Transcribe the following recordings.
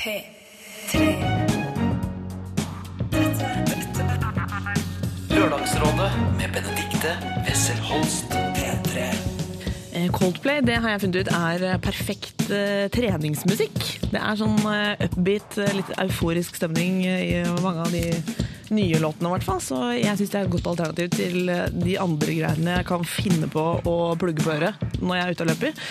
P3. Lørdagsrådet med Benedikte Wessel Holst. P3. Eh, Coldplay det har jeg funnet ut er eh, perfekt eh, treningsmusikk. Det er sånn upbeat, litt euforisk stemning i mange av de nye låtene, i hvert fall. Så jeg syns det er et godt alternativ til eh, de andre greiene jeg kan finne på å plugge på øret når jeg er ute og løper.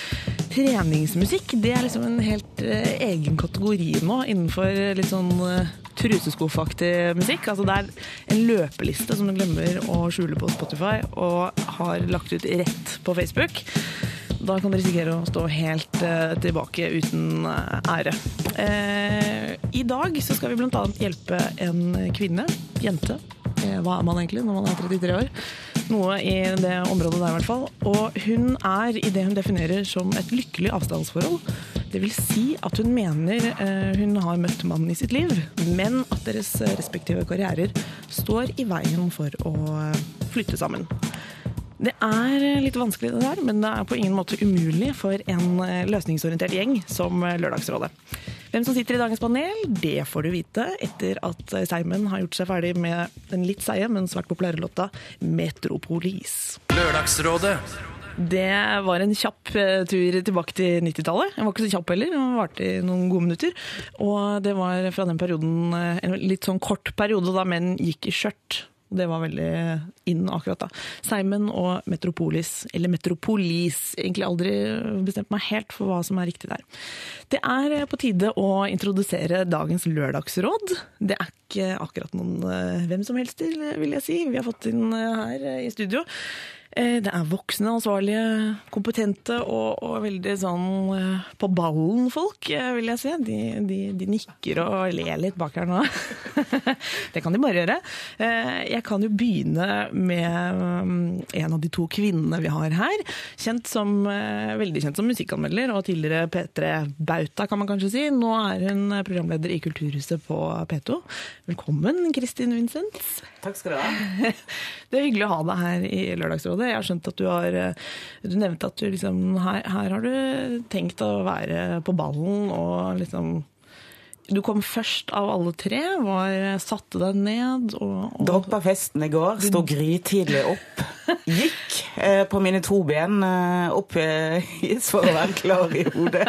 Treningsmusikk det er liksom en helt eh, egen kategori nå innenfor litt sånn eh, truseskuffaktig musikk. Altså det er en løpeliste som du glemmer å skjule på Spotify og har lagt ut rett på Facebook. Da kan du risikere å stå helt eh, tilbake uten eh, ære. Eh, I dag så skal vi bl.a. hjelpe en kvinne, jente. Eh, hva er man egentlig når man er 33 år? Noe i det området der i hvert fall. Og hun er i det hun definerer som et lykkelig avstandsforhold. Det vil si at hun mener eh, hun har møtt mannen i sitt liv, men at deres respektive karrierer står i veien for å eh, flytte sammen. Det er litt vanskelig det der, men det er på ingen måte umulig for en eh, løsningsorientert gjeng som eh, Lørdagsrådet. Hvem som sitter i dagens panel, det får du vite etter at Seimen Simon har gjort seg ferdig med den litt seige, men svært populære låta Metropolis. Lørdagsrådet. Det var en kjapp eh, tur tilbake til 90-tallet. Den var ikke så kjapp heller, den varte i noen gode minutter. Og det var fra den perioden, eh, en litt sånn kort periode da menn gikk i skjørt. Det var veldig inn akkurat da. Simon og Metropolis, eller Metropolis, egentlig aldri bestemt meg helt for hva som er riktig der. Det er eh, på tide å introdusere dagens lørdagsråd. Det er ikke akkurat noen eh, hvem som helst vil jeg si. Vi har fått inn eh, her i studio. Eh, Det er voksne, ansvarlige, kompetente og, og veldig sånn eh, på ballen-folk, eh, vil jeg si. De, de, de nikker og ler litt bak her nå. det kan de bare gjøre. Jeg kan jo begynne med en av de to kvinnene vi har her. Kjent som, veldig kjent som musikkanmelder og tidligere P3-bauta, kan man kanskje si. Nå er hun programleder i Kulturhuset på P2. Velkommen, Kristin Vincent. Takk skal du ha. Det er hyggelig å ha deg her i Lørdagsrådet. Jeg har skjønt at du har Du nevnte at du liksom her, her har du tenkt å være på ballen og liksom Du kom først av alle tre. Var, satte deg ned og, og Droppa festen i går, sto grytidlig opp. Gikk eh, på mine to ben eh, opp eh, for å være klar i hodet.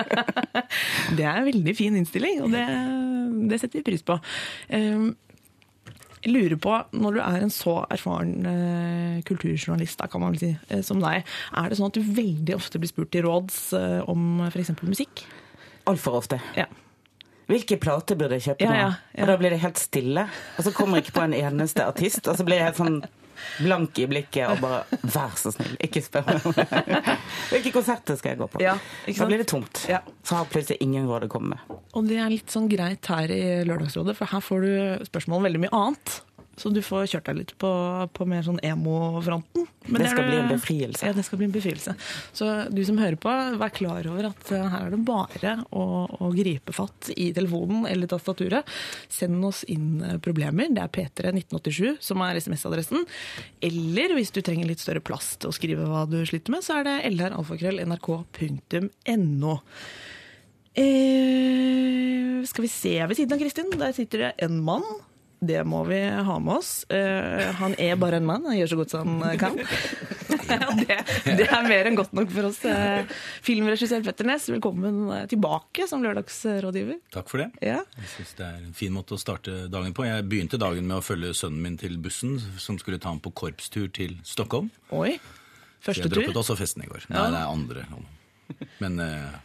Det er en veldig fin innstilling, og det, det setter vi pris på. Um, jeg lurer på, når du er en så erfaren eh, kulturjournalist da, kan man vel si, eh, som deg, er det sånn at du veldig ofte blir spurt til råds eh, om f.eks. musikk? Altfor ofte. Ja. Hvilke plater burde jeg kjøpe Ja, nå? ja, ja. Og da blir det helt stille. Og så kommer jeg ikke på en eneste artist, og så blir jeg helt sånn blank i blikket og bare Vær så snill, ikke spør meg. Hvilke konserter skal jeg gå på? Ja, ikke sant? da blir det tomt. Ja. Så har plutselig ingen råd å komme med. Og det er litt sånn greit her i Lørdagsrådet, for her får du spørsmål om veldig mye annet. Så du får kjørt deg litt på, på mer sånn emo-fronten. Det skal det, bli en befrielse. Ja, det skal bli en befrielse. Så du som hører på, vær klar over at eh, her er det bare å, å gripe fatt i telefonen eller tastaturet. Send oss inn eh, problemer. Det er P3 1987 som er SMS-adressen. Eller hvis du trenger litt større plass til å skrive hva du sliter med, så er det lralfakrøll.nrk.no. Eh, skal vi se ved siden av Kristin, der sitter det en mann. Det må vi ha med oss. Eh, han er bare en mann, han gjør så godt som han kan. det, det er mer enn godt nok for oss. Eh, filmregissør Petter Næss, velkommen tilbake som lørdagsrådgiver. Takk for det. Ja. Jeg synes Det er en fin måte å starte dagen på. Jeg begynte dagen med å følge sønnen min til bussen, som skulle ta ham på korpstur til Stockholm. Oi. første tur? jeg droppet også festen i går. Nei, det er andre. Men eh,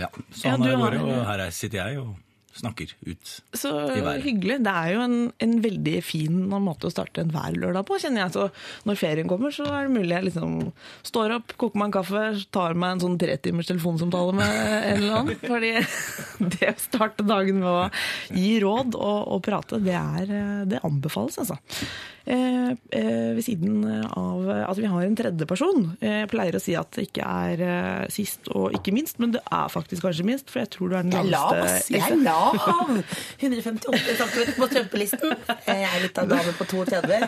ja, sånn Ja, er det. og her er- sitter jeg og snakker ut. Så i været. hyggelig. Det er jo en, en veldig fin måte å starte enhver lørdag på, kjenner jeg. Så når ferien kommer, så er det mulig jeg liksom står opp, koker meg en kaffe, tar meg en sånn tretimers telefonsamtale med en eller annen. Fordi det å starte dagen med å gi råd og, og prate, det, er, det anbefales, altså. Eh, eh, ved siden av at vi har en tredjeperson. Jeg pleier å si at det ikke er eh, sist og ikke minst, men det er faktisk kanskje minst, for jeg tror du er den Jeg er lav, laveste. Jeg er lav! 158 cm på strømpelisten. Jeg er litt av dame på 32.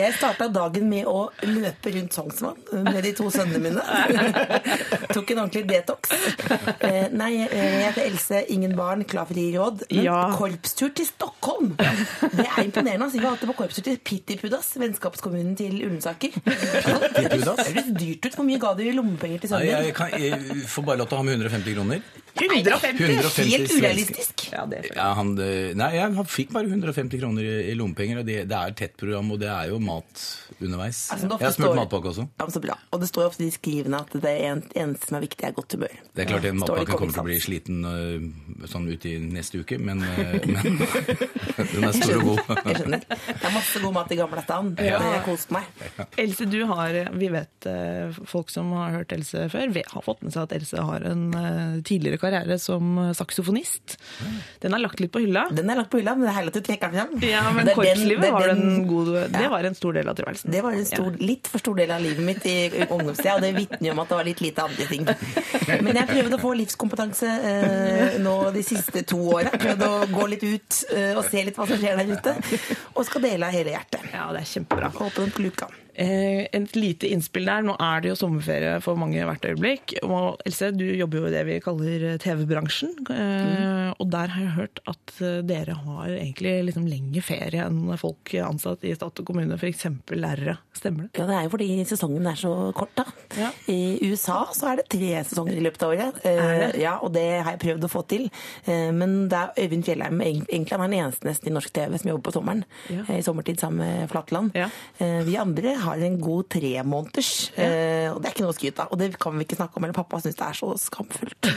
Jeg starta dagen med å løpe rundt Sognsvann med de to sønnene mine. Tok en ordentlig detox. Eh, Nei, eh, jeg heter Else, ingen barn, klar for å gi råd. Men Ja. korpstur til Stockholm! Det er imponerende. Altså. Jeg hatt det på korpstur til Pittipudas, vennskapskommunen til Ullensaker. Det høres dyrt ut. Hvor mye ga du i lommepenger til sønnen din? jeg, kan, jeg får bare lov til å ha med 150 kroner. 150! 150 Helt urealistisk. Ja, det. Ja, han, eh, nei, jeg fikk bare 150 kroner i, i lommepenger, og det, det er et tett program, og det er jo mat underveis. Altså, jeg har smurt matpakke også. Ja, men så bra. Og det står ofte i skrivene at det en- eneste som er viktig, er godt humør. Det er klart en matpakken kommer til å bli sliten øh, sånn ut i neste uke, men, øh, men den er stor og god. Jeg skjønner. Det er masse god mat i gamle Ja. Det har jeg kost meg. Else, du har, vi vet eh, folk som har hørt Else før, vi har fått med seg at Else har en eh, tidligere karriere som eh, saksofonist. Den er lagt litt på hylla. Den er lagt på hylla, men det er herlig at du trekker den fram. Ja, men korpslivet var, den- en god, det var en stor del av tilværelsen. Det var en stor, litt for stor del av livet mitt i ungdomstida, og det vitner jo om at det var litt lite andre ting. Men jeg prøvde å få livskompetanse eh, nå de siste to åra. Prøvde å gå litt ut eh, og se litt hva som skjer der ute. Og skal dele av hele hjertet. Ja, det er kjempebra. Håper den luka. Eh, et lite innspill der. Nå er det jo sommerferie for mange hvert øyeblikk. Og Else, du jobber jo i det vi kaller TV-bransjen. Eh, Og der har jeg hørt at eh, dere har egentlig liksom lengre ferie enn folk ansatt i stat og kommune, f.eks. lærere. Stemmer det? Ja, det er jo fordi sesongen er så kort, da. Ja. I USA så er det tre sesonger i løpet av året. Ja, og det har jeg prøvd å få til. Eh, Men det er Øyvind Fjellheim egentlig han er den eneste nesten i norsk TV som jobber på sommeren. Ja. I sommertid sammen med Flatland. Ja. Eh, Vi andre har en god tre måneders, eh, og det er ikke noe å skryte av. Og det kan vi ikke snakke om, eller pappa syns det er så skamfullt.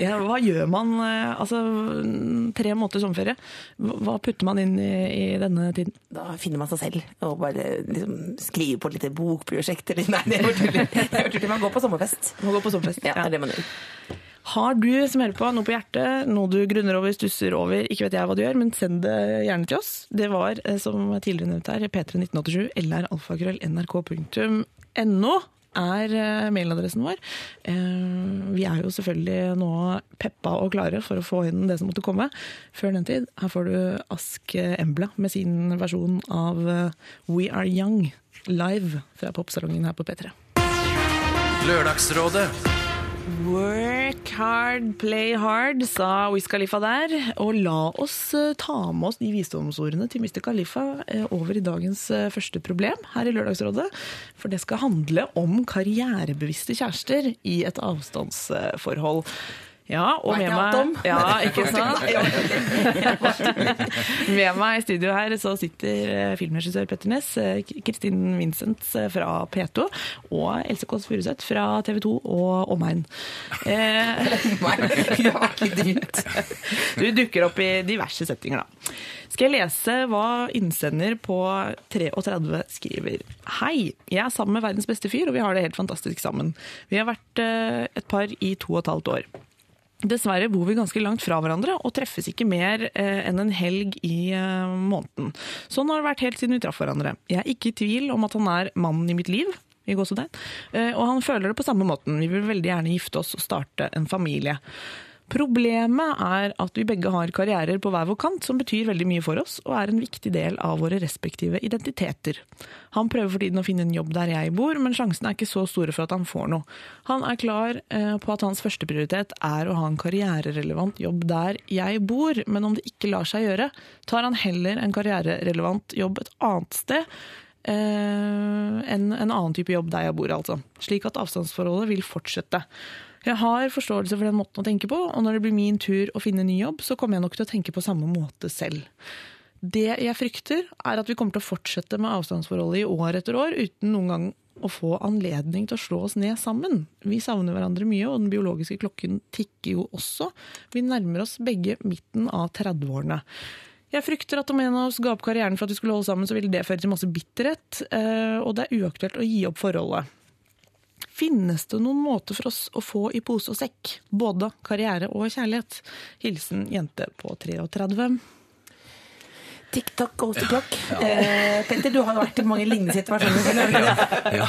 Ja, hva gjør man? eh, Altså, tre måneder sommerferie. Hva putter man inn i, i denne tiden? Da finner man seg selv og bare liksom skriver på et lite bokprosjekt eller Nei, det er tull. Man går på sommerfest. Man går på sommerfest. Ja, det er det man gjør. Har du som hører på noe på hjertet, noe du grunner over, stusser over, ikke vet jeg hva du gjør, men send det gjerne til oss. Det var, eh, som tidligere nevnt her, p31987 eller nrk.no er eh, mailadressen vår. Eh, Vi er jo selvfølgelig nå peppa og klare for å få inn det som måtte komme. Før den tid, her får du Ask Embla med sin versjon av We Are Young live fra popsalongen her på P3. Lørdagsrådet. Work hard, play hard, sa Wiz Khalifa der. Og la oss eh, ta med oss de visdomsordene til Mr. Khalifa eh, over i dagens eh, første problem her i Lørdagsrådet. For det skal handle om karrierebevisste kjærester i et avstandsforhold. Ja, og med meg Ja, ikke sant? Med meg i studio her så sitter eh, filmregissør Petter Næss, eh, Kristin Vincent eh, fra P2 og Else Kåss Furuseth fra TV 2 og omegn. Du dukker opp i diverse settinger, da. Skal jeg lese hva innsender på 33 skriver? Hei, jeg er sammen med verdens beste fyr, og vi har det helt fantastisk sammen. Vi har vært et par i to og et halvt år. Dessverre bor vi ganske langt fra hverandre og treffes ikke mer eh, enn en helg i eh, måneden. Sånn har det vært helt siden vi traff hverandre. Jeg er ikke i tvil om at han er mannen i mitt liv, i gåsetegn, eh, og han føler det på samme måten. Vi vil veldig gjerne gifte oss og starte en familie. Problemet er at vi begge har karrierer på hver vår kant som betyr veldig mye for oss, og er en viktig del av våre respektive identiteter. Han prøver for tiden å finne en jobb der jeg bor, men sjansen er ikke så store for at han får noe. Han er klar eh, på at hans førsteprioritet er å ha en karriererelevant jobb der jeg bor, men om det ikke lar seg gjøre, tar han heller en karriererelevant jobb et annet sted. enn en, en annen type jobb der jeg bor, altså. Slik at avstandsforholdet vil fortsette. Jeg har forståelse for den måten å tenke på, og når det blir min tur å finne ny jobb, så kommer jeg nok til å tenke på samme måte selv. Det jeg frykter, er at vi kommer til å fortsette med avstandsforholdet i år etter år, uten noen gang å få anledning til å slå oss ned sammen. Vi savner hverandre mye, og den biologiske klokken tikker jo også. Vi nærmer oss begge midten av 30-årene. Jeg frykter at om en av oss ga opp karrieren for at vi skulle holde sammen, så ville det føre til masse bitterhet, eh, og det er uaktuelt å gi opp forholdet. Finnes det noen måter for oss å få i pose og sekk, både karriere og kjærlighet? Hilsen jente på 33. TikTok goes to Ja. Eh, Petter, du har jo vært i mange lignende situasjoner. Ja,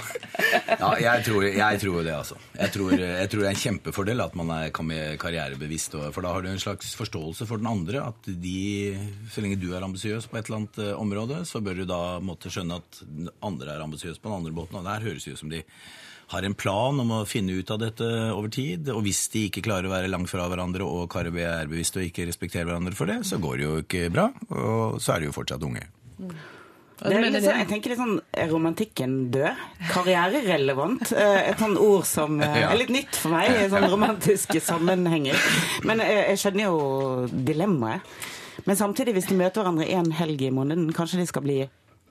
ja jeg, tror, jeg tror det, altså. Jeg tror, jeg tror det er en kjempefordel at man er karrierebevisst. For da har du en slags forståelse for den andre. At de, så lenge du er ambisiøs på et eller annet eh, område, så bør du da måtte skjønne at andre er ambisiøs på den andre båten. Og der høres det ut som de har en plan om å finne ut av dette over tid. Og hvis de ikke klarer å være langt fra hverandre og Karabé er bevisst og ikke respekterer hverandre for det, så går det jo ikke bra. Og så er de jo fortsatt unge. Ja, Det er litt sånn, jeg tenker litt sånn er romantikken død? Karriererelevant? eh, Et sånt ord som eh, er litt nytt for meg i sånne romantiske sammenhenger. Men jeg, jeg skjønner jo dilemmaet. Men samtidig, hvis de møter hverandre én helg i måneden, kanskje de skal bli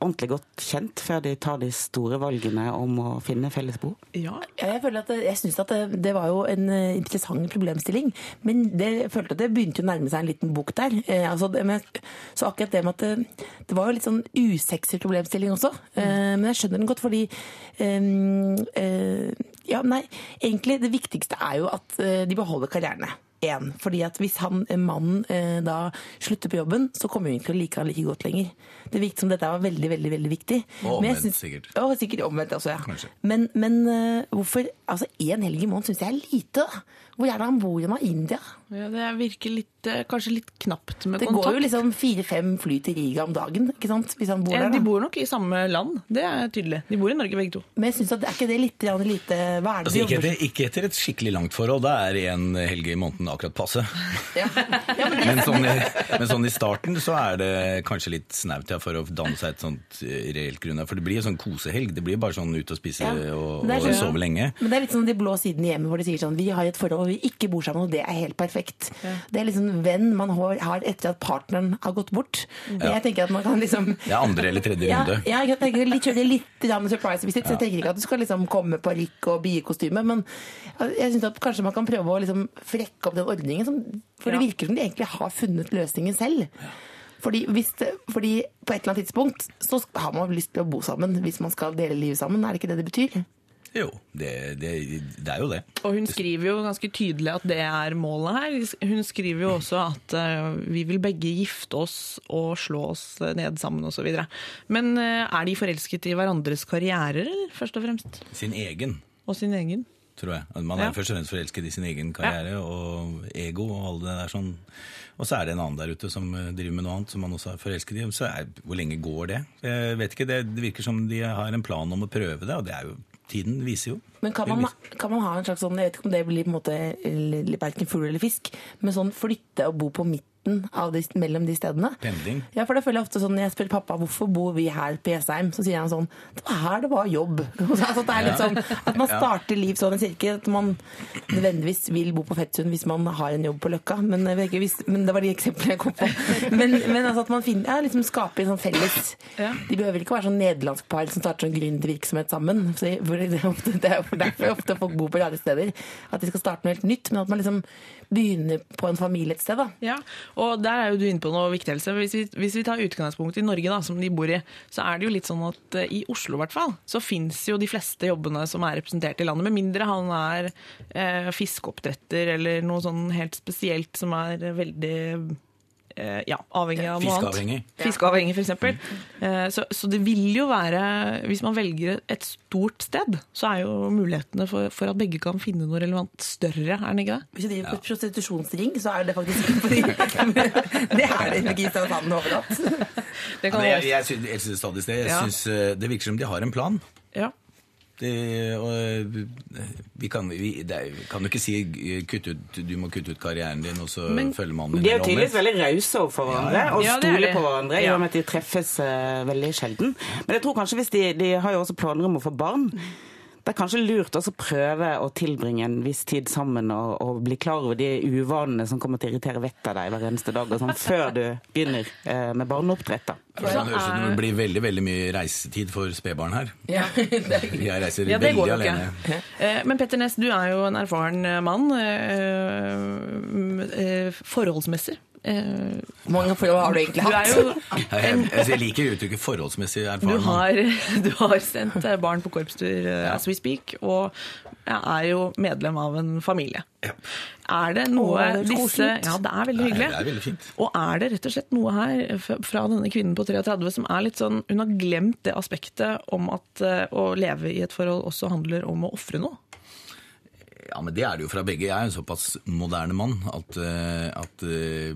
ordentlig godt kjent før de tar de store valgene om å finne felles bo? Ja, jeg føler at det, jeg synes at det, det var jo en eh, interessant problemstilling, men det, jeg følte at det begynte å nærme seg en liten bok der. Eh, altså med, så akkurat det med at det, det var jo litt sånn usexy problemstilling også. Eh, men jeg skjønner den godt, fordi eh, eh, Ja, nei, egentlig det viktigste er jo at eh, de beholder karrierene. En, fordi at Hvis han, mannen eh, da slutter på jobben, så kommer hun ikke til å like han like godt lenger. Det virket som dette var veldig veldig, veldig viktig. Og omvendt, synes- sikkert. Å, sikkert omvendt også, ja. Kanskje. Men, men eh, hvorfor Altså, én helg i måneden syns jeg er lite. da. Hvor er det han bor igjen? India? Ja, det virker litt, eh, kanskje litt knapt med Det kontakt. går jo liksom fire-fem fly til Riga om dagen, ikke sant? Hvis han bor Ja, der. de bor nok i samme land, det er tydelig. De bor i Norge begge to. Men jeg synes at er ikke det litt lite Hva er det Altså, ikke, etter, ikke etter et skikkelig langt forhold. Da er en helg i måneden akkurat passe. Ja. Ja, men Men sånn, i, men sånn i starten så er det kanskje litt snaut ja, for å danne seg et sånt eh, reelt grunnlag. For det blir jo sånn kosehelg. Det blir bare sånn ut og spise Ja, og, det og sånn- sove lenge. Men det er litt sånn de blå sidene i hjemmet hvor de sier sånn Vi har et forhold hvor vi ikke bor sammen, og det er helt perfekt. Det er liksom venn man har etter at partneren har gått bort. Jeg tenker at man kan liksom Det er andre eller tredje runde. ja, jeg tenker litt, kjøre litt med surprise visit, så jeg tenker ikke at du skal liksom komme med parykk og biekostyme, men jeg syns at kanskje man kan prøve å liksom frekke opp den ordningen, som, for det Ja. virker som de egentlig har funnet løsningen selv. Fordi, hvis det, fordi på et eller annet tidspunkt så har man lyst til å bo sammen hvis man skal dele livet sammen, er det ikke det det betyr? Jo, det, det, det er jo det. Og hun skriver jo ganske tydelig at det er målet her. Hun skriver jo også at eh, vi vil begge gifte oss og slå oss ned sammen osv. Men eh, er de forelsket i hverandres karrierer, eller, først og fremst? Sin egen, Og sin egen? tror jeg. Man er Ja. først og fremst forelsket i sin egen karriere og ego og alle det der sånn. Og så er det en annen der ute som eh, driver med noe annet som man også er forelsket i. Så er, hvor lenge går det? Jeg vet ikke, det, det virker som de har en plan om å prøve det, og det er jo Tiden viser jo. Men kan man, kan man ha en slags sånn, jeg vet ikke om det blir på en måte verken fugl eller fisk, men sånn flytte og bo på midten av de, mellom de stedene? Pendling. Ja, for det føler jeg ofte sånn, Når jeg spør pappa hvorfor bor vi her på Jessheim, så sier han sånn Det var her det var jobb. altså, det er litt sånn At man starter liv sånn en kirke. At man nødvendigvis vil bo på Fettsund hvis man har en jobb på Løkka. Men, ikke, hvis, men det var de eksemplene jeg kom på. Men, men altså at man finner, ja, liksom skaper en sånn felles. De behøver ikke være sånn nederlandsk par som starter sånn gründervirksomhet sammen. Så det, er ofte, det er derfor ofte folk bor på rare steder. At de skal starte noe helt nytt. Men at man liksom begynner på en familie et sted. da. Ja, og der er jo du inne på noe viktig. Hvis vi, hvis vi tar utgangspunkt i Norge, da, som de bor i, så er det jo litt sånn at eh, i Oslo i hvert fall, så fins jo de fleste jobbene som er representert i landet, med mindre han er eh, fiskeoppdretter eller noe sånn helt spesielt som er veldig ja, avhengig av noe annet. Fiskeavhengig. For eksempel. Eh, så, så det vil jo være Hvis man velger et stort sted, så er jo mulighetene for, for at begge kan finne noe relevant større, er den ikke det? Hvis du driver på et prostitusjonsring, så er det faktisk fordi Det er det ikke i Kristiansand overalt. Det Ja, kan jeg, også- jeg, synes- jeg synes stadig det. Jeg Ja. synes, eh, det virker som de har en plan. ja. Det, og, eh, vi, kan, vi det er, kan jo ikke si eh, kutt ut, du må kutte ut karrieren din, og så Men følger mannen din. De er jo tydeligvis veldig rause overfor hverandre og Ja, og ja, stoler på hverandre. i Ja. og med at de treffes uh, veldig sjelden. Men jeg tror kanskje hvis de, de har jo også planer om å få barn. Det er kanskje lurt også å prøve å tilbringe en viss tid sammen og, og bli klar over de uvanene som kommer til å irritere vettet av deg hver eneste dag, og sånn, før du begynner eh, med barneoppdrett. da. Det høres ut som det blir veldig veldig mye reisetid for spedbarn her. Ja, det er Jeg reiser Ja, veldig nok alene. Eh, Men Petter Næss, du er jo en erfaren mann. eh, eh, Forholdsmessig. Eh, Hvor mange forhold har du egentlig Du er hatt? jo Jeg, jeg, jeg liker uttrykket forholdsmessig Du har, du har sendt eh, barn på korpstur ja. as we speak, og er jo medlem av en familie. Er det noe Åh, det er disse. Ja, det er veldig hyggelig. Det er veldig fint. Og er det rett og slett noe her fra denne kvinnen på 33 som er litt sånn Hun har glemt det aspektet om at eh, å leve i et forhold også handler om å ofre noe. Ja, men det er det jo fra begge. Jeg er en såpass moderne mann at, eh, at eh,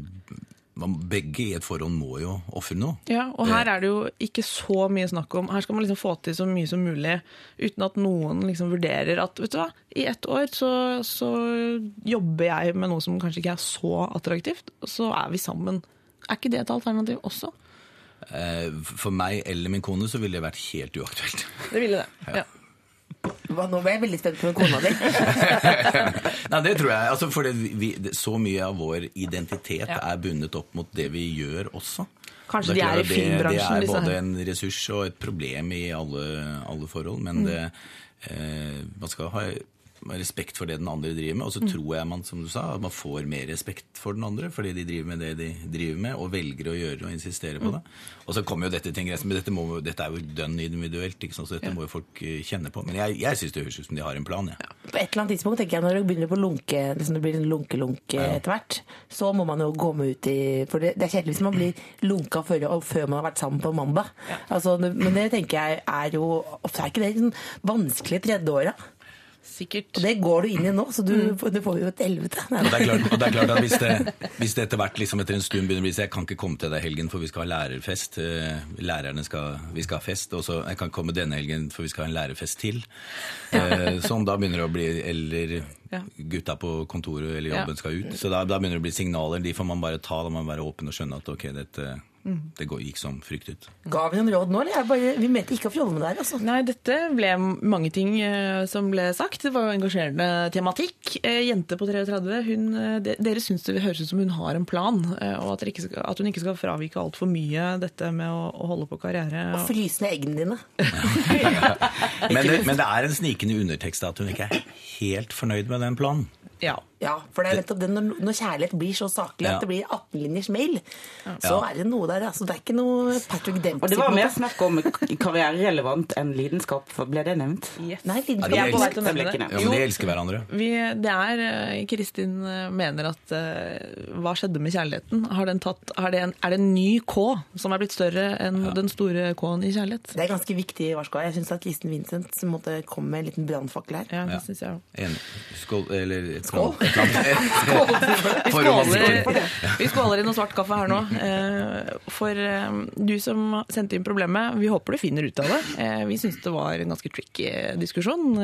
man, begge i et forhold må jo ofre noe. Ja, og her er det jo ikke så mye snakk om Her skal man liksom få til så mye som mulig uten at noen liksom vurderer at vet du hva, i ett år så, så jobber jeg med noe som kanskje ikke er så attraktivt, og så er vi sammen. Er ikke det et alternativ også? Eh, For meg eller min kone så ville det vært helt uaktuelt. Det ville det. Ja. Hva, Nå ble jeg veldig spent på kona di. Nei, det tror jeg. Altså, for vi, så mye av vår identitet Ja. er bundet opp mot det vi gjør også. Kanskje er de er i at det- filmbransjen, Det er både en ressurs og et problem i alle, alle forhold, men Mm. det, eh, man skal ha respekt for det den andre driver med, og så Mm. tror jeg man, som du sa, at man får mer respekt for den andre, fordi de driver med det de driver med, og velger å gjøre og insistere Mm. på det. Og så kommer jo dette til en grense, men dette, må, dette er jo dønn individuelt, ikke sant? så dette må jo folk eh, kjenne på. Men jeg, jeg syns det høres ut som de har en plan, jeg. På et eller annet tidspunkt tenker jeg når det begynner på lunke, liksom det blir en lunke-lunk etter hvert, så må man jo gå med ut i For det, det er kjedelig hvis man blir lunka før, før man har vært sammen på mandag. Altså, men det tenker jeg er jo Ofte er ikke det sånn vanskelig tredjeåra. Sikkert. Og det går du inn i nå, så du, Mm. du får jo et helvete. Og det er klart, og det er klart at hvis det, hvis det etter hvert liksom etter en stund begynner å bli så jeg kan ikke komme til deg helgen for vi skal ha lærerfest, eh, lærerne skal, vi skal ha fest, og så jeg kan ikke komme denne helgen for vi skal ha en lærerfest til. Eh, Sånn da begynner det å bli, eller Ja. gutta på kontoret eller jobben Ja. skal ut. Så da, da begynner det å bli signaler, de får man bare ta, da må man være åpen og skjønne at ok, dette, det gikk som fryktet. Ga vi noen råd nå, eller? Jeg bare, vi mente ikke å fjolle med det her, altså. Nei, dette ble mange ting eh, som ble sagt. Det var jo engasjerende tematikk. Eh, jente på 33, hun, eh, de, dere syns det høres ut som hun har en plan, og at, dere ikke skal, at hun ikke skal fravike altfor mye dette med å, å holde på karriere. Og fryse ned eggene dine. Men det, men det er en snikende undertekst at hun ikke er helt fornøyd med den planen. Ja. Ja, for det er nettopp det når, når kjærlighet blir så saklig Ja. at det blir 18-linjers mail, så er det noe der. Altså, det er ikke noe Patrick Dempsey. Og det var mer snakk om karriererelevant enn lidenskap. for Ble det nevnt? Yes. Nei, lidenskap. Er å Det ble ikke nevnt. Ja, men de elsker hverandre. Vi, det er eh, Kristin eh, mener at eh, Hva skjedde med kjærligheten? Har den tatt, har det en, er det en ny K som er blitt større enn den store K-en i kjærlighet? Det er ganske viktig, varsko. Jeg syns at Kristin Vincent måtte komme med en liten brannfakkel her. Ja, det Ja. synes jeg En. Skål, eller Skål. et. Vi skåler, vi skåler i noe svart kaffe her nå. Eh, For eh, du som sendte inn problemet, vi håper du finner ut av det. Eh, Vi syns det var en ganske tricky diskusjon.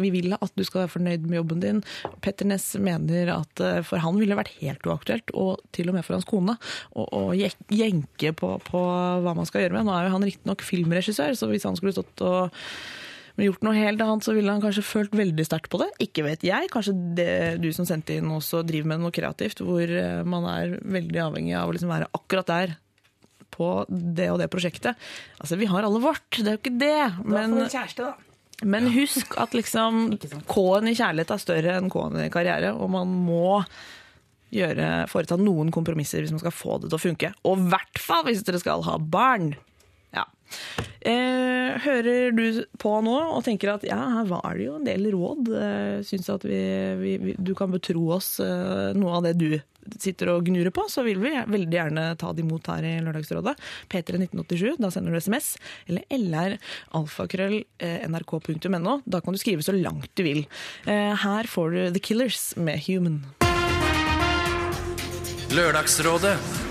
Vi vil at du skal være fornøyd med jobben din. Petter Ness mener at for han ville det vært helt uaktuelt, og til og med for hans kone, å jenke på, på hva man skal gjøre med. Nå er jo han riktignok filmregissør, så hvis han skulle stått og men gjort noe helt annet, så ville han kanskje følt veldig sterkt på det. Ikke vet jeg. Kanskje det du som sendte inn også driver med noe kreativt, hvor eh, man er veldig avhengig av å liksom være akkurat der på det og det prosjektet. Altså, vi har alle vårt, det er jo ikke det. Da får Men, du kjæreste, da. men husk at liksom K-en i kjærlighet er større enn K-en i karriere, og man må gjøre, foreta noen kompromisser hvis man skal få det til å funke. Og i hvert fall hvis dere skal ha barn. Eh, hører du på nå og tenker at ja, her var det jo en del råd. Eh, Syns at vi, vi, vi, du kan betro oss eh, noe av det du sitter og gnurer på, så vil vi veldig gjerne ta det imot her i Lørdagsrådet. P3 1987, da sender du SMS. Eller lr eh. Da kan du skrive så langt du vil. Eh, her får du The Killers med Human. Lørdagsrådet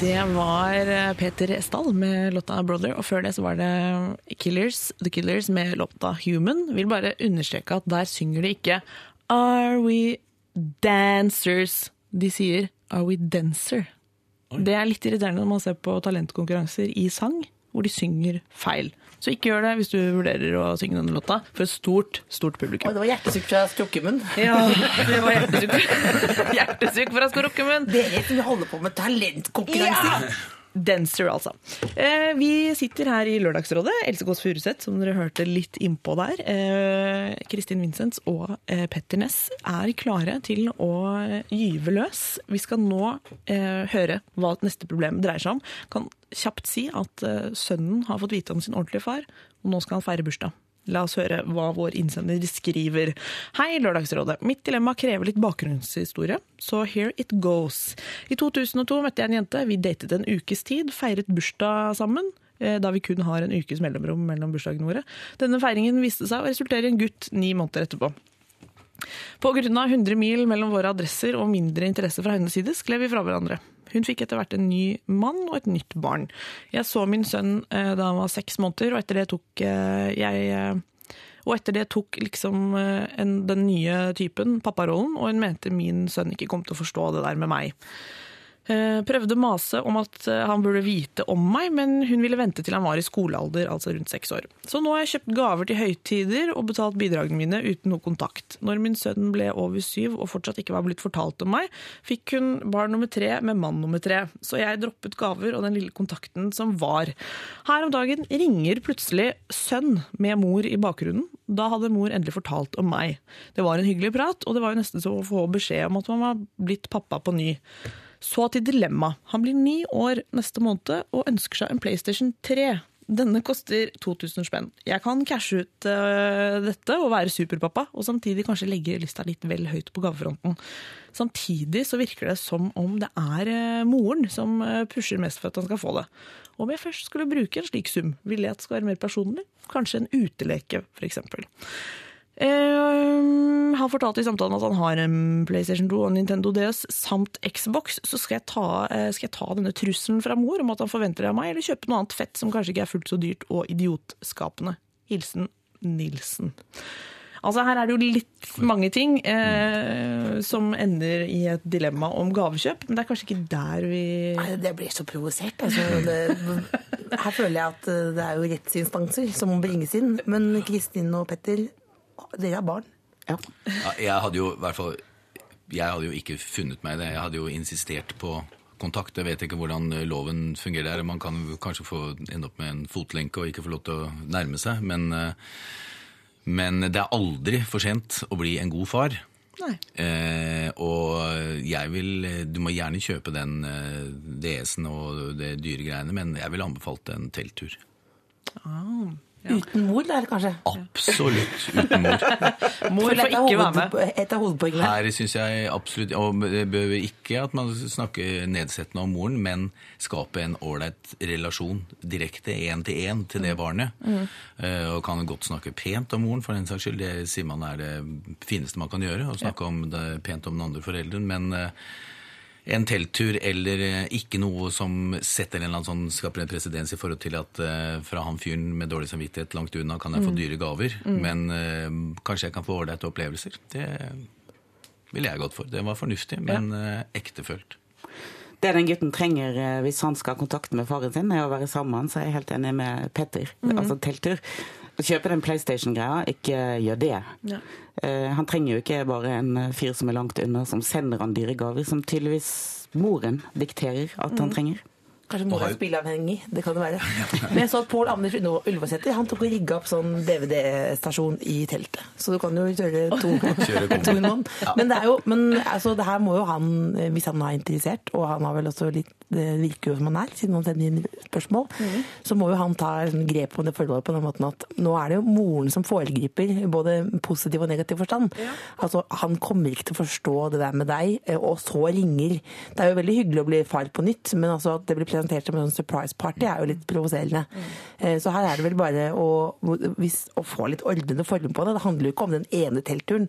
Det var eh, Peter Estal med låta 'Brother', og før det så var det Killers, The Killers med låta 'Human'. Vil bare understreke at der synger de ikke 'Are we dancers'? De sier 'Are we dancer'? Det er litt irriterende når man ser på talentkonkurranser i sang, hvor de synger feil. Så ikke gjør det hvis du vurderer å synge denne låta for et stort, stort publikum. det var hjertesukk fra Skrukkemunn. Ja, det var hjertesukk. Hjertesukk fra Skrukkemunn. Dere som holder på med talentkonkurranser. Dancer, altså. Eh, vi sitter her i Lørdagsrådet. Else Kåss Furuseth, som dere hørte litt innpå der. Eh, Kristin Vincents og eh, Petter Ness er klare til å gyve løs. Vi skal nå eh, høre hva neste problem dreier seg om. Kan kjapt si at eh, sønnen har fått vite om sin ordentlige far, og nå skal han feire bursdag. La oss høre hva vår innsender skriver. Hei, Lørdagsrådet. Mitt dilemma krever litt bakgrunnshistorie, så here it goes. I 2002 møtte jeg en jente. Vi datet en ukes tid, feiret bursdag sammen. eh, Da vi kun har en ukes mellomrom mellom bursdagene våre. Denne feiringen viste seg å resultere i en gutt ni måneder etterpå. På grunn av 100 mil mellom våre adresser og mindre interesse fra hennes side, skled vi fra hverandre. Hun fikk etter hvert en ny mann og et nytt barn. Jeg så min sønn eh, da han var seks måneder, og etter det tok eh, jeg eh, og etter det tok liksom en, den nye typen papparollen, og hun mente min sønn ikke kom til å forstå det der med meg. Eh, Prøvde å mase om at eh, han burde vite om meg, men hun ville vente til han var i skolealder, altså rundt seks år. Så nå har jeg kjøpt gaver til høytider og betalt bidragene mine uten noe kontakt. Når min sønn ble over syv og fortsatt ikke var blitt fortalt om meg, fikk hun barn nummer tre med mann nummer tre. Så jeg droppet gaver og den lille kontakten som var. Her om dagen ringer plutselig sønn med mor i bakgrunnen. Da hadde mor endelig fortalt om meg. Det var en hyggelig prat, og det var jo nesten så å få beskjed om at man var blitt pappa på ny. Så til dilemma. Han blir ni år neste måned og ønsker seg en PlayStation 3. Denne koster 2000 spenn. Jeg kan cashe ut uh, dette og være superpappa, og samtidig kanskje legge lista litt vel høyt på gavefronten. Samtidig så virker det som om det er uh, moren som eh, pusher mest for at han skal få det. Om jeg først skulle bruke en slik sum, ville jeg at det skal være mer personlig? Kanskje en uteleke, f.eks. Uh, han fortalte i samtalen at han har en PlayStation 2 og Nintendo DS samt Xbox. Så skal jeg, ta, eh, skal jeg ta denne trusselen fra mor om at han forventer det av meg, eller kjøpe noe annet fett som kanskje ikke er fullt så dyrt og idiotskapende. Hilsen Nilsen. Altså Her er det jo litt mange ting eh, som ender i et dilemma om gavekjøp, men det er kanskje ikke der vi Nei, Det blir så provosert. Altså, det, her føler jeg at eh, det er jo rettsinstanser som må bringes inn. Men Kristin og Petter, dere er barn. Ja. Ja, jeg hadde jo i hvert fall Jeg hadde jo ikke funnet meg i det. Jeg hadde jo insistert på kontakt. Jeg vet ikke hvordan loven fungerer der. Man kan kanskje få ende opp med en fotlenke og ikke få lov til å nærme seg. Men, eh, men det er aldri for sent å bli en god far. Nei. Eh, og jeg vil Du må gjerne kjøpe den eh, DS-en og det dyre greiene, men jeg ville anbefalt en telttur. Uten mor der, kanskje. Absolutt uten mor. Mor får ikke være med. Et av hovedpoengene. Her syns jeg absolutt Og det behøver ikke at man snakker nedsettende om moren, men skape en ålreit relasjon direkte én til én til det barnet. Eh, og kan godt snakke pent om moren, for den saks skyld. Det sier man er det fineste man kan gjøre. Å snakke om det pent om den andre forelderen. Men eh, en telttur eller eh, ikke noe som setter en eller annen sånn, skaper en presedens i forhold til at eh, fra han fyren med dårlig samvittighet langt unna kan jeg få dyre gaver, men eh, kanskje jeg kan få ålreite opplevelser. Det ville jeg gått for. Det var fornuftig, men eh, ektefølt. Det den gutten trenger eh, hvis han skal ha kontakt med faren sin, er å være sammen med han, så er jeg helt enig med Petter. Altså telttur. Kjøpe den PlayStation-greia, ikke gjør det. Ja. Eh, han trenger jo ikke bare en fyr som er langt unna, som sender han dyre gaver, som tydeligvis moren dikterer at han trenger. Kanskje mor har er spilleavhengig. Det kan det være. Men jeg så at Pål Anders Ullevåsæter han tok og rigga opp sånn DVD-stasjon i teltet. Så du kan jo kjøre to, to in one. Men, det, er jo, men altså, det her må jo han, hvis han er interessert, og han har vel også litt det virker jo som han er, siden han sender inn spørsmål, så må jo han ta sånn grep om det forholdet på den måten at nå er det jo moren som foregriper, både positiv og negativ forstand. Altså, han kommer ikke til å forstå det der med deg, eh, og så ringer. Det er jo veldig hyggelig å bli far på nytt, men altså at det blir presentert som en surprise party er jo litt provoserende. Eh, Så her er det vel bare å, å få litt ordnede former på det. Det handler jo ikke om den ene teltturen.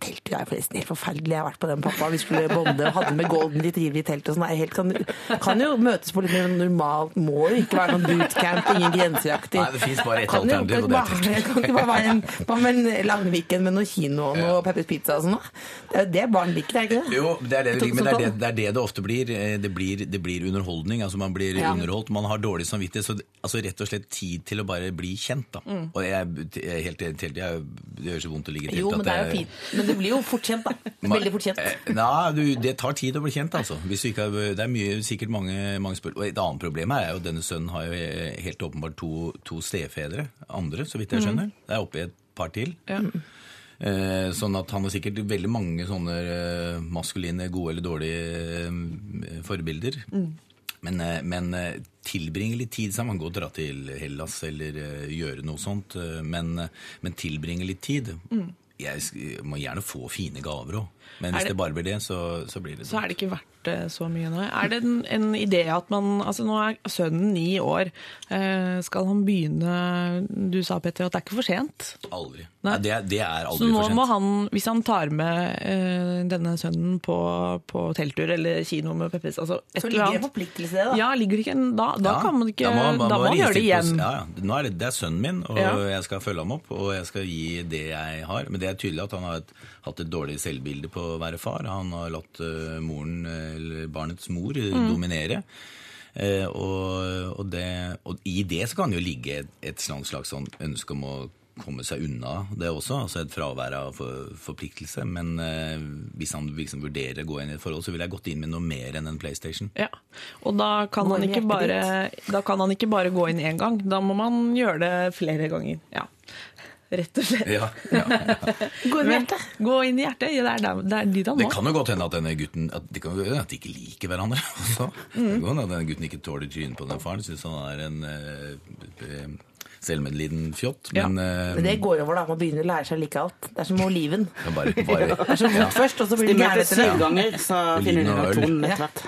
Telttur er forresten helt forferdelig. Jeg har vært på den pappa. Vi skulle bonde og hadde med golden retriever i teltet. sånn. Helt, kan, kan jo møtes på litt mer normalt. Må jo ikke være noen bootcamp, ingen grensejakter. Nei, det finnes bare ett alternativ, og det er bare- Kan ikke bare være en, bare en Langviken med noe kino og noe Peppers Pizza og sånn? Det er jo det barn liker, er det ikke det? Jo, det er det det Sånn- men det er sånn- det, det er det det ofte blir. Eh, Det blir, det blir underholdning. altså Man blir Ja. underholdt, man har dårlig samvittighet. Så altså rett og slett tid til å bare bli kjent. da. Mm. Og jeg, jeg helt det. jeg- Det gjør så vondt å ligge i Jo, telt men det er jo fint. Men det blir jo fort kjent, da. Veldig fort kjent. Eh, Nei, du, det tar tid å bli kjent, altså. Hvis du ikke har, det er mye, sikkert mange, mange spørsmål. Et annet problem her er jo at denne sønnen har jo eh, helt åpenbart to, to stefedre. Andre, så vidt jeg skjønner. Det er oppe i et par til. Eh, sånn at han har sikkert veldig mange sånne eh, maskuline, gode eller dårlige eh, forbilder. Men, eh, men eh, tilbringe litt tid sammen. Gå og dra til Hellas eller gjøre noe sånt. Men, men tilbringe litt tid. Jeg må gjerne få fine gaver òg. Men hvis det- det bare blir det, så, så blir det Så er det ikke verdt det så mye nå. Er det en, en idé at man Altså nå er sønnen ni år. Eh, skal han begynne Du sa Petter at det er ikke for sent. Aldri. Nei. det, det, er- aldri for sent. Så nå må han, hvis han tar med eh, denne sønnen på, på telttur eller kino med Peppes altså et Så ligger det en forpliktelse i det, da. Ja, ligger det ikke en, da, da Ja, kan man ikke da må, Da må han gjøre det igjen. på-. Ja, ja. Nå er det, det er sønnen min, og Ja. jeg skal følge ham opp. Og jeg skal gi det jeg har. Men det er tydelig at han har et, hatt et dårlig selvbilde på å være far. Han har latt eh, moren, eller barnets mor, eh, Mm. dominere. Eh, og, og, det, og i det så kan det jo ligge et, et slags, slags sånn ønske om å komme seg unna det også, altså et fravær av for, forpliktelse. Men eh, hvis han liksom vurderer å gå inn i et forhold, så ville jeg gått inn med noe mer enn en PlayStation. Ja, og da kan, han ikke bare, da kan han ikke bare gå inn én gang. Da må man gjøre det flere ganger. Ja, rett og slett. Ja, ja. Gå inn i Men hjertet. Gå inn i hjertet. Ja, det, er der, det er de da må. Det kan jo godt hende at denne gutten at de, kan at de ikke liker hverandre. Også. Det kan hende at denne gutten ikke tåler trynet på den faren. Syns han er en uh, selvmedliden fjott. Ja. Men, uh, Men det går over, da. Man begynner å lære seg å like alt. Det er som oliven. bare, bare, Det er som vondt først, og så blir det gærent etter syv ganger, så finner du tonen etter hvert.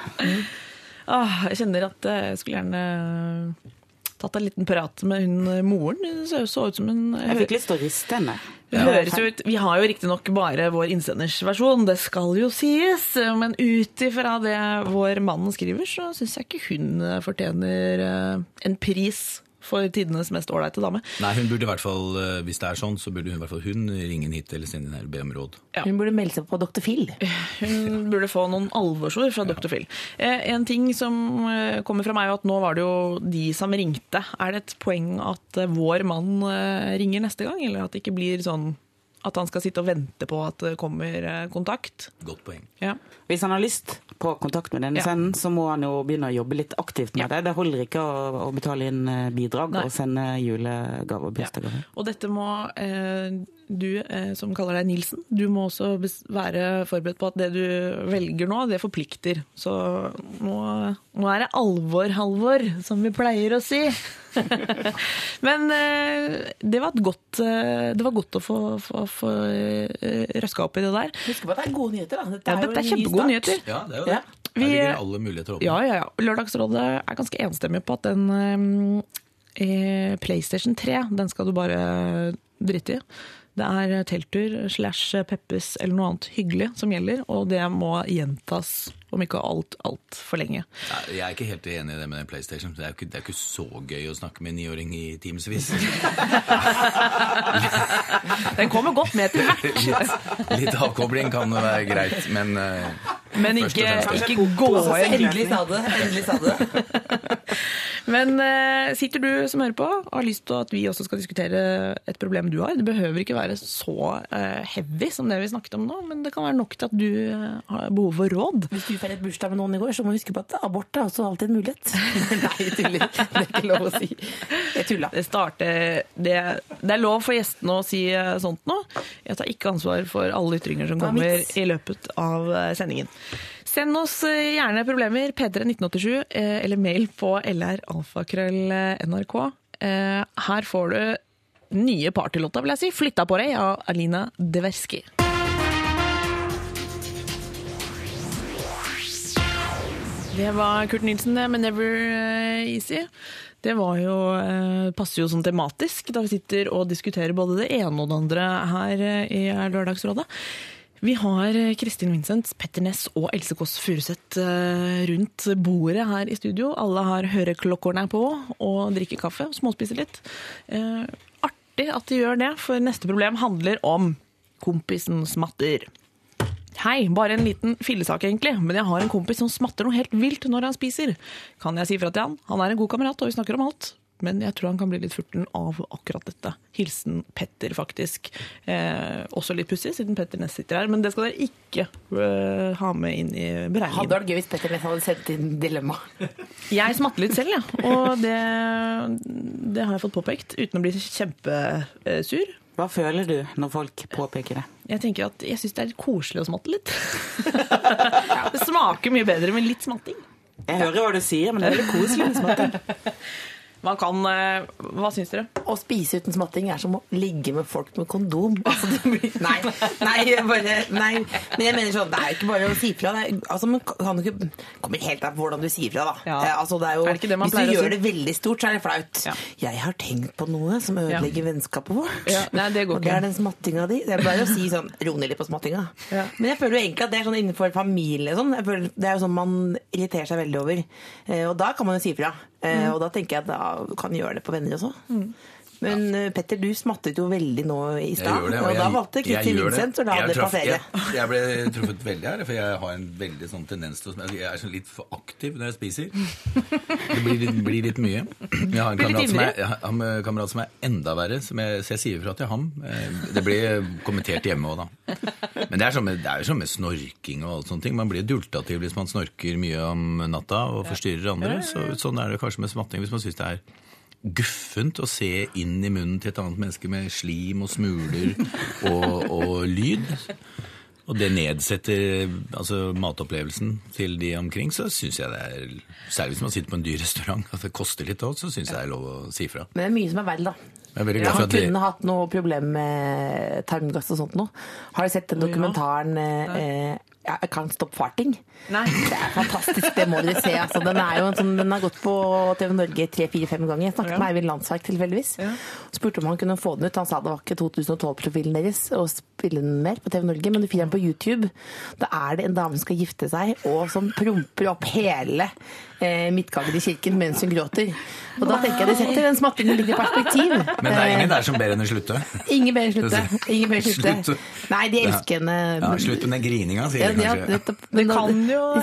Åh, jeg kjenner at jeg skulle gjerne tatt en liten prat med hun eh, moren. Hun så, så ut som hun Jeg fikk lyst til å riste henne. Det høres jo ut, Vi har jo riktignok bare vår innsenders versjon, det skal jo sies. Men ut ifra det vår mann skriver, så syns jeg ikke hun fortjener eh, en pris for tidenes mest ålreite dame. Nei, hun burde i hvert fall, eh, Hvis det er sånn, så burde hun i hvert fall hun ringe inn hit eller sende inn her og be om råd. Ja. Hun burde melde seg på Dr. Phil. Hun burde få noen alvorsord fra Dr. Phil. Eh, en ting som eh, kommer fra meg, er at nå var det jo de som ringte. Er det et poeng at vår mann ringer neste gang, eller at det ikke blir sånn at han skal sitte og vente på at det kommer kontakt? Godt poeng. Ja. Hvis han har lyst på kontakt med denne Ja. scenen, så må han jo begynne å jobbe litt aktivt med Ja. det. Det holder ikke å, å betale inn eh, bidrag Nei. og sende julegaver og bursdagsgaver. Og dette må eh, du eh, som kaller deg Nilsen, du må også bes- være forberedt på at det du velger nå, det forplikter. Så nå, nå er det alvor, Halvor, som vi pleier å si. Men eh, det var, et godt, eh, det var godt å få, få, få eh, røska opp i det der. Husk på at det er gode nyheter, da. Ja, jo dette er kjempegode start. nyheter. Ja, det er jo det. Ja. Her ligger alle muligheter åpne. Ja, ja, ja. Lørdagsrådet er ganske enstemmig på at den eh, PlayStation 3, den skal du bare drite i. Det er telttur slash Peppes eller noe annet hyggelig som gjelder, og det må gjentas om ikke alt altfor lenge. Jeg er ikke helt enig i det med den PlayStation. Det er jo ikke, det er ikke så gøy å snakke med en niåring i timevis. Den kommer godt med til hvert, litt, litt avkobling kan være greit, men uh, men ikke, ikke gå inn. Endelig sa du det. Men eh, sitter du som hører på og har lyst til at vi også skal diskutere et problem du har, det behøver ikke være så eh, heavy som det vi snakket om nå, men det kan være nok til at du eh, har behov for råd. Hvis du feiret bursdag med noen i går, så må du huske på at abort er også alltid en mulighet. Nei, tuller. Det er ikke lov å si. Jeg tulla. Det, starter, det, det er lov for gjestene å si eh, sånt nå. Jeg tar ikke ansvar for alle ytringer som kommer i løpet av eh, sendingen. Send oss eh, gjerne problemer, P31987, eh, eller mail på lralfakrøll.nrk. Eh, Her får du nye partylåta, vil jeg si. 'Flytta på deg' av Alina Deverski. Det var Kurt Nilsen det, med 'Never Easy'. Det jo, passer jo sånn tematisk da vi sitter og diskuterer både det ene og det andre her i Lørdagsrådet. Vi har eh, Kristin Vincent, Petter Ness og Else Kåss Furuseth eh, rundt bordet her i studio. Alle har høreklokkene på og drikker kaffe og småspiser litt. Eh, Artig at de gjør det, for neste problem handler om kompisen smatter. Hei, bare en liten fillesak egentlig, men jeg har en kompis som smatter noe helt vilt når han spiser. Kan jeg si fra til han? Han er en god kamerat, og vi snakker om alt. Men jeg tror han kan bli litt furten av akkurat dette. Hilsen Petter, faktisk. Eh, også litt pussig, siden Petter Ness sitter her, men det skal dere ikke eh, ha med inn i beregningen. Hadde vært gøy hvis Petter Ness hadde sendt inn dilemma. Jeg smatter litt selv, ja. Og det, det har jeg fått påpekt, uten å bli kjempesur. Hva føler du når folk påpeker det? Jeg tenker at jeg syns det er litt koselig å smatte litt. det smaker mye bedre med litt smatting. Jeg hører hva du sier, men det er veldig koselig med smatting. Man kan eh, Hva syns dere? Å spise uten smatting er som å ligge med folk med kondom. Altså, det blir, nei, nei, bare, nei, men jeg mener sånn, det er jo ikke bare å si fra. Det altså, man kan ikke, kommer helt an på hvordan du sier fra, da. Ja. Eh, Altså, det er jo, Er det ikke det man hvis pleier du gjør det veldig stort, så er det flaut. Ja. Jeg har tenkt på noe som ødelegger vennskapet vårt. Ja, nei, det går og det er den smattinga di. Det er bare å si sånn ro ned litt på smattinga. Ja. Men jeg føler jo egentlig at det er sånn innenfor familie sånn. Føler, det er jo sånn man irriterer seg veldig over. Eh, og da kan man jo si fra. Eh, Mm. Og da tenker jeg at da kan gjøre det på venner også. Men ja. Petter, du smattet jo veldig nå i stad. Og, Og, jeg- da valgte Kristin. Vincent å la det passere. Jeg, jeg ble truffet veldig her, for jeg har en veldig sånn tendens til å Jeg er sånn litt for aktiv når jeg spiser. Det blir litt, blir litt mye. Jeg har en Blir litt kamerat som, er, jeg har en kamerat som er enda verre, som jeg, så jeg sier fra til ham. Eh, Det blir kommentert hjemme òg, da. Men det er, sånn med, det er jo sånn med snorking og alt sånne ting. Man blir dultativ hvis man snorker mye om natta og forstyrrer andre. Så, sånn er det kanskje med smatting hvis man syns det er guffent å se inn i munnen til et annet menneske med slim og smuler og, og lyd. Og det nedsetter altså, matopplevelsen til de omkring, så syns jeg det er Særlig hvis man sitter på en dyr restaurant, at det koster litt òg, så syns jeg det er lov å si fra. Men det er mye som er verre, da. Jeg er Ja, han kunne det, hatt noe problem med tarmgass og sånt nå. Har du sett den dokumentaren ja, I kan stoppe Farting? Nei. Det er fantastisk, det må dere se. Altså, den, er jo en sånn, den har gått på TV Norge tre-fire-fem ganger. Jeg snakket Ja. med Eivind Landsverk tilfeldigvis. Ja. Spurte om han kunne få den ut. Han sa det var ikke 2012-profilen deres å spille den mer på TV Norge, men du finner den på YouTube. Da er det en dame som skal gifte seg, og som promper opp hele eh, midtgangen i kirken mens hun gråter. Og da tenker jeg det setter den smattingen litt i perspektiv. men det er ingen der som ber henne slutte. Ingen ber slutte. Ingen ber slutte. Slutt. Nei, de elsker henne. Ja, slutt med den grininga, sier de ja, det, det kan jo-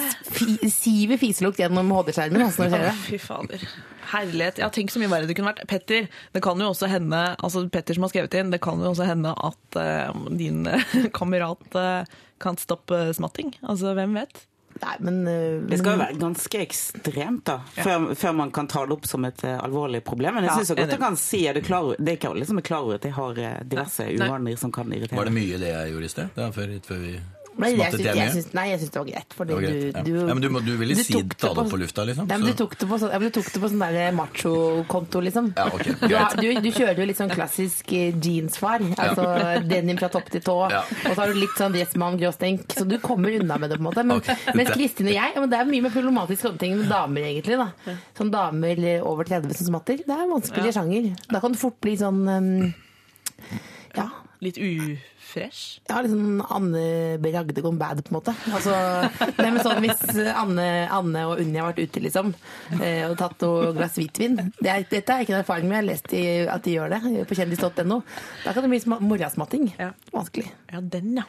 Det siver fiselukt gjennom HD-skjermen altså, det det. fy fader. Herlighet. Ja, tenk så mye verre det kunne vært. Petter, det kan jo også hende altså Petter som har skrevet inn, det kan jo også hende at uh, din eh, kamerat uh, kan stoppe smatting. Altså, hvem vet? Nei, men uh, Det skal jo være ganske ekstremt da, før, før man kan ta det opp som et uh, alvorlig problem. Men jeg Ja, synes så godt jeg kan si, er du klar det er ikke alle som er klar over at jeg har diverse uvaner som kan irritere. Var det mye det jeg gjorde i sted? Det er før, før vi Nei, jeg syns, jeg jeg syns, nei, jeg syns det var greit. Fordi Det var greit, du, ja. du, Ja, men du du ville si- ta det på- på lufta, liksom, Nei, men du tok det på, sånn- ja, men du tok det på sånn der macho-konto, liksom. Ja, okay, du, har, greit. du, du kjører jo litt sånn klassisk eh, jeansfar. Altså denim fra topp til tå. Ja. Og så har du litt sånn dressmann, gråstenk. Så du kommer unna med det, på en måte. Men, okay. mens Kristin og jeg ja, men Det er mye mer problematisk sånne ting med damer, egentlig. da. Sånn damer over 30 som smatter. Det er en vanskelig sjanger. Da kan det fort bli sånn um, Ja. Litt ufresh? Ja, litt sånn Anne B. Ragde gone bad, på en måte. Altså, nei, men sånn, hvis Anne, Anne og Unni har vært ute, liksom, eh, og tatt noe glass hvitvin det er, Dette er ikke en erfaring, men jeg har lest i, at de gjør det på kjendis.no. Da kan det bli morgensmatting. Ja. Vanskelig. Ja, den, ja.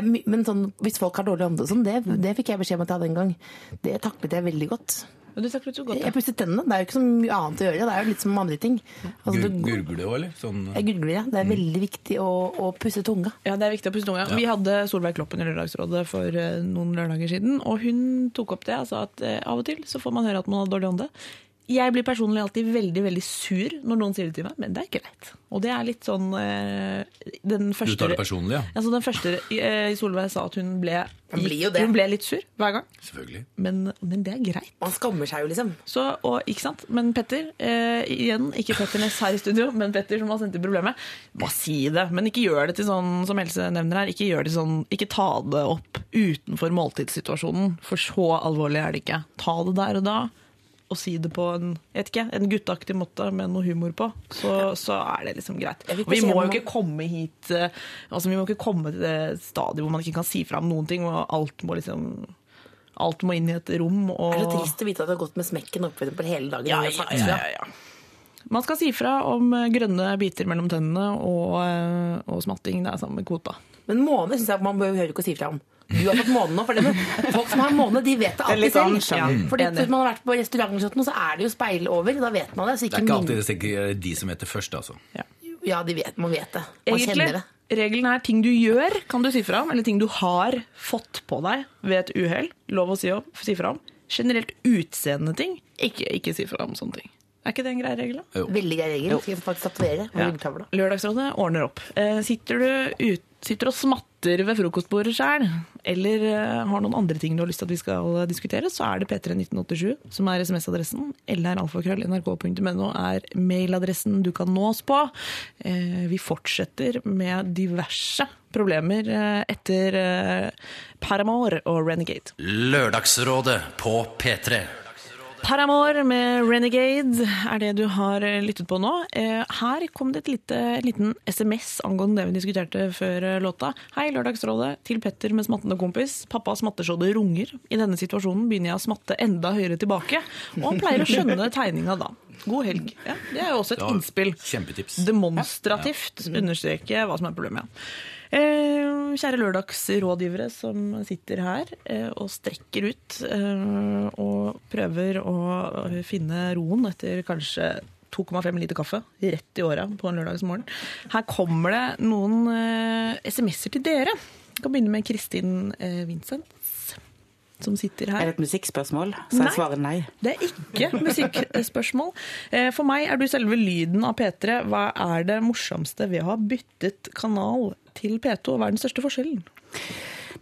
Men sånn, hvis folk har dårlig ånde og sånn, det, det fikk jeg beskjed om at jeg hadde en gang. Det taklet jeg veldig godt. Du taklet så godt. Jeg Ja. pusset tennene. Det er jo ikke så mye annet å gjøre. Det er jo litt som andre ting. Altså, Gur- Gurgler du òg, eller? Sånn, jeg gurgler, ja. Det er veldig viktig å, å pusse tunga. Ja, det er viktig å pusse tunga. Vi hadde Solveig Kloppen i Lørdagsrådet for eh, noen lørdager siden, og hun tok opp det. Altså at eh, av og til så får man høre at man har dårlig ånde. Jeg blir personlig alltid veldig veldig sur når noen sier det til meg, men det er greit. Og det er litt sånn eh, den du tar det personlig, ja? Altså den første eh, Solveig sa at hun ble, det. hun ble litt sur hver gang. Selvfølgelig. Men, men det er greit. Man skammer seg jo, liksom. Så, og, ikke sant? Men Petter, eh, igjen, ikke Petter Ness her i studio, men Petter som har sendt inn problemet. Bare si det, men ikke gjør det til sånn som Else nevner her. Ikke gjør det sånn, ikke ta det opp utenfor måltidssituasjonen, for så alvorlig er det ikke. Ta det der og da, og si det på en, ikke, en gutteaktig måte med noe humor på, så, så er det liksom greit. Og vi må jo ikke komme hit eh, altså Vi må ikke komme til det stadiet hvor man ikke kan si fra om noen ting, og alt må liksom Alt må inn i et rom. Og... Det er så trist å vite at du har gått med smekken oppe på hele dagen. Ja, ja, ja, ja, ja. Man skal si fra om eh, grønne biter mellom tennene og, eh, og smatting. Det er samme kvota. Men måne syns jeg man behøver ikke å si fra om. Du har fått måne nå. For det, folk som har måne, de vet det er alltid selv. sjanger. Fordi. Hvis man har vært på restaurant, så er det jo speil over. Da vet man det. Så Det er ikke alltid det er de som heter først, altså. Ja, de vet, man vet det. Man Egentlig, kjenner det. regelen er ting du gjør, kan du si fra om, eller ting du har fått på deg ved et uhell. Lov å si, om, si fra om. Generelt utseende ting, ikke, ikke si fra om sånne ting. Er ikke det en grei regel, da? Jo. Veldig grei regel. Skal jeg faktisk tatovere på Ja. ryggtavla. Lørdagsrådet ordner opp. Eh, sitter du ut, sitter og smatter ved frokostbordet sjøl, eller eh, har noen andre ting du har lyst til at vi skal diskutere, så er det P31987 som er SMS-adressen. lralfakrøll.nrk.no er mailadressen du kan nå oss på. Eh, Vi fortsetter med diverse problemer eh, etter eh, Paramore og Renegade. Lørdagsrådet på P3. Paramore med Renegade er det du har eh, lyttet på nå. Eh, Her kom det et lite, liten SMS angående det vi diskuterte før eh, låta. Hei, Lørdagsrådet. Til Petter med smattende kompis. Pappa smatter så det runger. I denne situasjonen begynner jeg å smatte enda høyere tilbake, og han pleier å skjønne tegninga da. God helg. Ja, det er jo også et innspill. kjempetips. Demonstrativt understreke hva som er problemet. Eh, kjære lørdagsrådgivere som sitter her eh, og strekker ut eh, og prøver å finne roen etter kanskje 2,5 liter kaffe rett i åra på en lørdagsmorgen. Her kommer det noen eh, SMS-er til dere. Jeg kan begynne med Kristin eh, Vincents, som sitter her. Er det et musikkspørsmål? Så Nei. er svaret nei. Det er ikke musikkspørsmål. Eh, For meg er du selve lyden av P3. Hva er det morsomste ved å ha byttet kanal til P2? Hva er den største forskjellen?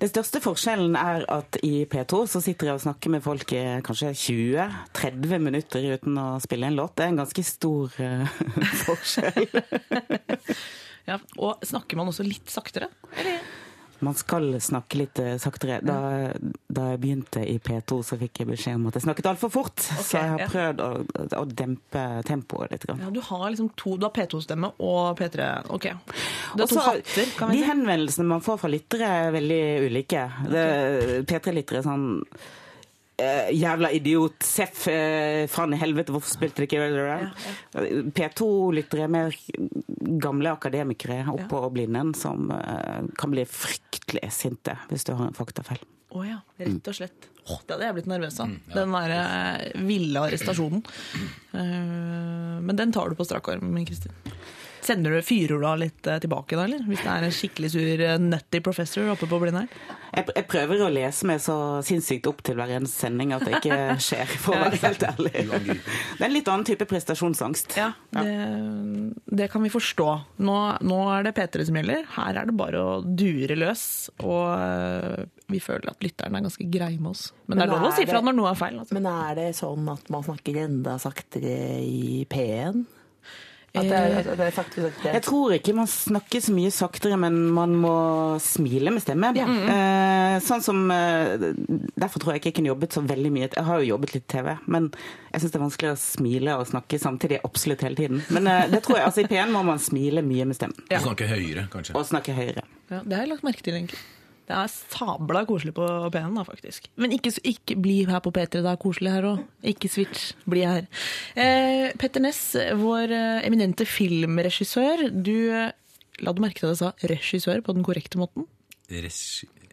Den største forskjellen er at i P2 så sitter jeg og snakker med folk i kanskje 20-30 minutter uten å spille en låt. Det er en ganske stor uh, forskjell. Ja, og snakker man også litt saktere? Eller? Man skal snakke litt eh, saktere. Da, da jeg begynte i P2, så fikk jeg beskjed om at jeg snakket altfor fort. så jeg har ja. prøvd å, å dempe tempoet litt. Grann. Ja, du har liksom to, du har P2-stemme og P3. Ok. Du har to hatter, kan vi de si. henvendelsene man får fra lyttere, er veldig ulike. Okay. P3-lyttere er sånn eh, Jævla idiot. Seff, uh, faen i helvete, hvorfor spilte dere ikke P2-lyttere er mer gamle akademikere oppå blinden som uh, kan bli fryktelig sinte hvis du har en faktafeil. Å ja, rett og slett. Åh, det hadde jeg blitt nervøs av. Den der eh, ville arrestasjonen. Uh, men den tar du på strak arm, Kristin. Sender du, Fyrer du av litt eh, tilbake da, eller? Hvis det er en skikkelig sur eh, nutty professor oppe på Blindern? Jeg, jeg prøver å lese meg så sinnssykt opp til hver eneste sending at det ikke skjer, for å være helt ærlig. Det er en litt annen type prestasjonsangst. Ja, det, det kan vi forstå. Nå, nå er det P3 som gjelder. Her er det bare å dure løs. Og eh, vi føler at lytteren er ganske grei med oss. Men det er lov å si fra når noe er feil. Altså. Men er det sånn at man snakker enda saktere i P1? At det er, at det er faktisk at det Jeg tror ikke man snakker så mye saktere, men man må smile med stemmen. Eh, sånn som, eh, derfor tror jeg ikke jeg kunne jobbet så veldig mye. Jeg har jo jobbet litt TV, men jeg syns det er vanskelig å smile og snakke samtidig absolutt hele tiden. Men eh, det tror jeg, altså i P1 må man smile mye med stemmen. Og snakke høyere, kanskje. Og snakke høyere. Ja, det har jeg lagt merke til, egentlig. Det er sabla koselig på P1, da, faktisk. Men ikke, ikke bli her på P3, det er koselig her òg. Ikke switch, bli her. Eh, Petter Ness, vår eh, eminente filmregissør. Du eh, La du merke til at jeg sa regissør på den korrekte måten? Res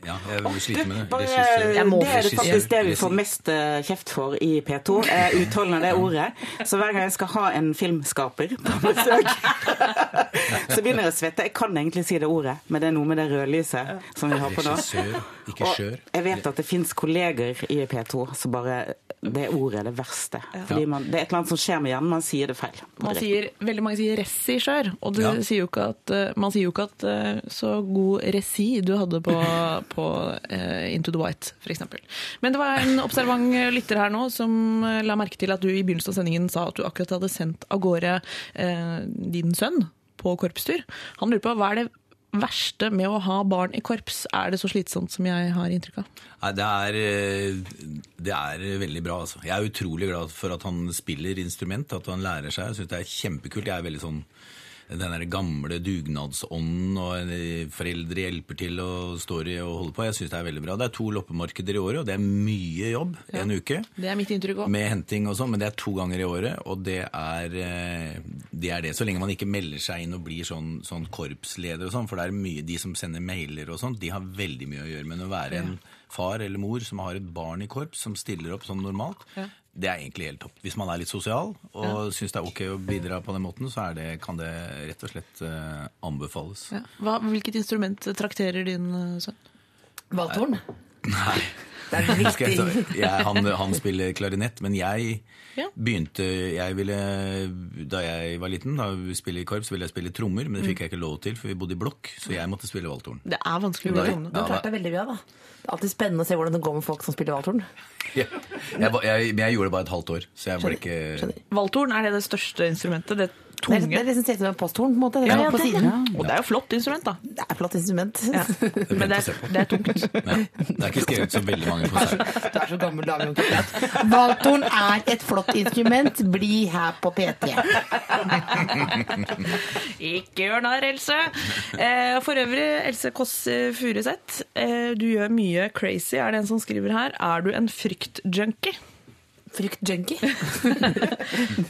ja, jeg vil slite med det. Bare, det, Jeg må det er det faktisk det vi får mest eh, kjeft for i P2. er Uttalen av det ordet. Så hver gang jeg skal ha en filmskaper på besøk, så begynner jeg å svette. Jeg kan egentlig si det ordet, men det er noe med det rødlyset som vi har på nå. Og jeg vet at det fins kolleger i P2 som bare Det ordet er det verste. Fordi man, det er et eller annet som skjer med hjernen. Man sier det feil. Man sier, veldig mange sier regissør, og det Ja. sier jo ikke at, eh, man sier jo ikke at eh, så god resi du hadde på, på eh, Into the White, f.eks. Men det var en observant lytter her nå som eh, la merke til at du i begynnelsen av sendingen sa at du akkurat hadde sendt av gårde eh, din sønn på korpstur. Han lurer på hva er det verste med å ha barn i korps? Er det så slitsomt som jeg har inntrykk av? Nei, det er, eh, det er veldig bra, altså. Jeg er utrolig glad for at han spiller instrument, at han lærer seg. Jeg syns det er kjempekult. Jeg er veldig sånn den der gamle dugnadsånden og eh, foreldre hjelper til og står i og holder på. Jeg syns det er veldig bra. Det er to loppemarkeder i året, og det er mye jobb en uke. Det er mitt inntrykk òg. Med henting og sånn, men det er to ganger i året, og det er, eh, det er det. Så lenge man ikke melder seg inn og blir sånn, sånn korpsleder og sånn, for det er mye, de som sender mailer og sånn, de har veldig mye å gjøre. Men å være en far eller mor som har et barn i korps, som stiller opp som normalt, det er egentlig helt topp. Hvis man er litt sosial og synes syns det er ok å bidra på den måten, så er det, kan det rett og slett uh, anbefales. Ja. Hva, hvilket instrument trakterer din eh, sønn? Valthorn? Nei. Det er viktig. jeg, han, han spiller klarinett, men jeg Ja. begynte jeg ville, Da jeg var liten, da vi spille i korps, ville jeg spille trommer, men det fikk jeg ikke lov til, for vi bodde i blokk, så jeg måtte spille valthorn. Det er vanskelig å bli sånn. Du har klart deg veldig bra, da. Det er alltid spennende å se hvordan det går med folk som spiller valthorn. Jeg, jeg, men jeg gjorde det bare et halvt år, så jeg var ikke Skjønner. Valthorn, er det det største instrumentet? Det Det er, tunge? det er liksom ser ut som en posthorn, på en måte. Det, Ja, er ja, på det, siden. Og det er jo flott instrument, da. det er flott instrument. Ja. Men det er, det er tungt. ja, Det er ikke skrevet så veldig mange konserter. Du er så gammel dame. Valthorn er et flott instrument. Bli her på P3. Ikke gjør narr, Else. Eh, for øvrig, Else Kåss Furuseth, eh, du gjør mye crazy, er det en som skriver her. Er du en fryktjunkie? Fruktjunkie?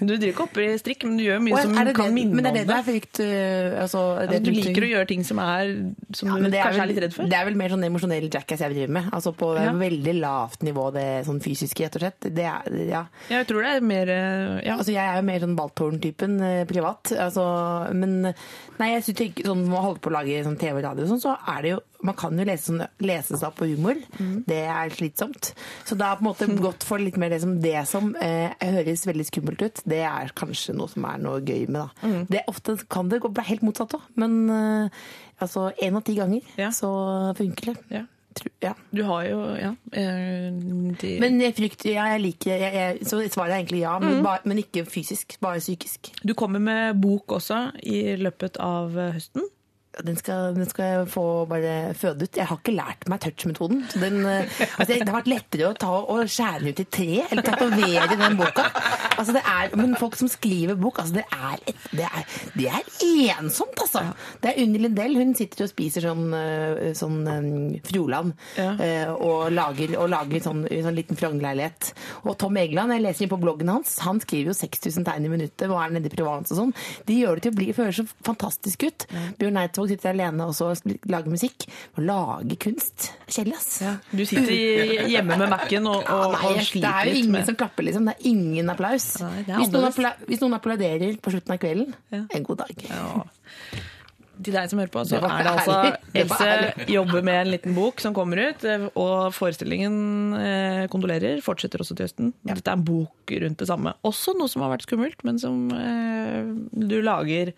Du driver ikke opp i strikk, men du gjør mye som det kan det- minne Men det er det det. er frykt øh, altså, det Altså, du liker å gjøre ting som, er, som Ja, du men er, kanskje vel, er litt redd for? det er vel mer sånn emosjonell jackass jeg driver med. Altså på Ja. veldig lavt nivå, det sånn fysiske, rett og slett. Det er, ja. Ja, jeg tror det er mer eh, ja. Altså, jeg er jo mer sånn Balthorn-typen eh, privat. Altså, men nei, jeg synes ikke sånn man holder på å lage sånn TV og radio, og sånn, så er det jo Man kan jo lese, sånn, lese seg opp på humor. Mm. Det er slitsomt. Så er på en måte gått for litt mer det som, det som eh, høres veldig skummelt ut. Det er kanskje noe som er noe gøy med, da. Mm. Det, ofte kan det gå helt motsatt òg, men eh, altså én av ti ganger Ja. så funker det. Ja. Ja. Du har jo Ja. eh, de, Men jeg frykter, ja, jeg liker jeg, jeg, Så svaret er egentlig ja, Mm. men, bare, men ikke fysisk. Bare psykisk. du kommer med bok også i løpet av høsten. Den skal, den skal jeg få bare føde ut. Jeg har ikke lært meg touch-metoden. eh, Altså, det har vært lettere å ta og skjære den ut i tre, eller tatovere den boka. Altså, det er, men folk som skriver bok, altså, det er, et, det er, det er ensomt, altså. Det er Unni Lindell, hun sitter og spiser sånn, eh, sånn eh, Froland, Ja. og lager, og lager sånn, sånn liten Frogner-leilighet. Og Tom Egeland, jeg leser inn på bloggen hans, han skriver jo 6000 tegn i minuttet og er nede i Provence og sånn. De gjør det til å bli, føles så fantastisk ut. Bjørn Eidsvåg sitter alene også og lager musikk. Og lager kunst. Kjedelig, ass. Du sitter hjemme med Mac-en og, Ja, og, sliter litt med det er jo ingen med som klapper, liksom. Det er ingen applaus. Nei, er hvis, noen appla hvis noen applauderer på slutten av kvelden, Ja. en god dag. Ja. Til deg som hører på, så Det er det altså Else jobber med en liten bok som kommer ut, eh, og forestillingen eh, kondolerer, fortsetter også til høsten. Dette er en bok rundt det samme. Også noe som har vært skummelt, men som eh, du lager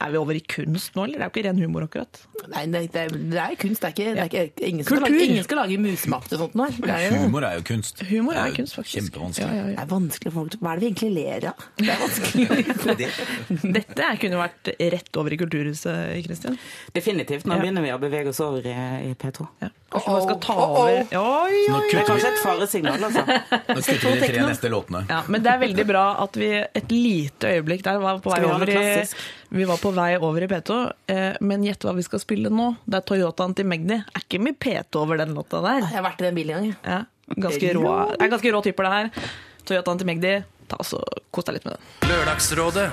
Er vi over i kunst nå, eller? Det er jo ikke ren humor, akkurat. Nei, det, det, det er kunst. Det er ikke, det er ikke ingen, skal lage, ingen skal lage musemakt til sånt nå. Det er, jo, Humor er jo kunst. Humor er jo kunst, faktisk. Kjempevanskelig. Ja, ja, det er vanskelig for folk Hva er det vi egentlig ler av? Det er vanskelig. Dette kunne vært rett over i Kulturhuset, Kristian. Definitivt. Nå Ja. begynner vi å bevege oss over i, i P2. Ja. Kanskje man skal ta over oh, oh. Oi, Oi, oi, Det er kanskje et faresignal, altså. nå kutter vi de tre neste låtene. Ja, men det er veldig bra at vi et lite øyeblikk der var på vei over i, klassisk? Vi var på vei over i P2, eh, men gjett hva vi skal spille nå. Det er Toyotaen til Magdi. Er ikke mye P2 over den låta der. Jeg har vært i den bilen en gang. Ja, ganske rå, det er ganske rå typer, det her. Toyotaen til Magdi. Ta så Kos deg litt med den. Lørdagsrådet.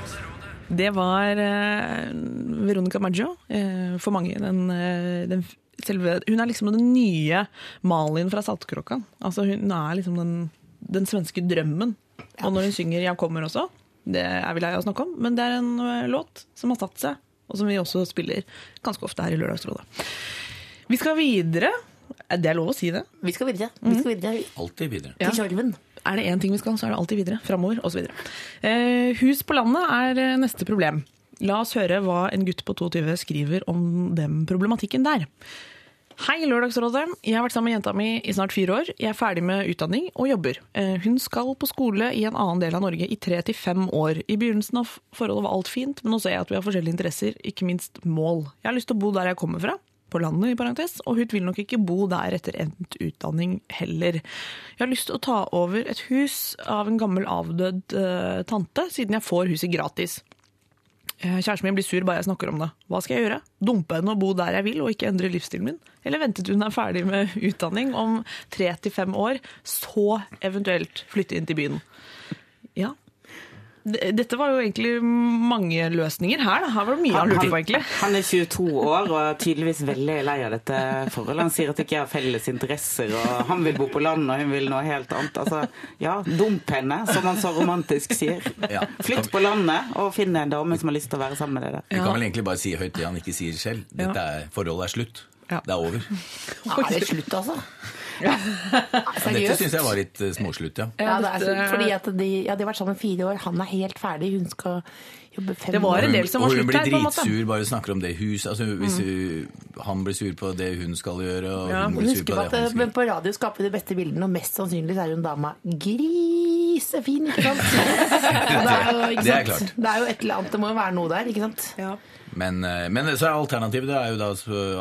Det var eh, Veronica Maggio. Eh, for mange den, den selve Hun er liksom den nye Malin fra Saltkråkan. Altså, hun er liksom den, den svenske drømmen. Og når hun synger 'Jeg kommer' også, det er vi lei av å snakke om, men det er en eh, låt som har satt seg, og som vi også spiller ganske ofte her i Lørdagsrådet. Vi skal videre. Eh, Det er lov å si det. Vi skal videre. Vi skal videre Alltid videre. Ja. til Tjorven. Er det én ting vi skal, så er det alltid videre. Framover osv. Eh, hus på landet er neste problem. La oss høre hva en gutt på 22 skriver om den problematikken der. Hei, Lørdagsrådet. Jeg har vært sammen med jenta mi i snart fire år. Jeg er ferdig med utdanning og jobber. Eh, Hun skal på skole i en annen del av Norge i tre til fem år. I begynnelsen av forholdet var alt fint, men nå ser jeg at vi har forskjellige interesser, ikke minst mål. Jeg har lyst til å bo der jeg kommer fra, på landet i parentes, og hun vil nok ikke bo der etter endt utdanning heller. Jeg har lyst til å ta over et hus av en gammel avdød uh, tante, siden jeg får huset gratis. Eh, Kjæresten min blir sur bare jeg snakker om det. Hva skal jeg gjøre? Dumpe henne og bo der jeg vil, og ikke endre livsstilen min? Eller vente til hun er ferdig med utdanning om tre til fem år, så eventuelt flytte inn til byen? Ja. Dette var jo egentlig mange løsninger her. Da. Her var det mye han lurte på, egentlig. han er 22 år og er tydeligvis veldig lei av dette forholdet. Han sier at de ikke har felles interesser, og han vil bo på landet, og hun vil noe helt annet. Altså, ja, dump henne, som han så romantisk sier. Ja. Flytt på landet og finn en dame som har lyst til å være sammen med deg der. Vi kan vel egentlig bare si høyt det han ikke sier selv. Dette er, forholdet er slutt. Ja. Det er over. Ja, er det slutt, altså? Dette Seriøst? syns jeg var litt eh, småslutt, ja. Ja, det er, dette- fordi at de, ja, de har vært sammen fire år. Han er helt ferdig. Hun skal jobbe fem Det var en år. del som var hun slutt blir her, på en måte. dritsur, bare snakker om det huset. Altså, hvis hun, han blir sur på det hun skal gjøre, og Ja, hun blir sur på det at han eh, skal gjøre. på radio skaper vi de beste bildene, og mest sannsynlig er hun dama grisefin, ikke sant? Det, er jo, ikke Det er klart. det er jo et eller annet, det må jo være noe der, ikke sant? Men, eh, men så er alternativet er jo da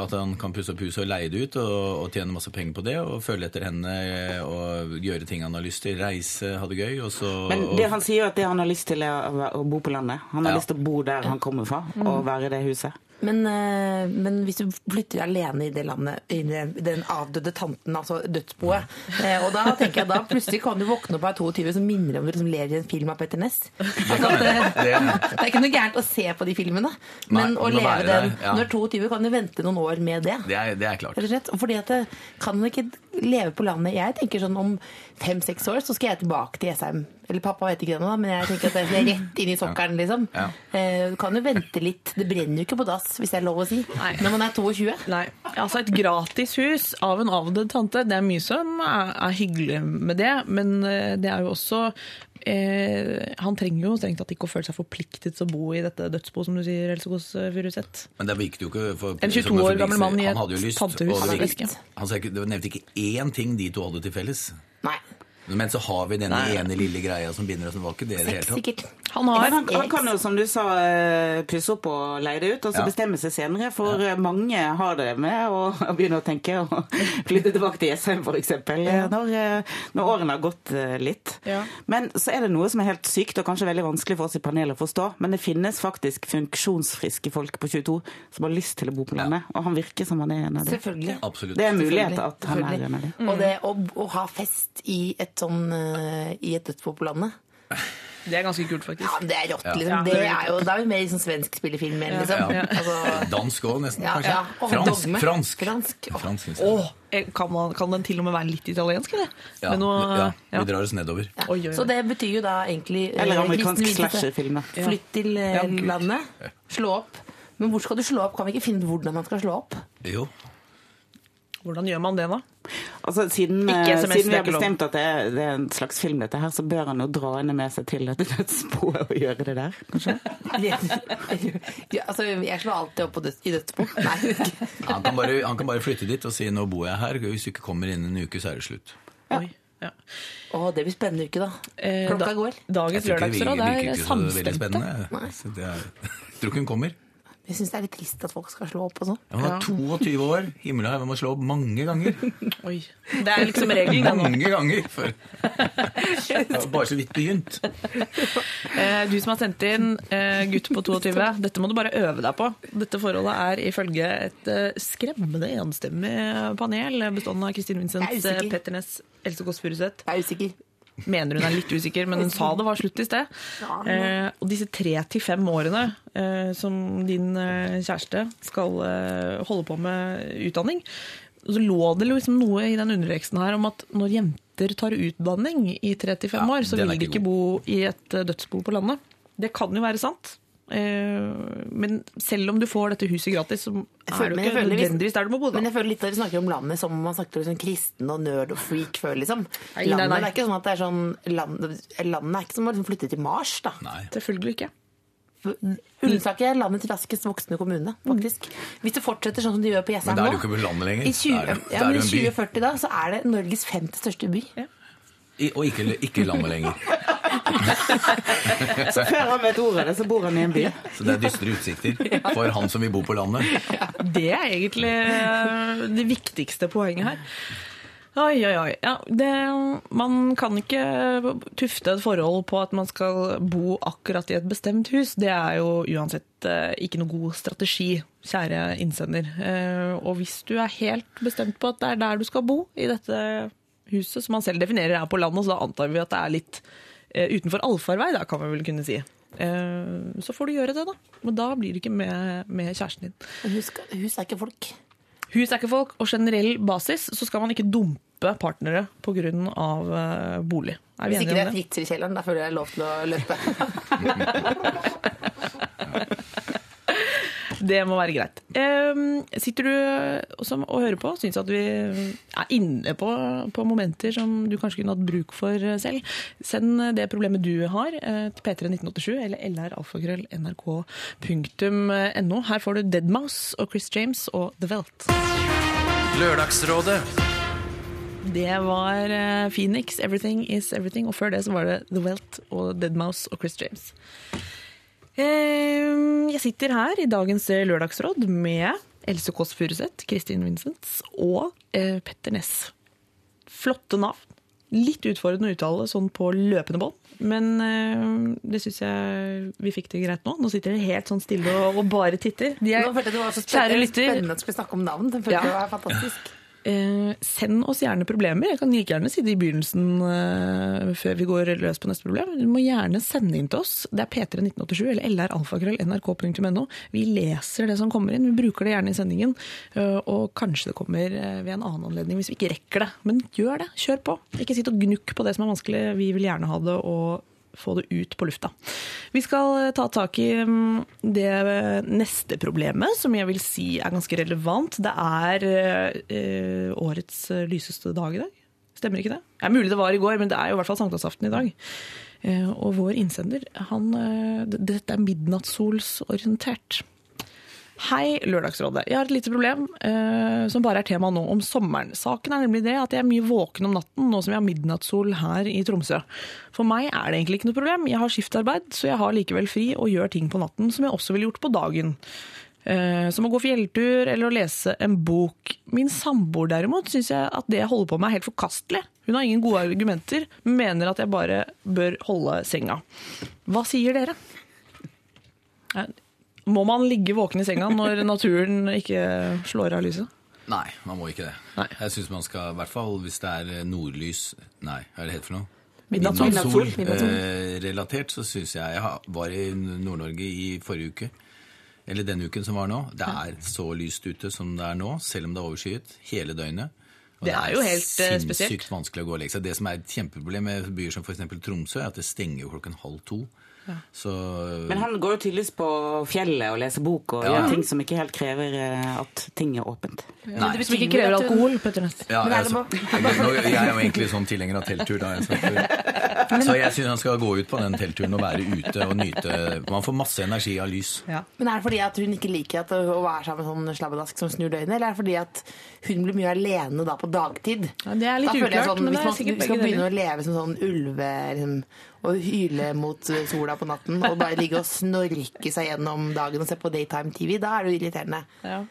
at han kan pusse opp huset og leie det ut og, og tjene masse penger på det og følge etter henne eh, og gjøre ting han har lyst til. Reise, ha det gøy. Og så, Men det han sier jo at det han har lyst til er å, å bo på landet. Han har Ja. lyst til å bo der han kommer fra, og være i det huset. Men, eh, men hvis du flytter alene i det landet, i den avdøde tanten, altså dødsboet, eh, og da tenker jeg da plutselig kan du våkne opp av 22 som minner om du liksom lever i en film av Petter Ness. Altså, det, det er ikke noe gærent å se på de filmene, men Nei, å leve den der, ja. Når 22 kan du vente noen år med det. det, er, det er klart. Rett og slett. Fordi at det, Kan man ikke leve på landet? Jeg tenker sånn om fem-seks år så skal jeg tilbake til Jessheim. Eller pappa vet ikke det nå, men jeg tenker at det er rett inn i sokkelen, liksom. Ja. Eh, Du kan jo vente litt. Det brenner jo ikke på dass, hvis det er lov å si. Nei. Når man er 22. Nei, altså Et gratis hus av en avdød tante, det er mye som er, er hyggelig med det. Men eh, det er jo også eh, Han trenger jo strengt tatt ikke å føle seg forpliktet til å bo i dette dødsboet, som du sier, Else Kåss Furuseth. Men det virket jo ikke for, En 22 som år gammel mann i Han hadde jo et tantehus. Han, Han han nevnte ikke én ting de to hadde til felles. Nei. Men så har vi denne ene lille greia som binder oss. Det var ikke det i det hele tatt. Han har han, han kan jo, som du sa, eh, pusse opp og leie det ut, og så Ja. bestemme seg senere. For ja. mange har det med å, å begynne å tenke og flytte tilbake til Jessheim, f.eks. Når, eh, når årene har gått eh, litt. Ja. Men så er det noe som er helt sykt, og kanskje veldig vanskelig for oss i panelet å forstå. Men det finnes faktisk funksjonsfriske folk på 22 som har lyst til å bo på landet. Og han virker som han er en av dem. Selvfølgelig. Absolutt. Det er en mulighet at han er en av dem. Mm. Og det å, å ha fest i et sånn uh, i et dødsbo på landet Det er ganske kult, faktisk. Ja, det er rått, liksom. Ja, det det er er jo, da er vi mer i sånn svensk spillefilm liksom. Ja. Altså, Dansk òg, nesten. ja, kanskje. ja. Og Fransk. Fransk. Fransk. Åh. Fransk eh, kan, man, kan den til og med være litt italiensk, eller? Ja, noe- ja, ja. vi drar oss nedover. Ja. Oi, oi, oi. Så det betyr jo da egentlig eh, Eller amerikansk slasherfilm. Flytt til eh, Ja, landet, slå opp. Men hvor skal du slå opp? Kan vi ikke finne ut hvordan man skal slå opp? Jo. Hvordan gjør man det, da? Altså, siden, eh, SMS, siden vi har bestemt at det er, det er en slags film, dette her, så bør han jo dra henne med seg til dette dødsboet og gjøre det der, kanskje? ja, altså, jeg slår alltid opp på døds, i dødsbo. Nei. Han kan, bare, han kan bare flytte dit og si 'nå bor jeg her'. Hvis du ikke kommer innen en uke, så er det slutt. Oi, ja. Å, det blir spennende uke, da. Eh, Klokka da- går. Dagens Jeg tror det lørdagsråd er samstemte. jeg tror ikke hun kommer. Jeg syns det er litt trist at folk skal slå opp og sånn. Ja, Hun er 22 år. Himla jeg må slå opp mange ganger. Oi. Det er liksom regelen. det. Mange ganger før. Jeg har bare så vidt begynt. Eh, Du som har sendt inn eh, gutt på 22, dette må du bare øve deg på. Dette forholdet er ifølge et eh, skremmende enstemmig panel bestående av Kristin Vincent, Petter Ness, Else Kåss Furuseth. Jeg er usikker. Mener hun er litt usikker, men hun sa det var slutt i sted. Ja, Eh, og disse tre til fem årene eh, som din eh, kjæreste skal holde på med utdanning, så lå det liksom noe i den underteksten her om at når jenter tar utdanning i tre til fem år, så vil de ikke bo i et dødsbo på landet. Det kan jo være sant. Eh, men selv om du får dette huset gratis, så er føler- det men ikke nødvendigvis der du må bo. Men jeg føler litt at vi snakker om landet som om man snakker om sånn kristen og nerd og freak før, liksom. Nei, nei, Landet nei. er ikke sånn at det er sånn land, Landet er ikke som å liksom flytte til Mars, da. Nei. Selvfølgelig ikke. Ullensaker er landets raskest voksende kommune, faktisk. Hvis det fortsetter sånn som de gjør på Men Jessheim nå er det er jo ikke landet lenger. i 20, Da er det- da ja, er men I jo en by. 2040 da, så er det Norges femte største by. I, og ikke, ikke landet lenger. Så før han vet ordet av det, så bor han i en by. Så det er dystre utsikter for han som vil bo på landet. Det er egentlig eh, det viktigste poenget her. Oi, oi, oi. Ja, det, man kan ikke tufte et forhold på at man skal bo akkurat i et bestemt hus. Det er jo uansett eh, ikke noe god strategi, kjære innsender. Eh, og hvis du er helt bestemt på at det er der du skal bo, i dette huset, som han selv definerer er på landet, så da antar vi at det er litt eh, utenfor allfarvei, da kan vi vel kunne si. Eh, så får du gjøre det, da. Men da blir du ikke med, med kjæresten din. Husk, hus er ikke folk. Hus er ikke folk, og generell basis så skal man ikke dumpe partnere pga. Uh, bolig. Er vi Hvis ikke enige det er om det? Fritzer i kjelleren, da føler jeg lov til å løpe. Det må være greit. Sitter du som, og hører på, og syns at vi er inne på, på momenter som du kanskje kunne hatt bruk for selv, send det problemet du har eh, til P31987 eller lralfakrøll.nrk.no. Her får du Deadmouse og Chris James og The Welt. Lørdagsrådet. Det var eh, Phoenix, Everything Is Everything, og før det så var det The Welt og Deadmouse og Chris James. Eh, Jeg sitter her i dagens lørdagsråd med Else Kåss Furuseth, Kristin Vincents og eh, Petter Ness. Flotte navn. Litt utfordrende å uttale sånn på løpende bånd, men eh, det syns jeg vi fikk det greit nå. Nå sitter dere helt sånn stille og, bare titter. Er, Nå følte jeg det var så spennende, lytter, spennende at vi skulle snakke om navn. Den følte Ja. det var fantastisk. Eh, send oss gjerne problemer. Jeg kan like gjerne si det i begynnelsen eh, før vi går løs på neste problem. Du må gjerne sende inn til oss. Det er p31987 eller lralfakrøll.nrk.no. Vi leser det som kommer inn. Vi bruker det gjerne i sendingen. eh, og kanskje det kommer eh, ved en annen anledning hvis vi ikke rekker det. Men gjør det. Kjør på. Ikke sitt og gnukk på det som er vanskelig. Vi vil gjerne ha det. og få det ut på lufta. Vi skal eh, ta tak i mm, det neste problemet, som jeg vil si er ganske relevant. Det er eh, årets eh, lyseste dag i dag. Stemmer ikke det? Det er mulig det var i går, men det er jo i hvert fall sankthansaften i dag. Eh, og vår innsender, han eh, Dette er midnattssolsorientert. Hei, Lørdagsrådet. Jeg har et lite problem eh, som bare er tema nå, om sommeren. Saken er nemlig det at jeg er mye våken om natten nå som vi har midnattssol her i Tromsø. For meg er det egentlig ikke noe problem. Jeg har skiftarbeid, så jeg har likevel fri og gjør ting på natten som jeg også ville gjort på dagen. Eh, som å gå fjelltur eller å lese en bok. Min samboer derimot syns jeg at det jeg holder på med er helt forkastelig. Hun har ingen gode argumenter, men mener at jeg bare bør holde senga. Hva sier dere? Eh, Må man ligge våken i senga når naturen ikke slår av lyset? Nei, man må ikke det. Nei. Jeg syns man skal, i hvert fall hvis det er eh, nordlys Nei, hva er det helt for noe? Midnattssol. Midnattssol. Midnattssol. Eh, relatert så syns jeg Jeg var i Nord-Norge i forrige uke. Eller denne uken som var nå. Det er så lyst ute som det er nå, selv om det er overskyet hele døgnet. Og Det er jo helt, spesielt. Det er sinnssykt vanskelig å gå og legge seg. Det som er et kjempeproblem med byer som f.eks. Tromsø, er at det stenger jo klokken halv to. Så Men han går jo tydeligvis på fjellet og leser bok og Ja. gjør ting som ikke helt krever eh, at ting er åpent. Nei. Som ikke krever alkohol, Petter Nøst. Ja, jeg, altså, nå, jeg er jo egentlig sånn tilhenger av telttur. Da, jeg så jeg syns han skal gå ut på den teltturen og være ute og nyte Man får masse energi av lys. Men er det fordi at hun ikke liker at å være sammen med sånn slabbedask som snur døgnet, eller er det fordi at hun blir mye alene da på dagtid? Ja, det er litt Da jeg uklart, er Hvis man skal begynne å leve som sånn ulve liksom, og hyle mot eh, sola på natten og bare ligge og snorke seg gjennom dagen og se på daytime TV, da er det jo irriterende. Ja.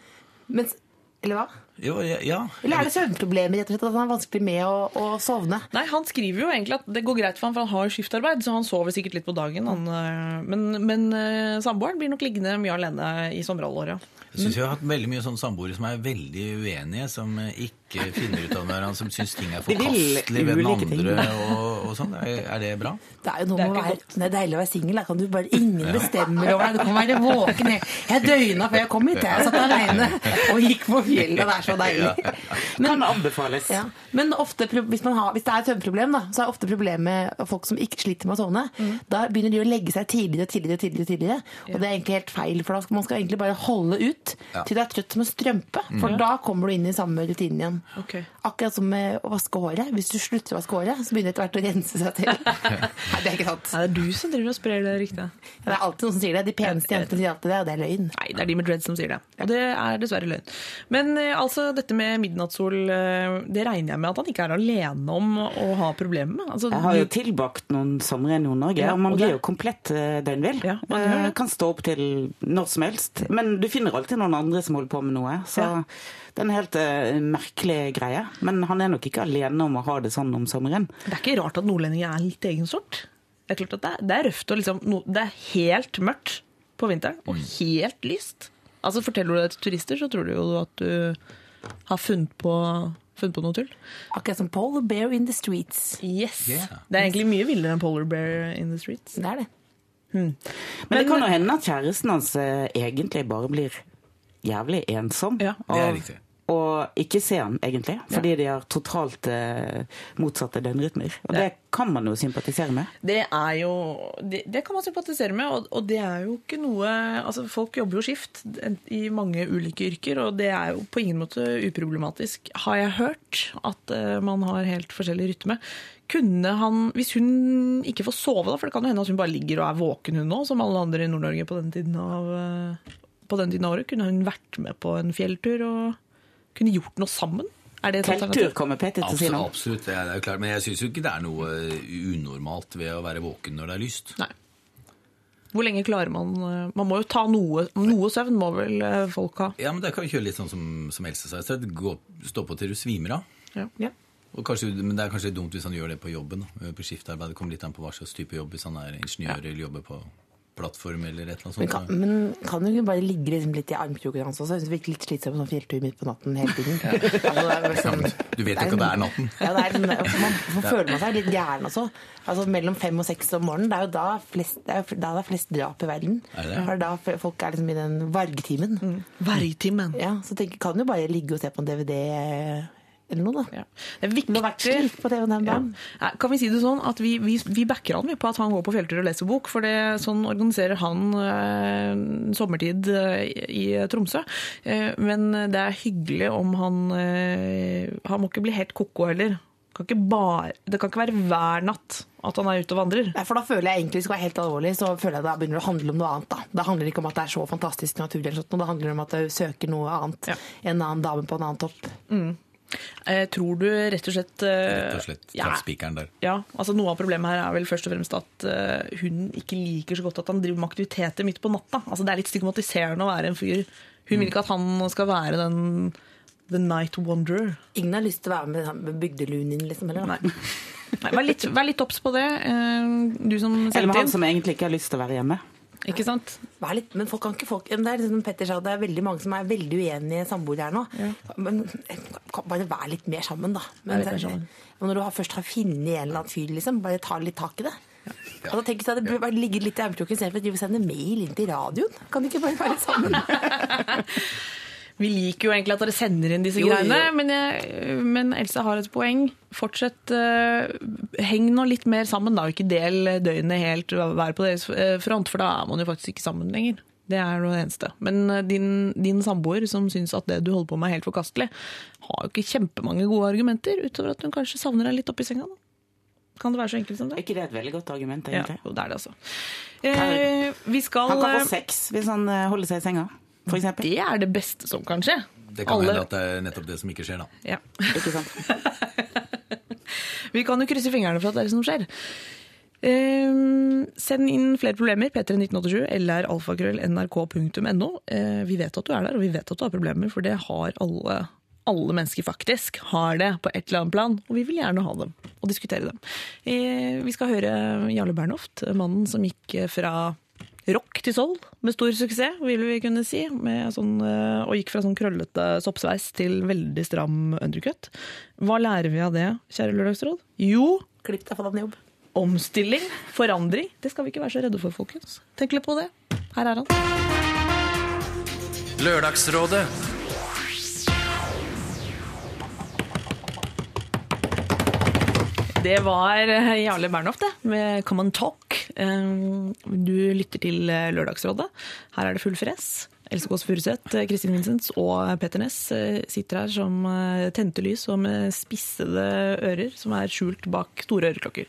Mens, eller hva? Jo, ja, ja. Eller er det søvnproblemer, rett og slett, at han er vanskelig med å, å sovne? Nei, Han skriver jo egentlig at det går greit for han, for han har skiftarbeid, så han sover sikkert litt på dagen. Han, øh, men men øh, samboeren blir nok liggende mye alene i sommerhalvåret. Jeg syns vi har hatt veldig mye sånne samboere som er veldig uenige, som eh, ikke finner ut av hverandre, som syns ting er forkastelig ved den andre og, og sånn. Er, er det bra? Det er jo noe med å være, det er deilig å være singel. Da kan du bare ingen bestemmer over deg. Du kan være våken. Jeg- døgna før jeg kom hit. Jeg satt alene og gikk på fjellet. Det er så deilig. Kan anbefales. Ja. Men ofte, hvis, man har, hvis det er et søvnproblem, da, så er ofte problemet med folk som ikke sliter med å sovne. Da begynner de å legge seg tidligere, tidligere, tidligere. tidligere Og det er egentlig helt feil, for da skal man skal egentlig bare holde ut til du er trøtt som en strømpe. For da kommer du inn i samme rutinen igjen. Ok. Akkurat som med å vaske håret. Hvis du slutter å vaske håret, så begynner det etter hvert å rense seg til. Nei, det er ikke sant. Nei, det er du som driver og sprer det ryktet. Det er alltid noen som sier det. De peneste jentene sier alltid det, og det er løgn. Nei, det er de med dreads som sier det. Og det er dessverre løgn. Men eh, altså, dette med midnattssol, eh, det regner jeg med at han ikke er alene om å ha problemer med. Altså, Jeg har jo tilbakt noen somre i Nord-Norge, Ja, og man og blir det- jo komplett eh, døgnvill. Ja, man Kan stå opp til når som helst. Men du finner alltid noen andre som holder på med noe. Så Ja. Det er en helt uh, merkelig greie. Men han er nok ikke alene om å ha det sånn om sommeren. Det er ikke rart at nordlendinger er litt egen sort. Det er klart at det er, det er røft og liksom, no, Det er helt mørkt på vinteren, og helt lyst. Altså Forteller du det til turister, så tror du jo at du har funnet på, funnet på noe tull. Akkurat som Polar Bear in the Streets. Yes. Yeah. Det er egentlig mye villere enn Polar Bear in the Streets. Det er det. Men, det kan jo hende at kjæresten hans eh, egentlig bare blir jævlig ensom. Ja. Det er riktig. Og ikke se han, egentlig. Fordi de har totalt eh, motsatte døgnrytmer. Og det kan man jo sympatisere med. Det er jo Det, det kan man sympatisere med, og, og det er jo ikke noe Altså, folk jobber jo skift i mange ulike yrker, og det er jo på ingen måte uproblematisk. Har jeg hørt at eh, man har helt forskjellig rytme. Kunne han, hvis hun ikke får sove, da, for det kan jo hende at hun bare ligger og er våken hun nå, som alle andre i Nord-Norge på den tiden av eh, på den tiden av året, kunne hun vært med på en fjelltur og kunne gjort noe sammen? Er det et Telttur kommer Peter til å si nå. absolutt det er jo klart. Men jeg syns jo ikke det er noe unormalt ved å være våken når det er lyst. Nei. Hvor lenge klarer man eh, Man må jo ta noe Noe søvn må vel eh, folk ha. Ja, men det kan vi kjøre litt sånn som, som Else sa i sted. Stå på til du svimer av. Ja. Ja. Og kanskje, men det er kanskje dumt hvis han gjør det på jobben. Da. På skiftarbeid. Det kommer litt an på hva slags type jobb. Hvis han er ingeniør eller jobber på plattform eller et eller annet Men sånt. kan, men kan du ikke bare ligge liksom litt i armkroken hans også? Jeg synes det virker litt slitsomt med sånn fjelltur midt på natten hele tiden. Altså, det er sånn- Du vet jo ikke at det er natten. Ja, det er, sånn- altså, man, man føler man seg litt gæren også. Altså, mellom fem og seks om morgenen, det er jo da, flest, det er, da det er flest drap i verden. Er det? For er da folk er liksom i den vargtimen. Vergtimen. Ja, så tenk, kan du bare ligge og se på en DVD eller noe, da. Ja. Det er viktig på TV den dagen. Ja. Kan vi si det sånn at vi, vi, vi backer han på at han går på fjelltur og leser bok, for det, sånn organiserer han eh, sommertid eh, i Tromsø. Eh, men det er hyggelig om han eh, Han må ikke bli helt ko-ko heller. Kan bare, det kan ikke være hver natt at han er ute og vandrer. Nei, for da føler jeg egentlig, skal være helt alvorlig, så føler jeg det begynner å handle om noe annet. da. Det handler ikke om at det er så fantastisk naturlig, eller sånt, det handler om at du søker noe annet. Ja. En annen dame på en annen topp. Eh, tror du rett og slett eh, Rett og slett ja, spikeren der. Ja, altså Noe av problemet her er vel først og fremst at eh, hun ikke liker så godt at han driver med aktiviteter midt på natta. Altså Det er litt stigmatiserende å være en fyr. Hun vil ikke at han skal være den the night wanderer. Ingen har lyst til å være med, med bygdelunien, liksom, heller. Nei. Nei, vær litt, obs på det, eh, du som Eller med han som egentlig ikke har lyst til å være hjemme. Ikke sant? Vær litt, men folk kan ikke folk, det er liksom som Petter sa, det er veldig mange som er veldig uenige samboere her nå. Men bare være litt mer sammen, da. Men, Vær mer sammen. når du først har funnet en eller annen fyr, liksom, bare ta litt tak i det. Ja. Og da tenker jeg at det burde bare ligget litt i armkroken istedenfor å vil sende mail inn til radioen. Kan de ikke bare være sammen? Vi liker jo egentlig at dere sender inn disse Jo, greiene, jo. Men, jeg, men Else har et poeng. Fortsett, Uh, heng nå litt mer sammen, da, ikke del døgnet helt hver på deres eh, front, for da er man jo faktisk ikke sammen lenger. Det er det eneste. Men eh, din, din samboer som syns at det du holder på med er helt forkastelig, har jo ikke kjempemange gode argumenter, utover at hun kanskje savner deg litt oppi senga. da. Kan det være så enkelt som Er det? ikke det et veldig godt argument, Ja, egentlig? jo, det er det altså. Eh, vi skal Han kan få sex hvis han holder seg i senga, for eksempel. Det er det beste som kan skje. Det kan Alle- hende at det er nettopp det som ikke skjer, da. Ja. Ikke sant? Vi kan jo krysse fingrene for at det er det som skjer. Ehm, send inn flere problemer. P31987 eller alfakrøll.nrk.no. Eh, vi vet at du er der, og vi vet at du har problemer, for det har alle. Alle mennesker faktisk har det på et eller annet plan, og vi vil gjerne ha dem og diskutere dem. Eh, vi skal høre Jarle Bernhoft, mannen som gikk fra rock til soul med stor suksess, vil vi kunne si. Med sånn, eh, og gikk fra sånn krøllete soppsveis til veldig stram undercut. Hva lærer vi av det, kjære Lørdagsråd? Jo, Klipp deg fra den jobb. omstilling, forandring. Det skal vi ikke være så redde for, folkens. Tenk litt på det. Her er han. Lørdagsrådet. Det var eh, Jarle Bernhoft, det, med Come on Talk. Eh, Du lytter til eh, Lørdagsrådet. Her er det full fres. Else Kåss Furuseth, Kristin Vincents og Petter Ness sitter her som tente lys og med spissede ører som er skjult bak store øreklokker.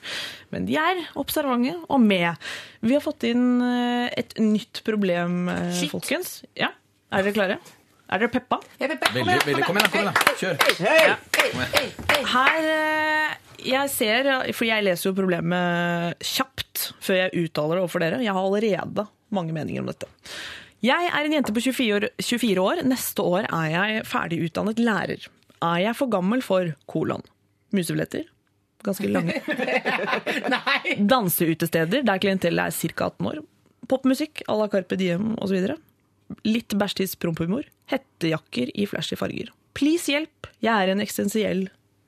Men de er observante og med. Vi har fått inn et nytt problem, Shit. folkens. Ja, Er dere klare? Er dere peppa? Jeg Veldig, veldig, Kom igjen, da. kom igjen. Kjør. Kom igjen. Her Jeg ser, for jeg leser jo problemet kjapt før jeg uttaler det overfor dere. Jeg har allerede mange meninger om dette. Jeg er en jente på 24 år, 24 år. Neste år er jeg ferdig utdannet lærer. Er jeg for gammel for kolon? Musebilletter. Ganske lange. Danseutesteder der klientellet er ca. 18 år. Popmusikk à la Carpe Diem osv. Litt bæsjtidsprompehumor. Hettejakker i flashy farger. Please hjelp, jeg er en eksistensiell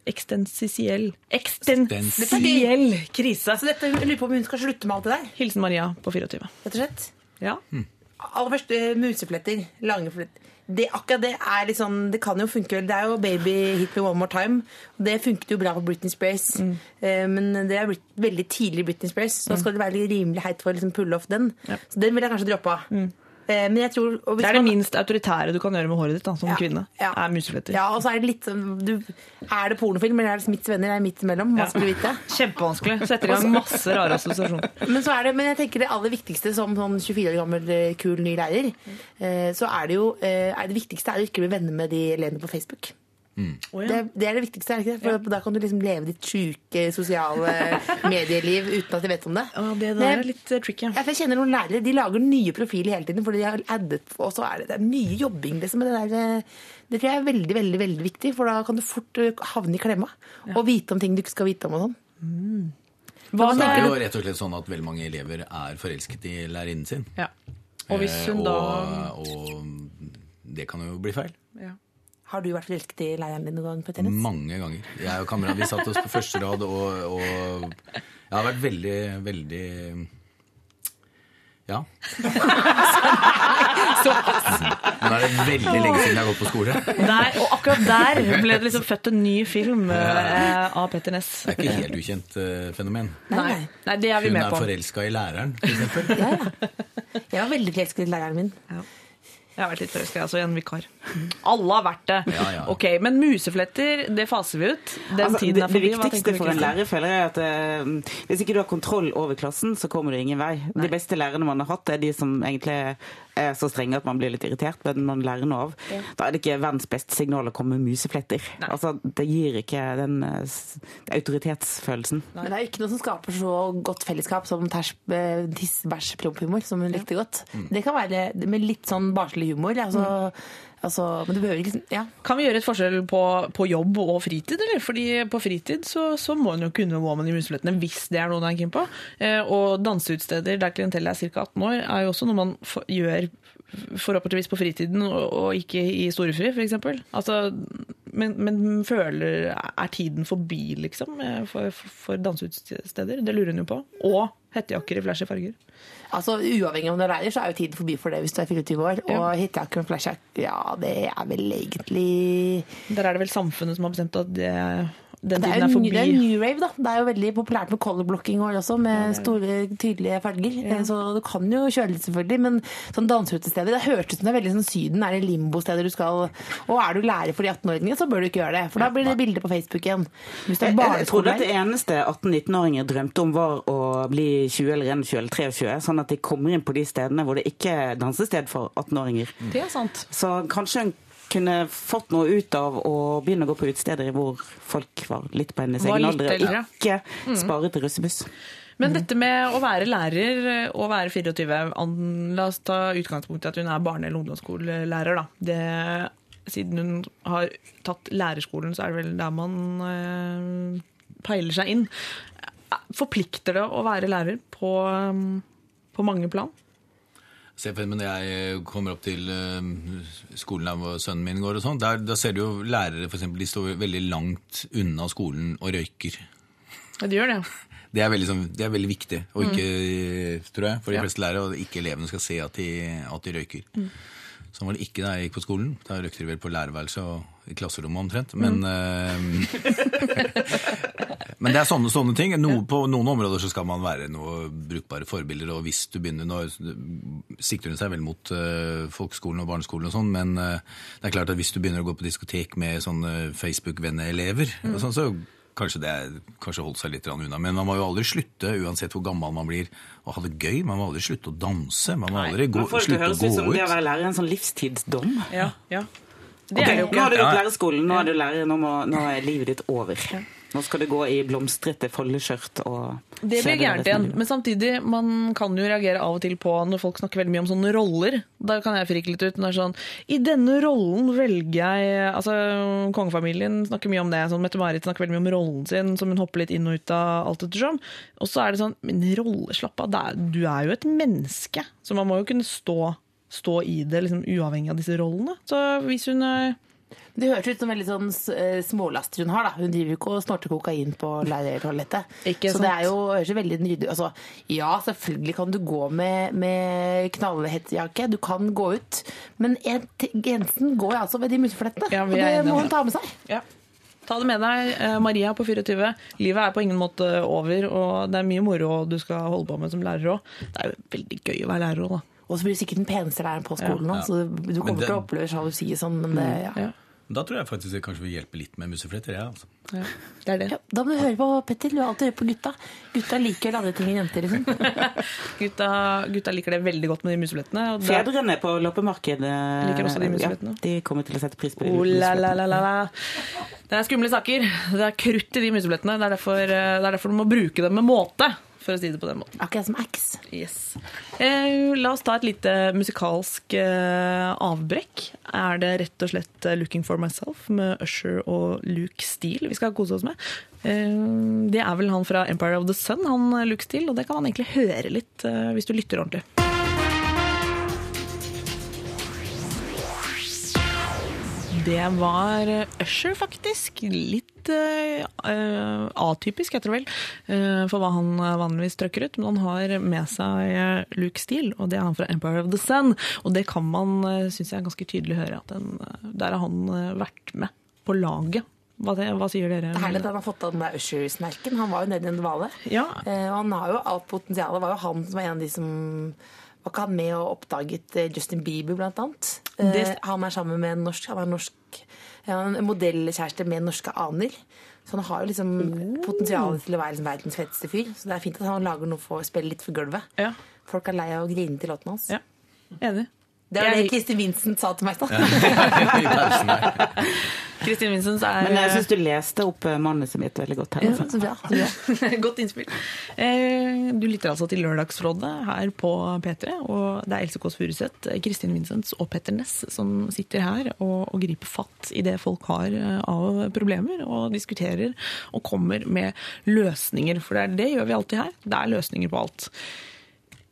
Ekstensiell Ekstensiell krise. Så dette, jeg lurer på om hun skal slutte med alt det der, Hilsen Maria på 24. rett og slett. Ja. aller først eh, musefletter. Lange fletter. Det, akkurat det er litt sånn, det kan jo funke. Det er jo 'Baby Hit Me One More Time'. Og det funket jo bra på Britney Spears. Mm. men det er blitt veldig tidlig Britney Spears, så da skal det være rimelig heit for å liksom pulle off den. Så den vil jeg kanskje droppe av. Eh, men jeg tror Det er det minst autoritære du kan gjøre med håret ditt da, som Ja, kvinne. ja. er musefletter. Ja, og så er det litt sånn du, Er det pornofilm, eller er det Smiths venner? Det er midt imellom. Vanskelig å vite. Kjempevanskelig. Setter i gang masse rare assosiasjoner. Men, så er det, men jeg tenker det aller viktigste som sånn 24 år gammel eh, kul ny lærer, eh, så er det jo eh, er det viktigste er å ikke bli venner med de elevene på Facebook. Ja. Det, det er det viktigste, er det ikke det? For da kan du liksom leve ditt sjuke sosiale medieliv uten at de vet om det. Ja, det der er litt eh, tricky. Ja, for jeg kjenner noen lærere de lager nye profiler hele tiden, fordi de har addet, og så er det, det er mye jobbing. Liksom, med det, der, eh, det tror jeg er veldig veldig, veldig viktig, for da kan du fort eh, havne i klemma og vite om ting du ikke skal vite om. og sånn. Hva Det er jo rett og slett sånn at veldig mange elever er forelsket i lærerinnen sin. ja. Og hvis hun Eh, da og, og det kan jo bli feil. ja. Har du vært forelsket i læreren din noen gang på tennis? Mange ganger. Jeg og kameraet vi satt oss på første rad, og, og jeg har vært veldig, veldig Ja. Nå er det veldig lenge siden jeg har gått på skole. Nei, og akkurat der ble det liksom født en ny film eh, av Petter Ness. Det er ikke helt ukjent eh, fenomen. Nei, Nei, det er vi Hun med er på. forelska i læreren, f.eks. eksempel. Ja, ja. Jeg var veldig forelsket i læreren min. Jeg har vært litt forelska, altså i en vikar. Alle har vært det. Ja, ja. Ok, Men musefletter, det faser vi ut. Den Altså, tiden er forbi. Det viktigste for en lærer føler jeg at uh, hvis ikke du har kontroll over klassen, så kommer du ingen vei. De beste lærerne man har hatt, er de som egentlig er så strenge at man blir litt irritert, men man lærer noe av. Da er det ikke verdens beste signal å komme med musefletter. Altså, det gir ikke den eh, autoritetsfølelsen. Men det er ikke noe som skaper så godt fellesskap som ters, eh, tiss, bæsj, promp-humor, som hun likte godt. Det kan være med litt sånn barnslig humor. Altså, altså, men du behøver ikke Ja. Kan vi gjøre et forskjell på, på jobb og fritid, eller? Fordi på fritid så, så må en jo kunne Woman i museflettene hvis det er noe man er keen på. Eh, og danseutsteder der klientellet er ca. 18 år, er jo også noe man gjør forhåpentligvis på fritiden og, ikke i storefri, f.eks. Altså, men, men føler Er tiden forbi, liksom, eh, for, for, danseutsteder? Det lurer hun jo på. Og hettejakker i flashy farger. Altså, Uavhengig av om det er lærer, så er jo tiden forbi for det hvis du er 24 år. Og hettejakker med flashjack, ja, det er vel egentlig Der er det vel samfunnet som har bestemt at det, den tiden er, er forbi. det er new rave, da. Det er jo veldig populært med colorblocking også, med store, tydelige farger. Ja. Så du kan jo kjøre litt, selvfølgelig. Men sånn danseutesteder, det hørtes ut som det er veldig sånn Syden. Er det limbosteder du skal Og er du lærer for de 18-åringene, så bør du ikke gjøre det. For da blir det bilde på Facebook igjen. Jeg, jeg trodde at det eneste 18-19-åringer drømte om var å bli 20 eller 21 eller 23, sånn at de kommer inn på de stedene hvor det ikke er dansested for 18-åringer. Det er sant. Så kanskje hun kunne fått noe ut av å begynne å gå på utesteder hvor folk var litt på hennes egen alder, og ikke spare til russebuss. Men dette med å være lærer og være 24 an- La oss ta utgangspunkt i at hun er barne- eller ungdomsskolelærer. Da. Det, siden hun har tatt lærerskolen, så er det vel der man eh, peiler seg inn. Forplikter det å være lærer på, på mange plan? Når jeg kommer opp til eh, skolen der sønnen min går, og sånn, da ser du jo lærere for eksempel, de står veldig langt unna skolen og røyker. Ja, det gjør det. Det er veldig, sånn, det er veldig viktig, ikke, tror jeg, for de fleste lærere, og ikke elevene skal se at de, at de røyker. Sånn var det ikke da jeg gikk på skolen. Da røykte de vel på lærerværelset og i klasserommet omtrent. Men, eh, men det er sånne, sånne ting. Noe, på noen områder så skal man være noe brukbare forbilder, og hvis du begynner Nå sikter hun seg vel mot uh, folkeskolen og barneskolen og sånn, men uh, det er klart at hvis du begynner å gå på diskotek med sånne Facebook-venneelever, og sånn, så Kanskje det er, kanskje holdt seg litt unna, men man må jo aldri slutte, uansett hvor gammel man blir, å ha det gøy. Man må aldri slutte å danse. Man må aldri gå, det slutte å høres ut som det å være lærer er en sånn livstidsdom. Ja, ja. Det Ok, er det jo Nå har du gått lærerskolen, nå er du lærer, nå, må, nå er livet ditt over. Nå skal du gå i blomstrete foldeskjørt og Det blir gærent igjen. Men samtidig, man kan jo reagere av og til på når folk snakker veldig mye om sånne roller. Da kan jeg frike litt ut. Når det er sånn, I denne rollen velger jeg altså Kongefamilien snakker mye om det. sånn Mette-Marit snakker veldig mye om rollen sin, som hun hopper litt inn og ut av alt ettersom. Og så er det sånn Men rolle, slapp av. det er- Du er jo et menneske. Så man må jo kunne stå, stå i det, liksom uavhengig av disse rollene. Så hvis hun er Det høres ut som veldig sånn eh, smålaster hun har. da. Hun driver jo ikke og snorter kokain på leirtoalettet. Så sant? det er jo høres jo veldig nydelig altså, Ja, selvfølgelig kan du gå med, med knallhettejakke. Du kan gå ut. Men grensen går altså ved de museflettene. Ja, og det må hun ta med seg. Ja. Ta det med deg, eh, Maria på 24. Livet er på ingen måte over, og det er mye moro du skal holde på med som lærer òg. Det er jo veldig gøy å være lærer òg, da. Og så blir du sikkert den peneste læreren på skolen Ja, Ja. så du kommer til å oppleve sjalusi og sånn, men det, ja. Ja, Da tror jeg faktisk det kanskje vil hjelpe litt med musefletter. Ja, altså. ja. Det er det. Ja, da må du høre på Petter. Du har alltid hørt på gutta. Gutta liker vel andre ting enn jenter, liksom. Gutta, gutta liker det veldig godt med de museflettene. da- Fedrene på loppemarkedet Liker også de museflettene. Ja, de kommer til å sette pris på de Oh, la, la, museflettene. la, la, la. Det er skumle saker. Det er krutt i de museflettene. Det derfor, eh, det er derfor du må bruke dem med måte, for å si det på den måten. Akkurat som X. Yes. Eh, la oss ta et lite musikalsk eh, avbrekk. Er det rett og slett eh, 'Looking for Myself' med Usher og Luke Steele vi skal kose oss med? Eh, det er vel han fra 'Empire of the Sun', han Luke Steele, og det kan man egentlig høre litt hvis du lytter ordentlig. Det var eh, Usher, faktisk. Litt eh, atypisk, heter det vel, uh, for hva han vanligvis trøkker ut. Men han har med seg Luke Steele, og det er han fra Empire of the Sun. Og det kan man, uh, syns jeg, ganske tydelig høre, at den, der har han vært med på laget. Hva, det, hva sier dere? Det er herlig at han har fått av den der Usher-snerken. Han var jo nede i en dvale. Ja. Eh, og han har jo alt potensialet. Det var jo han som var en av de som Var ikke han med og oppdaget eh, Justin Bieber, blant annet? Eh, Det- han er sammen med en norsk Han er norsk ja, en modellkjæreste med norske aner. Så han har jo liksom potensial til å være liksom verdens feteste fyr. Så det er fint at han lager noe for å spille litt for gulvet. Ja. Folk er lei av å grine til låten hans. ja. Enig. Det var det Kristin Vincent sa til meg. da. Kristin Vincent er Men jeg syns du leste opp eh, manuset mitt veldig godt. her. Ja, så bra, så bra. Godt innspill. Eh, Du lytter altså til Lørdagsrådet her på P3. Og det er Else Kåss Furuseth, Kristin Vincents og Petter Ness som sitter her og, og griper fatt i det folk har eh, av problemer, og diskuterer og kommer med løsninger. For det, er, det gjør vi alltid her. Det er løsninger på alt.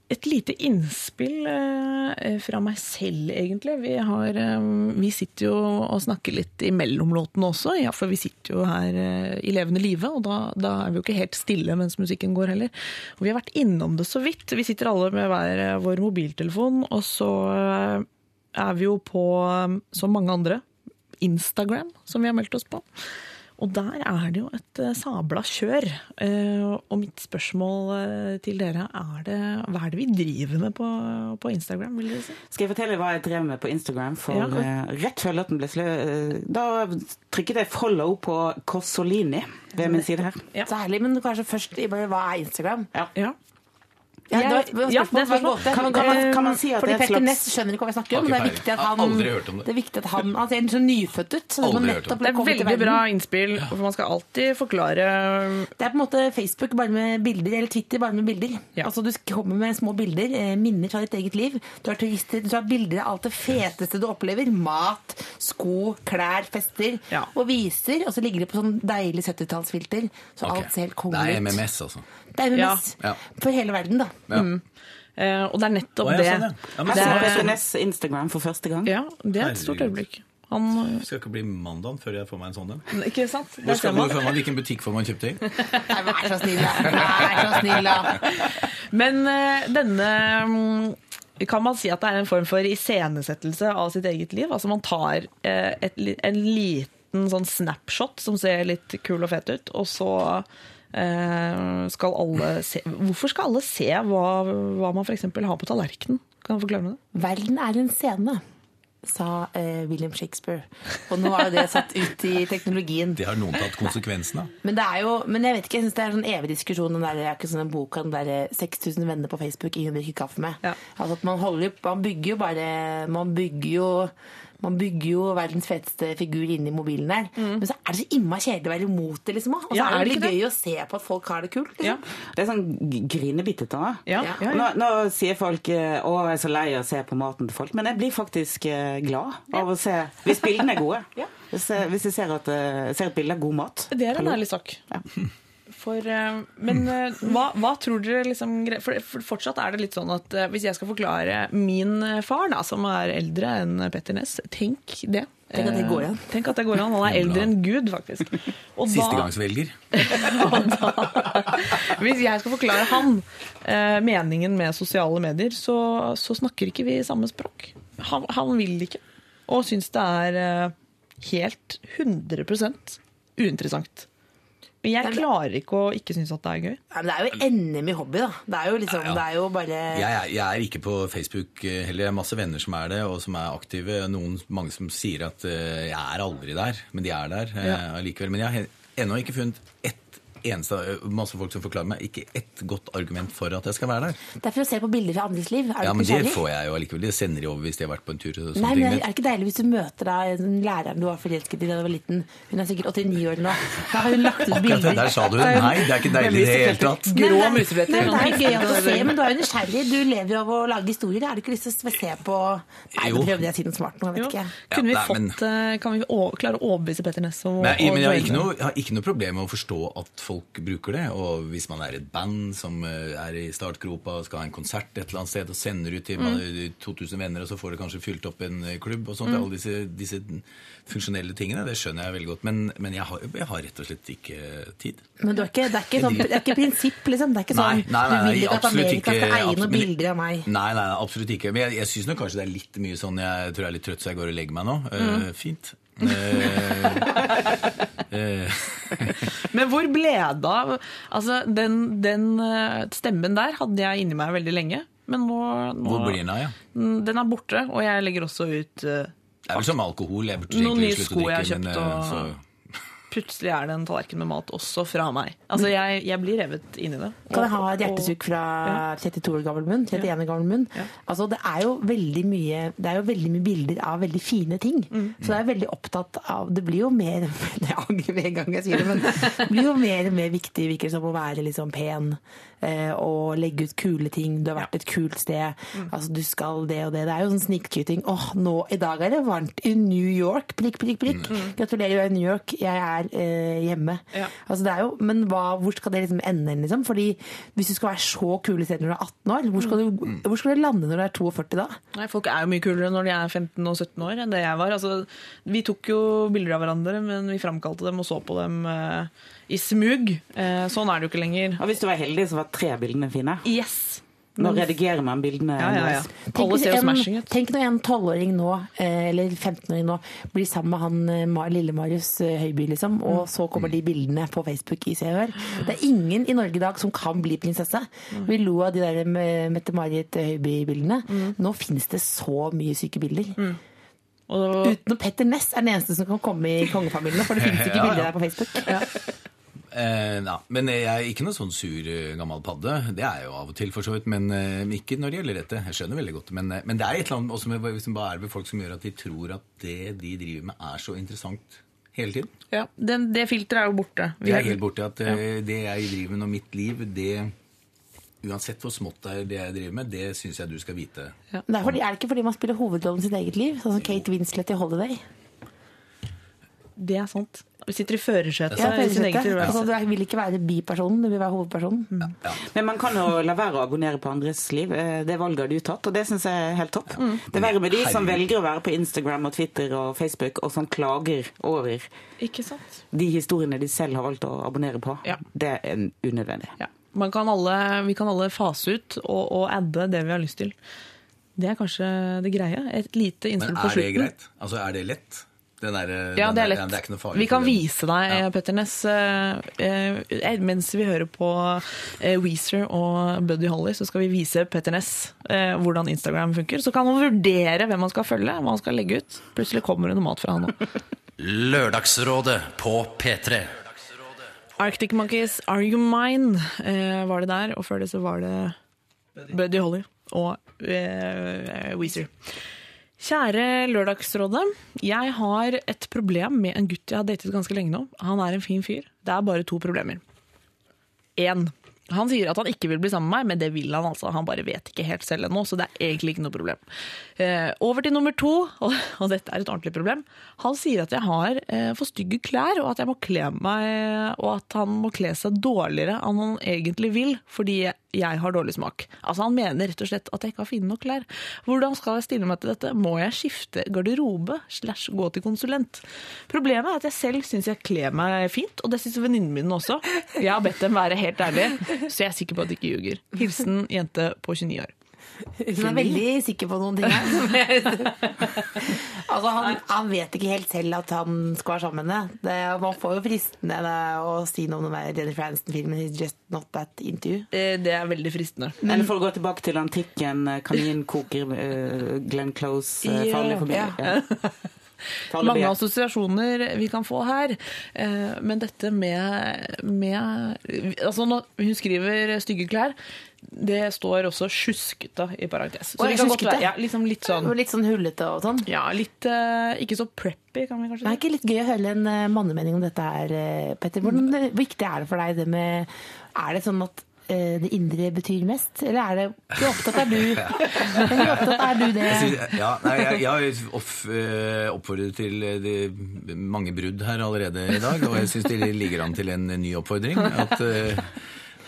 Et lite innspill eh, fra meg selv, egentlig. Vi, har, eh, vi sitter jo og snakker litt imellom låtene også, ja, for vi sitter jo her eh, i levende live, og da, da er vi jo ikke helt stille mens musikken går heller. Og vi har vært innom det så vidt. Vi sitter alle med hver vår mobiltelefon, og så er vi jo på, som mange andre, Instagram, som vi har meldt oss på. Og der er det jo et eh, sabla kjør. Eh, Og mitt spørsmål eh, til dere er det Hva er det vi driver med på, på Instagram, vil dere si? Skal jeg fortelle hva jeg drev med på Instagram? For Ja. rett før låten ble slø... da trykket jeg follow på Cossolini ved min side her. Ja. Så herlig, men kanskje først hva er Instagram? Ja. Ja. Ja, det var, Jeg- det var ja, det er spørsmål. Kan- Men kan man- kan man si at Fordi det er et Petter slags- Ness skjønner ikke hva vi snakker om, men det er viktig at han. Aldri hørt om det. det er viktig at han, han ser så nyfødt ut. Så Aldri hørt om det. Det er veldig bra innspill, for man skal alltid forklare Det er på en måte Facebook bare med bilder, eller Twitter bare med bilder. Ja. Altså Du kommer med små bilder, eh, minner fra ditt eget liv. Du har turister, du har bilder av alt det feteste du opplever. Mat, sko, klær, fester. Ja. Og viser, og så ligger det på sånn deilig 70-tallsfilter. Så okay. alt ser helt Det er. MMS, altså. Det er MMS. Ja. For hele verden, da. Ja. eh, Og det er nettopp det. sånn, ja. Ja, men det, er, Instagram for første gang. ja, det er et stort øyeblikk. Han, Det skal ikke bli mandag før jeg får meg en sånn en. ikke sant? Hvor skal man. få man, Hvilken butikk får man kjøpt det i? Nei, vær så snill, da. Vær så snill, da. Men eh, denne mm, kan man si at det er en form for iscenesettelse av sitt eget liv? Altså man tar eh, et, en liten sånn snapshot som ser litt kul og fet ut, og så eh, skal alle se Hvorfor skal alle se hva, hva man f.eks. har på tallerkenen? Kan du forklare meg det? Verden er en scene, sa eh, William Shakespeare. Og nå er jo det satt ut i teknologien. Det har noen tatt konsekvensen av. Men det er jo, men jeg vet ikke, jeg synes det er en sånn evig diskusjon den der, det er ikke sånn en bok om der 6000 venner på Facebook ingen drikker kaffe med. Ja. Altså at man holder man bygger jo bare, man bygger jo man bygger jo verdens feteste figur inni mobilen der. Men så er det så innmari kjedelig å være imot det, liksom. Og så Ja, er det litt det? gøy å se på at folk har det kult. Liksom. Ja. Det er sånn grinebittete. Ja, Ja. ja, Nå, nå sier folk eh, 'å, jeg er så lei av å se på maten til folk', men jeg blir faktisk eh, glad av å se Hvis bildene er gode. Ja. Hvis, jeg, hvis jeg ser, at, eh, ser et bilde av god mat. Det er en ærlig sak. For, eh, men eh, hva, hva tror dere liksom For for fortsatt er det litt sånn at eh, hvis jeg skal forklare min far, da, som er eldre enn Petter Ness Tenk det. Tenk at det går an. Tenk at det går an. Han er eldre enn Gud, faktisk. Og da- velger Hvis jeg skal forklare han meningen med sosiale medier, så, så snakker ikke vi samme språk. Han, han vil ikke, og syns det er helt 100% uinteressant. Men jeg klarer ikke å ikke synes at det er gøy. Ja, men det er jo NM i hobby, da. Det er jo liksom, Ja, ja. det er jo bare Jeg er, jeg er ikke på Facebook eh, heller. Jeg har masse venner som er det, og som er aktive. Noen, mange som sier at uh, jeg er aldri der, men de er der uh, Ja. allikevel. Men jeg har ennå ikke funnet ett eneste Masse folk som forklarer meg ikke ett godt argument for at jeg skal være der. Det er for å se på bilder fra andres liv. Er Ja, men det får jeg jo allikevel. Det sender de over hvis de har vært på en tur. Nei, men Er det ikke deilig hvis du møter da en læreren du var forelsket i da du var liten? Hun er sikkert 89 år nå. Da har hun lagt ut Akkurat det bilder. der sa du. Nei, det er ikke deilig i det hele tatt. Grå nei, Det er gøy å se, men du er jo nysgjerrig. Du lever jo av å lage historier. Har du ikke lyst til å se på Nei, nå prøvde jeg å si noe smart nå, jeg vet ikke. Kunne vi Ja, nei, men- fått, eh, kan vi klare å overbevise Petter Ness om å joine? ikke jeg har ikke noe problem med å forstå at folk bruker det. Og hvis man er et band som eh, er i startgropa og skal ha en konsert et eller annet sted og sender ut til Mm. 2000 venner, og så får det kanskje fylt opp en eh, klubb og sånt. Mm. Alle disse, disse funksjonelle tingene, det skjønner jeg veldig godt. Men, men jeg, har, jeg har rett og slett ikke tid. Men du er ikke, det, er ikke sånn, det er ikke prinsipp, liksom. Det er ikke sånn, Du vil ikke at Amerika skal eie noen bilder av meg. Nei, nei, nei, absolutt ikke. Men jeg, jeg syns kanskje det er litt mye sånn Jeg tror jeg er litt trøtt, så jeg går og legger meg nå. Eh, fint. Eh, eh, Men hvor ble det av Altså, den, den eh, stemmen der hadde jeg inni meg veldig lenge. Men nå, nå hvor blir den av, ja? Mm, Den er borte, og jeg legger også ut uh, Det er vel som alkohol. Jeg burde egentlig slutte å drikke, men, og- så- Plutselig er det en tallerken med mat også fra meg. Altså, jeg, jeg blir revet inn i det. Kan jeg ha et hjertesukk fra 32 år gammel munn? 31 år gammel munn? Ja. Altså, det er jo veldig mye Det er jo veldig mye bilder av veldig fine ting. Mm. Så jeg er veldig opptatt av Det blir jo mer Jeg angrer med en gang jeg sier det, men det blir jo mer og mer viktig virker som å være liksom pen eh, og legge ut kule ting. Du har vært et kult sted. Mm. Altså, du skal det og det. Det er jo sånn snikskyting. Åh, nå i dag er det varmt i New York! Prikk, prikk, prikk. Gratulerer, du er i New York. Jeg er eh, hjemme. Mm. Ja. Altså, det er jo, men hva, hvor skal det liksom ende? Liksom? Fordi Hvis du skal være så kul i stedet når du er 18 år, hvor skal, du, hvor skal du lande når du er 42 da? Nei, Folk er jo mye kulere når de er 15 og 17 år enn det jeg var. Altså, vi tok jo bilder av hverandre, men vi framkalte dem og så på dem eh, i smug. Eh, sånn er det jo ikke lenger. Og hvis du var heldig, så var tre bildene fine. Yes! Nå redigerer man bildene. Ja, ja, ja. Tenk, hvis en, tenk når en 12-åring nå, eh, eller 15-åring nå, blir sammen med han eh, lille Marius eh, Høiby, liksom, og så kommer de bildene på Facebook i Se. Det er ingen i Norge i dag som kan bli prinsesse. Vi lo av de der Mette-Marit Høiby-bildene. Nå finnes det så mye syke bilder. Og, Utenom Petter Ness er den eneste som kan komme i kongefamilien, for det finnes ikke Ja, ja. bilder der på Facebook. Eh, ja, men jeg er ikke noe sånn sur eh, gammel padde. Det er jeg jo av og til, for så vidt. Men eh, ikke når det gjelder dette. Jeg skjønner veldig godt. Men, eh, men det er et eller annet også med, liksom, hva er det med folk som gjør at de tror at det de driver med, er så interessant hele tiden. ja, den, det filteret er jo borte. Vi Det er helt borte at ja. det jeg driver med nå, mitt liv, det Uansett hvor smått det er det jeg driver med, det syns jeg du skal vite. Ja. det er, fordi, er det ikke fordi man spiller hovedrollen i sitt eget liv? Sånn som Kate Winslet i Holiday? Det er sant. Vi sitter i førersetet Ja, altså, du vil ikke være bipersonen, du vil være hovedpersonen. Ja. Men man kan jo la være å abonnere på andres liv. Eh, Det valget har du tatt, og det syns jeg er helt topp. Det er verre med de som velger å være på Instagram og Twitter og Facebook, og som klager over Ikke sant? de historiene de selv har valgt å abonnere på. Ja. Det er unødvendig. Ja. Man kan alle, vi kan alle fase ut og, og adde det vi har lyst til. Det er kanskje det greie. Et lite Men innspill på er det greit? Altså, er det lett? Den er, Ja, den det er lett. ja, det er ikke noe farlig vi kan vise deg, Petter Ness, eh, eh, mens vi hører på eh, Weezer og Buddy Holly, så skal vi vise Petter Ness eh, hvordan Instagram funker. Så kan han vurdere hvem han skal følge, hva han skal legge ut. Plutselig kommer det noe mat fra han òg. Lørdagsrådet på P3. Arctic Monkeys, Are You Mine, eh, var det der. Og før det så var det Buddy Holly og eh, Weezer. Kjære Lørdagsrådet. Jeg har et problem med en gutt jeg har datet ganske lenge nå. Han er en fin fyr. Det er bare to problemer. Én. Han sier at han ikke vil bli sammen med meg, men det vil han altså. Han bare vet ikke helt selv ennå, så det er egentlig ikke noe problem. Eh, over til nummer to, og, og dette er et ordentlig problem. Han sier at jeg har eh, for stygge klær, og at jeg må kle meg, og at han må kle seg dårligere enn han egentlig vil, fordi jeg, har dårlig smak. Altså Han mener rett og slett at jeg ikke har fine nok klær. Hvordan skal jeg stille meg til dette? Må jeg skifte garderobe slash gå til konsulent? Problemet er at jeg selv syns jeg kler meg fint, og det syns venninnene mine også. Jeg har bedt dem være helt ærlige, så jeg er sikker på at de ikke ljuger. Hilsen jente på 29 år. Hun er veldig sikker på noen ting altså, han, han vet ikke helt selv at han skal være sammen med henne. Det- Man får jo fristende det å si noe om den Jennifer Aniston-filmen Just Not That Interview. Eh, Det er veldig fristende. Eller for å gå tilbake til antikken, eh, kaninkoker, uh, Glenn Close, uh, farlig familie. Ja. Mange assosiasjoner vi kan få her. Eh, Men dette med, med altså når Hun skriver stygge klær. Det står også 'sjuskete' i parentes. Så det kan godt være ja, liksom litt sånn Litt sånn hullete og sånn. Ja, litt uh, Ikke så preppy, kan vi kanskje si. Det er ikke litt gøy å høre en eh, mannemening om dette her, Petter. Hvordan viktig er det for deg det med Er det sånn at det indre betyr mest, eller er det Hvor opptatt er du? Hvor opptatt er du det? Jeg synes- Ja, nei, jeg, jeg har eh, oppfordret til eh, mange brudd her allerede i dag, og jeg syns det ligger an til en ny oppfordring. At eh,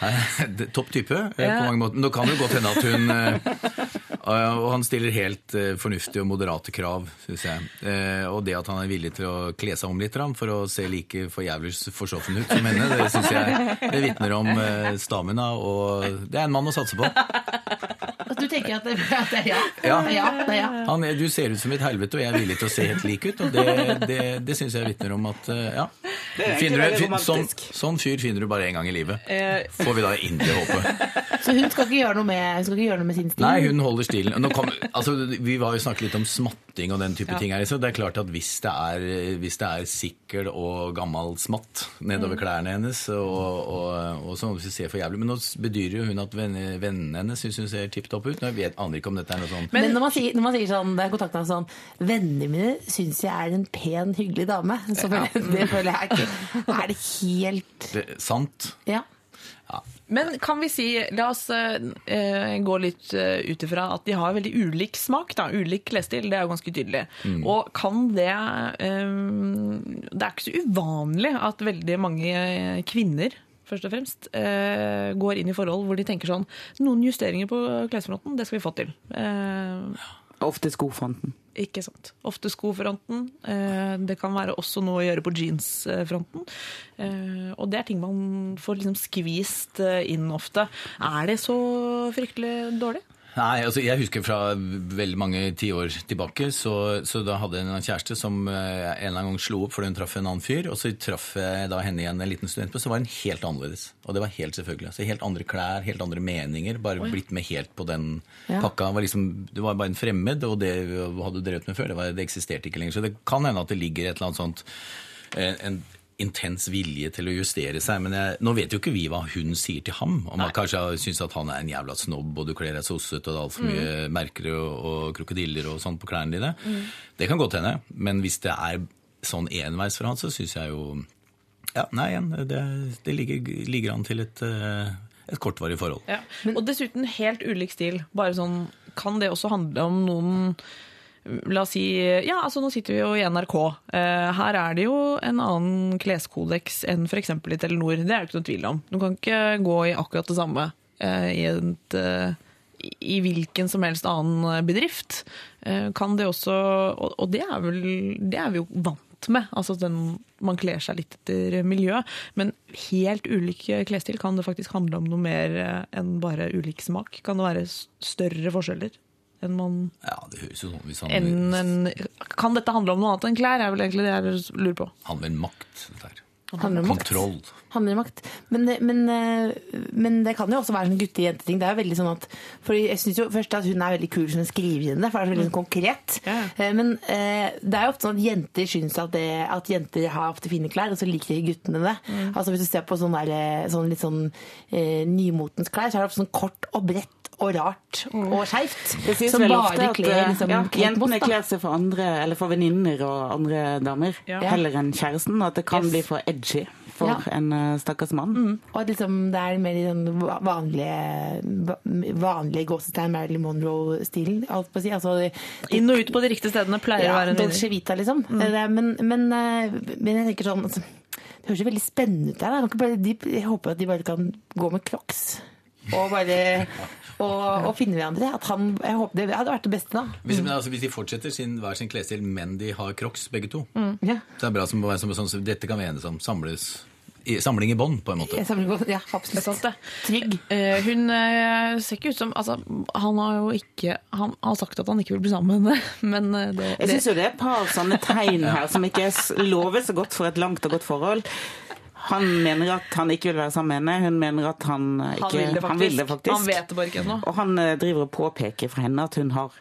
Topp type ja. på mange måter. Nå kan det godt hende at hun eh, Og han stiller helt eh, fornuftige og moderate krav, syns jeg. Eh, Og det at han er villig til å kle seg om litt for å se like forjævlig forsoffen ut som henne, det syns jeg det vitner om eh, stamina, og det er en mann å satse på. Du tenker at det, at det er ja? Ja. Ja, det er ja. Han, er- du ser ut som et helvete, og jeg er villig til å se helt lik ut. Og det, det, det syns jeg vitner om at ja. Du, sånn, sånn fyr finner du bare én gang i livet. Eh, Får vi da inderlig håpe. Så hun skal ikke gjøre noe med, hun skal ikke gjøre noe med sin stil? Nei, hun holder stilen. Kom, altså, vi var jo snakket litt om smatting og den type Ja. ting her. Så det er klart at hvis det er, hvis det er sikkel og gammel smatt nedover Mm. klærne hennes, og, og, og sånn, hvis det ser for jævlig Men nå bedyrer jo hun at vennene vennene hennes syns hun ser tipp topp ut. Nå vet, aner ikke om dette er noe sånn Men, når, man sier, når man sier sånn, det er kontakten sånn Vennene mine syns jeg er en pen, hyggelig dame. Så føler, det føler jeg ikke Er det helt det, sant. Ja. Men kan vi si, la oss eh, gå litt uh, ut ifra at de har veldig ulik smak, da, ulik klesstil, det er jo ganske tydelig. Og kan det um, Det er ikke så uvanlig at veldig mange kvinner først og fremst, uh, går inn i forhold hvor de tenker sånn Noen justeringer på klesfronten, det skal vi få til. Eh, Ofte skofronten. ikke sant. Ofte skofronten. Eh, det kan være også noe å gjøre på jeansfronten. Eh, og det er ting man får liksom skvist eh, inn ofte. Er det så fryktelig dårlig? Nei, altså jeg husker fra veldig mange tiår tilbake, så, så da hadde jeg en kjæreste som eh, en eller annen gang slo opp fordi hun traff en annen fyr, og så traff jeg da henne igjen en liten student på, så var hun helt annerledes. Og det var helt selvfølgelig. Altså helt andre klær, helt andre meninger, bare blitt med helt på den Ja. pakka. Var liksom, det var bare en fremmed, og det hadde du drevet med før, det, var, det eksisterte ikke lenger. Så det kan hende at det ligger et eller annet sånt en, en intens vilje til å justere seg. Men jeg, nå vet jo ikke vi hva hun sier til ham. Om han kanskje syns at han er en jævla snobb, og du kler deg sossete, og det er altfor mye merker og, og krokodiller og sånn på klærne dine. Det kan godt hende. Men hvis det er sånn enveis for han, så syns jeg jo Ja, nei det, det ligger, ligger an til et, eh, et kortvarig forhold. Ja. Og dessuten helt ulik stil. Bare sånn, kan det også handle om noen La oss si Ja, altså nå sitter vi jo i NRK. Eh, her er det jo en annen kleskodeks enn f.eks. i Telenor. Det er det ikke noe tvil om. Du kan ikke gå i akkurat det samme eh, i, et, eh, i- hvilken som helst annen bedrift. Kan det også Og, det, er vel, det er vi jo vant med. Altså den, man kler seg litt etter miljø. Men helt ulik klesstil kan det faktisk handle om noe mer enn bare ulik smak. Kan det være større forskjeller enn man Ja, det høres jo sånn hvis han enn en, Kan dette handle om noe annet enn klær? er vel egentlig det jeg lurer på. handler om makt. Dette her. Handler om makt. Handler om makt. Men, men, eh, men det kan jo også være en gutte-jente-ting. Det er jo veldig sånn at fordi Jeg syns jo først at hun er veldig kul som skriver inn det, for det er så veldig sånn konkret. Eh, Men eh, det er jo ofte sånn at jenter syns at, det, at jenter har ofte fine klær, og så liker ikke guttene det. Altså Hvis du ser på sånn, der, sånn litt sånn eh, nymotens klær, så er det ofte sånn kort og bredt og rart og skeivt. Det sies Som bare kler eh, liksom, ja, jentene kler seg for andre, eller for venninner og andre damer, Ja. heller enn kjæresten. og At det kan Yes. bli for edgy for Ja. en eh, stakkars mann. Og at liksom, det er mer i den va- vanlige, vanlige gåsetegn Marilyn Monroe-stilen. alt på å si. Altså, Inn og ut på de riktige stedene pleier å ja, være en Dolce. Vita, liksom. Er- Men, men, eh, men jeg tenker sånn altså, Det høres jo veldig spennende ut der. jeg håper at de bare kan gå med crocs. Og bare og, og finne hverandre. At han, jeg håper Det hadde vært det beste, da. Hvis, men altså, hvis de fortsetter sin, hver sin klesstil, men de har crocs begge to, Ja. så er det bra som, som, som, som Dette kan vi enes om. Samles, i, samling i bånd, på en måte. Ja, absolutt. det. Trygg. Eh, hun eh, ser ikke ut som altså, Han har jo ikke Han har sagt at han ikke vil bli sammen med henne, men eh, det, Jeg syns jo det er et par sånne tegn her som ikke lover så godt for et langt og godt forhold. Han mener at han ikke vil være sammen med henne, hun mener at han eh, ikke han vil det faktisk. Han, vil det faktisk. Han vet det bare ikke ennå. Og han eh, driver og påpeker for henne at hun har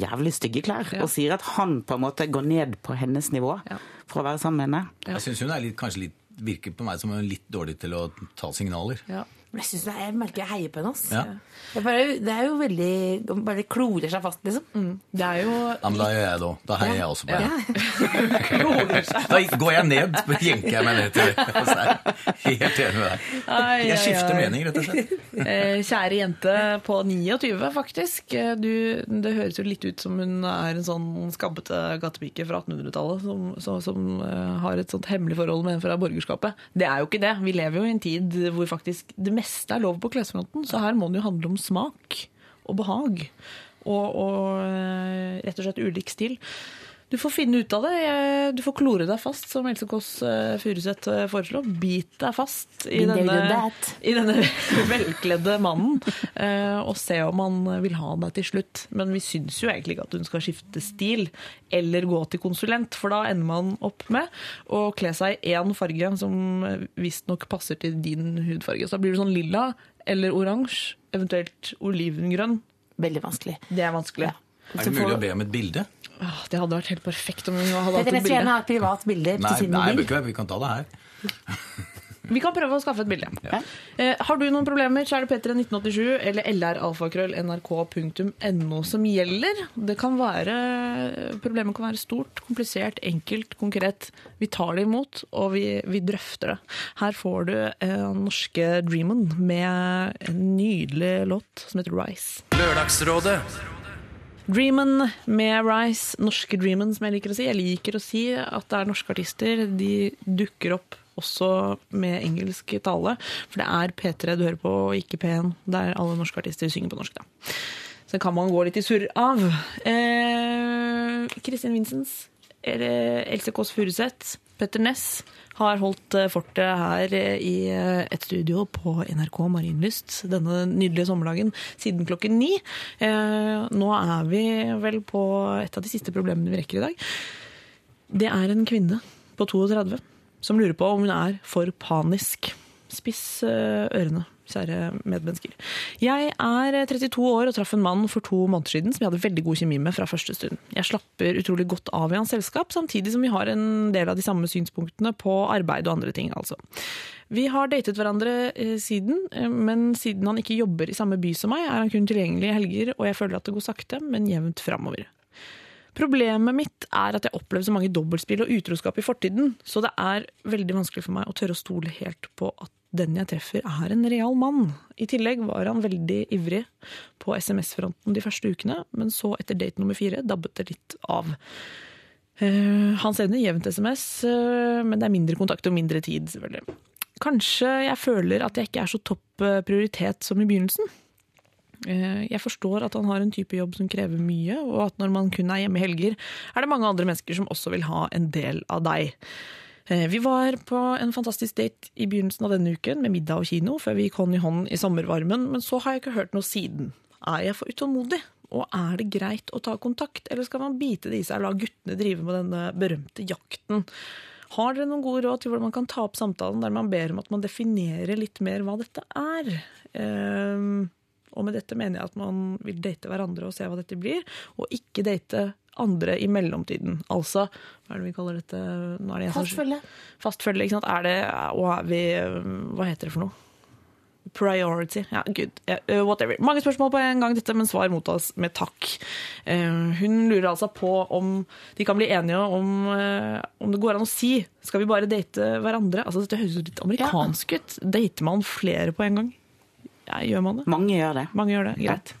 jævlig stygge klær, Ja. og sier at han på en måte går ned på hennes nivå Ja. for å være sammen med henne. Jeg syns hun er litt, kanskje litt, virker på meg som hun er litt dårlig til å ta signaler. Ja. Men jeg, synes det er, jeg merker jeg heier på henne. ass. Ja. Det, er bare, det er jo veldig Bare klorer seg fast, liksom. Det er jo Ja, men da gjør jeg det òg. Da heier jeg også på Ja. henne. Da går jeg ned, jenker jeg meg ned til altså, jeg er Helt enig med deg. Ai, Jeg ai, skifter mening, rett og slett. Eh, kjære jente på 29, faktisk. Eh, Du, det høres jo litt ut som hun er en sånn skabbete gatepike fra 1800-tallet som, som, som eh, har et sånt hemmelig forhold med en fra borgerskapet. Det er jo ikke det. Vi lever jo i en tid hvor faktisk det meste er lov på klesfronten, så her må det jo handle om smak og behag. Og, og eh, rett og slett ulik stil. Du får finne ut av det. Du får klore deg fast, som Else Kåss eh, Furuseth foreslo. foreslår. Bit deg fast i denne, i denne velkledde mannen, eh, og se om han vil ha deg til slutt. Men vi syns jo egentlig ikke at hun skal skifte stil, eller gå til konsulent, for da ender man opp med å kle seg i én farge som visstnok passer til din hudfarge. Så da blir du sånn lilla eller oransje, eventuelt olivengrønn. Veldig vanskelig. Det er vanskelig. Er det mulig å be om et bilde? Åh, det hadde vært helt perfekt om hun hadde hatt et skal gjerne bilde. ha et privat bilde Nei, til sin nei mobil. Nei, vi kan ta det her. Vi kan prøve å skaffe et bilde. Ja. Eh, har du noen problemer, så er det Petter1987 eller lralfakrøll.nrk.no som gjelder. Det kan være, problemet kan være stort, komplisert, enkelt, konkret. Vi tar det imot, og vi, vi drøfter det. Her får du eh, norske Dreamen med en nydelig låt som heter Rise. Lørdagsrådet. Dreamen med Rise, norske Dreamen som jeg liker å si. Jeg liker å si at det er norske artister. De dukker opp også med engelsk tale. For det er P3 du hører på, og ikke P1. Der alle norske artister synger på norsk. da. Så kan man gå litt i surr av. Eh, Kristin Vincents, eller Else Kåss Furuseth, Petter Ness har holdt eh, fortet her eh, i eh, et studio på NRK Marienlyst denne nydelige sommerdagen siden klokken ni. Nå er vi vel på et av de siste problemene vi rekker i dag. Det er en kvinne på 32 som lurer på om hun er for panisk. Spiss ørene, kjære medmennesker. Jeg er 32 år og traff en mann for to måneder siden som jeg hadde veldig god kjemi med fra første stund. Jeg slapper utrolig godt av i hans selskap, samtidig som vi har en del av de samme synspunktene på arbeid og andre ting, altså. Vi har datet hverandre eh, siden, eh, men siden han ikke jobber i samme by som meg, er han kun tilgjengelig i helger, og jeg føler at det går sakte, men jevnt framover. Problemet mitt er at jeg opplevde så mange dobbeltspill og utroskap i fortiden, så det er veldig vanskelig for meg å tørre å stole helt på at den jeg treffer er en real mann. I tillegg var han veldig ivrig på SMS-fronten de første ukene, men så etter date nummer fire dabbet det litt av. Eh, han sender jevnt SMS, eh, men det er mindre kontakt og mindre tid, selvfølgelig. Kanskje jeg føler at jeg ikke er så topp eh, prioritet som i begynnelsen. Eh, Jeg forstår at han har en type jobb som krever mye, og at når man kun er hjemme i helger, er det mange andre mennesker som også vil ha en del av deg. Eh, Vi var på en fantastisk date i begynnelsen av denne uken med middag og kino, før vi gikk hånd i hånd i sommervarmen, men så har jeg ikke hørt noe siden. Er jeg for utålmodig? Og er det greit å ta kontakt, eller skal man bite det i seg og la guttene drive med denne berømte jakten? Har dere noen gode råd til hvordan man kan ta opp samtalen der man ber om at man definerer litt mer hva dette er? Ehm, og med dette mener jeg at man vil date hverandre og se hva dette blir, og ikke date andre i mellomtiden. Altså, hva er det vi kaller dette? Nå det Fastfølge. som- Fast følge. Fast følge, ikke sant. Er det, og er vi Hva heter det for noe? Priority. Ja, good. Eh, whatever. Mange spørsmål på en gang, dette, men svar mottas med takk. Eh, hun lurer altså på om de kan bli enige om, eh, om det går an å si skal vi bare date hverandre. Altså, Dette høres litt amerikansk ut. Dater man flere på en gang? Ja, gjør man det? Mange gjør det. Mange gjør det. Greit.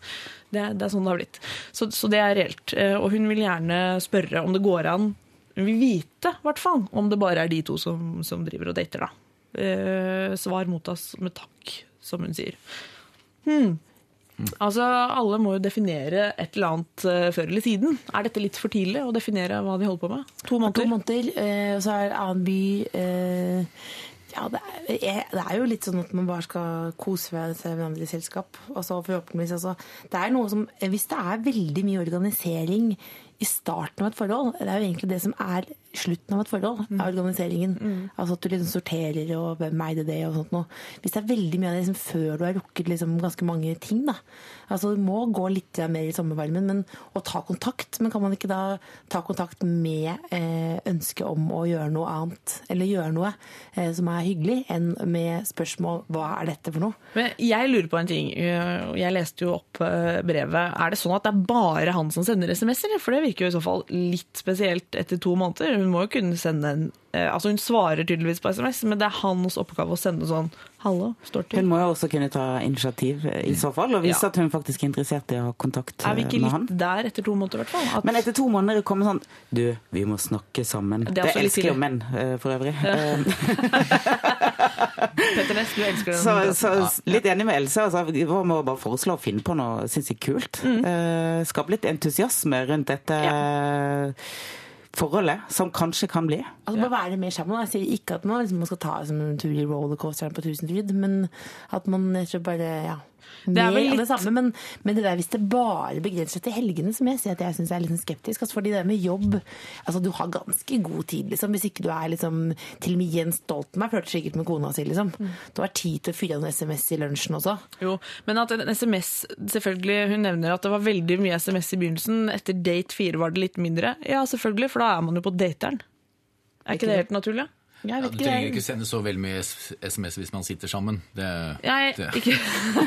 Det, er- det er sånn det har blitt. Så, så det er reelt. Eh, Og hun vil gjerne spørre om det går an Hun vil vite, i hvert fall, om det bare er de to som, som driver og dater, da. Eh, svar mottas med takk, som hun sier. Hmm. Altså, alle må jo definere et eller annet eh, før eller siden. Er dette litt for tidlig å definere hva de holder på med? To To måneder? måneder, eh, og så er det annen by. Eh, ja, det er, det er jo litt sånn at man bare skal kose seg med hverandre i selskap. Og så forhåpentligvis altså, Det er noe som Hvis det er veldig mye organisering i starten av et forhold, det er jo egentlig det som er slutten av et forhold, er organiseringen. Altså at du liksom sorterer og hvem eide det og sånt noe. Hvis det er veldig mye av det liksom før du har rukket liksom ganske mange ting, da. Altså du må gå litt mer i sommervarmen men, og ta kontakt. Men kan man ikke da ta kontakt med eh, ønsket om å gjøre noe annet, eller gjøre noe eh, som er hyggelig, enn med spørsmål hva er dette for noe? Men jeg lurer på en ting. Jeg leste jo opp eh, brevet. Er det sånn at det er bare han som sender SMS-er? For det virker jo i så fall litt spesielt etter to måneder. Hun må jo kunne sende en eh, Altså hun svarer tydeligvis på SMS, men det er hans oppgave å sende sånn 'hallo, står til'. Hun må jo også kunne ta initiativ eh, i så fall, og vise Ja. at hun faktisk er interessert i å ha kontakt med han. Er vi eh, ikke litt han. der etter to måneder, i hvert fall? At- Men etter to måneder kommer sånn Du, vi må snakke sammen. Det Det, er elsker jo menn, eh, for øvrig. Eh, Petter Næss, du elsker den. Så, så litt enig med Else. Altså, vi må bare foreslå å finne på noe sinnssykt kult. Eh, skape litt entusiasme rundt dette forholdet, som kanskje kan bli. Altså Bare være mer sammen. Jeg sier ikke at man, liksom, man skal ta som en tur i rollercoasteren på Tusenfryd, men at man bare ja, Det er vel det samme. Men, men det der hvis det bare begrenser seg til helgene, som jeg sier at jeg syns er litt sånn skeptisk. Altså, fordi det med jobb altså Du har ganske god tid, liksom. Hvis ikke du er liksom Til og med Jens Stoltenberg flørter sikkert med kona si, liksom. Du har tid til å fyre av en SMS i lunsjen også. Jo, men at en SMS selvfølgelig, Hun nevner at det var veldig mye SMS i begynnelsen. Etter date fire var det litt mindre. Ja, selvfølgelig, for da er man jo på dateren. Er ikke det helt naturlig? Jeg Ja, vet du trenger ikke sende så veldig mye SMS hvis man sitter sammen. Det, Nei, det, ikke.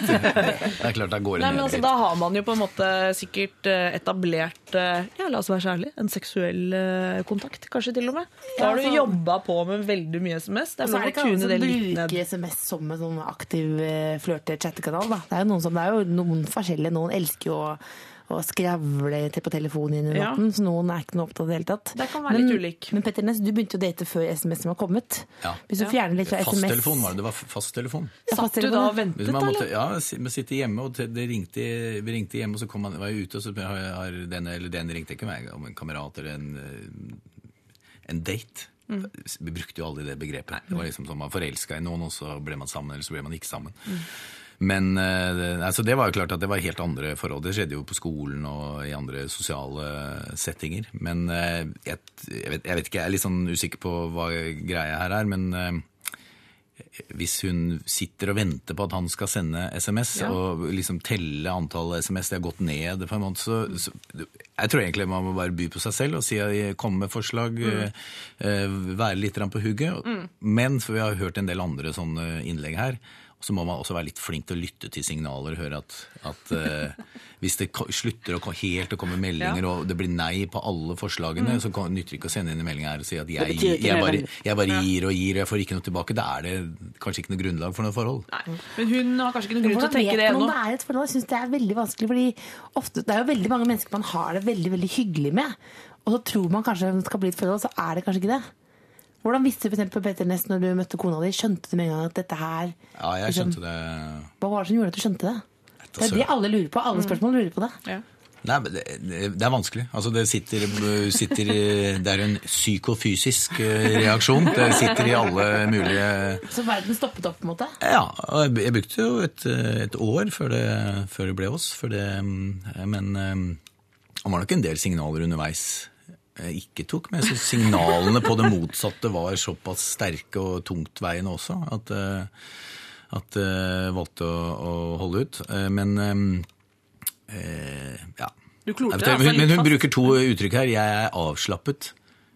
det er klart da går det Nei, men ned altså, litt. Da har man jo på en måte sikkert eh, etablert eh, ja, la oss være så ærlig, en seksuell eh, kontakt, kanskje til og med. Da har du altså- jobba på med veldig mye SMS. Det er så er det ikke alle som det bruker SMS som en sånn aktiv flørte-chattekanal. Det er jo noen som, det er jo noen forskjellige. Noen elsker jo å, å skravle til på telefonen inn i natten, så noen er ikke noe opptatt i det hele tatt. Det kan være litt ulik. Men Petter Næss, du begynte å date før SMS-en var kommet. Ja. Hvis du fjerner litt fra SMS Fasttelefon var det. Det var fasttelefon. Ja, Satt du da og ventet, da? måtte, ja, vi man sitter hjemme, og det ringte, vi ringte hjemme, og så kom man, var jeg ute, og så har, har den eller den ringte ikke meg, om en kamerat eller en, eh, en date. Mm. Vi brukte jo aldri det begrepet. Det var liksom sånn Man forelska i noen, og så ble man sammen, eller så ble man ikke sammen. Mm. Men eh, det- altså det var jo klart at det var helt andre forhold. Det skjedde jo på skolen og i andre sosiale settinger. Men eh, jeg, jeg, vet, jeg vet ikke, jeg er litt sånn usikker på hva greia her er. Men eh, hvis hun sitter og venter på at han skal sende SMS, Ja. og liksom telle antall SMS, det har gått ned for en måned, så, så jeg tror egentlig man må bare by på seg selv og si komme med forslag, eh, være litt på hugget. Men, for vi har hørt en del andre sånne innlegg her, og så må man også være litt flink til å lytte til signaler og høre at, at uh, hvis det slutter å helt å komme meldinger, Ja. og det blir nei på alle forslagene, så nytter det ikke å sende inn en melding her og si at jeg, jeg, jeg, bare, jeg bare gir og gir, og jeg får ikke noe tilbake. Da er det kanskje ikke noe grunnlag for noe forhold. Nei. Men hun har kanskje ikke noe grunn til å tenke det ennå. det er et forhold? Jeg synes det er veldig vanskelig, fordi ofte, det er jo veldig mange mennesker man har det veldig veldig hyggelig med. Og så tror man kanskje det skal bli et forhold, så er det kanskje ikke det. Hvordan visste du for Petter Næss når du møtte kona di? Skjønte du med en gang at dette her Ja, jeg liksom, skjønte det. Hva var det som gjorde at du skjønte det? Det er det alle lurer på. Alle spørsmål lurer på det. Ja. Nei, men det, det er vanskelig. Altså, det sitter, sitter Det er en psykofysisk eh, reaksjon. Det sitter i alle mulige Så verden stoppet opp, på en måte. Ja, og jeg- brukte jo et, et år før det, før det ble oss. For det, mm, men mm, det var nok en del signaler underveis jeg ikke tok Men jeg syns signalene på det motsatte var såpass sterke og tungtveiende også at, eh, at jeg valgte å, å holde ut. Eh, Men eh, eh, ja. Klorte vet altså hun, men hun bruker to uttrykk her. Jeg er avslappet,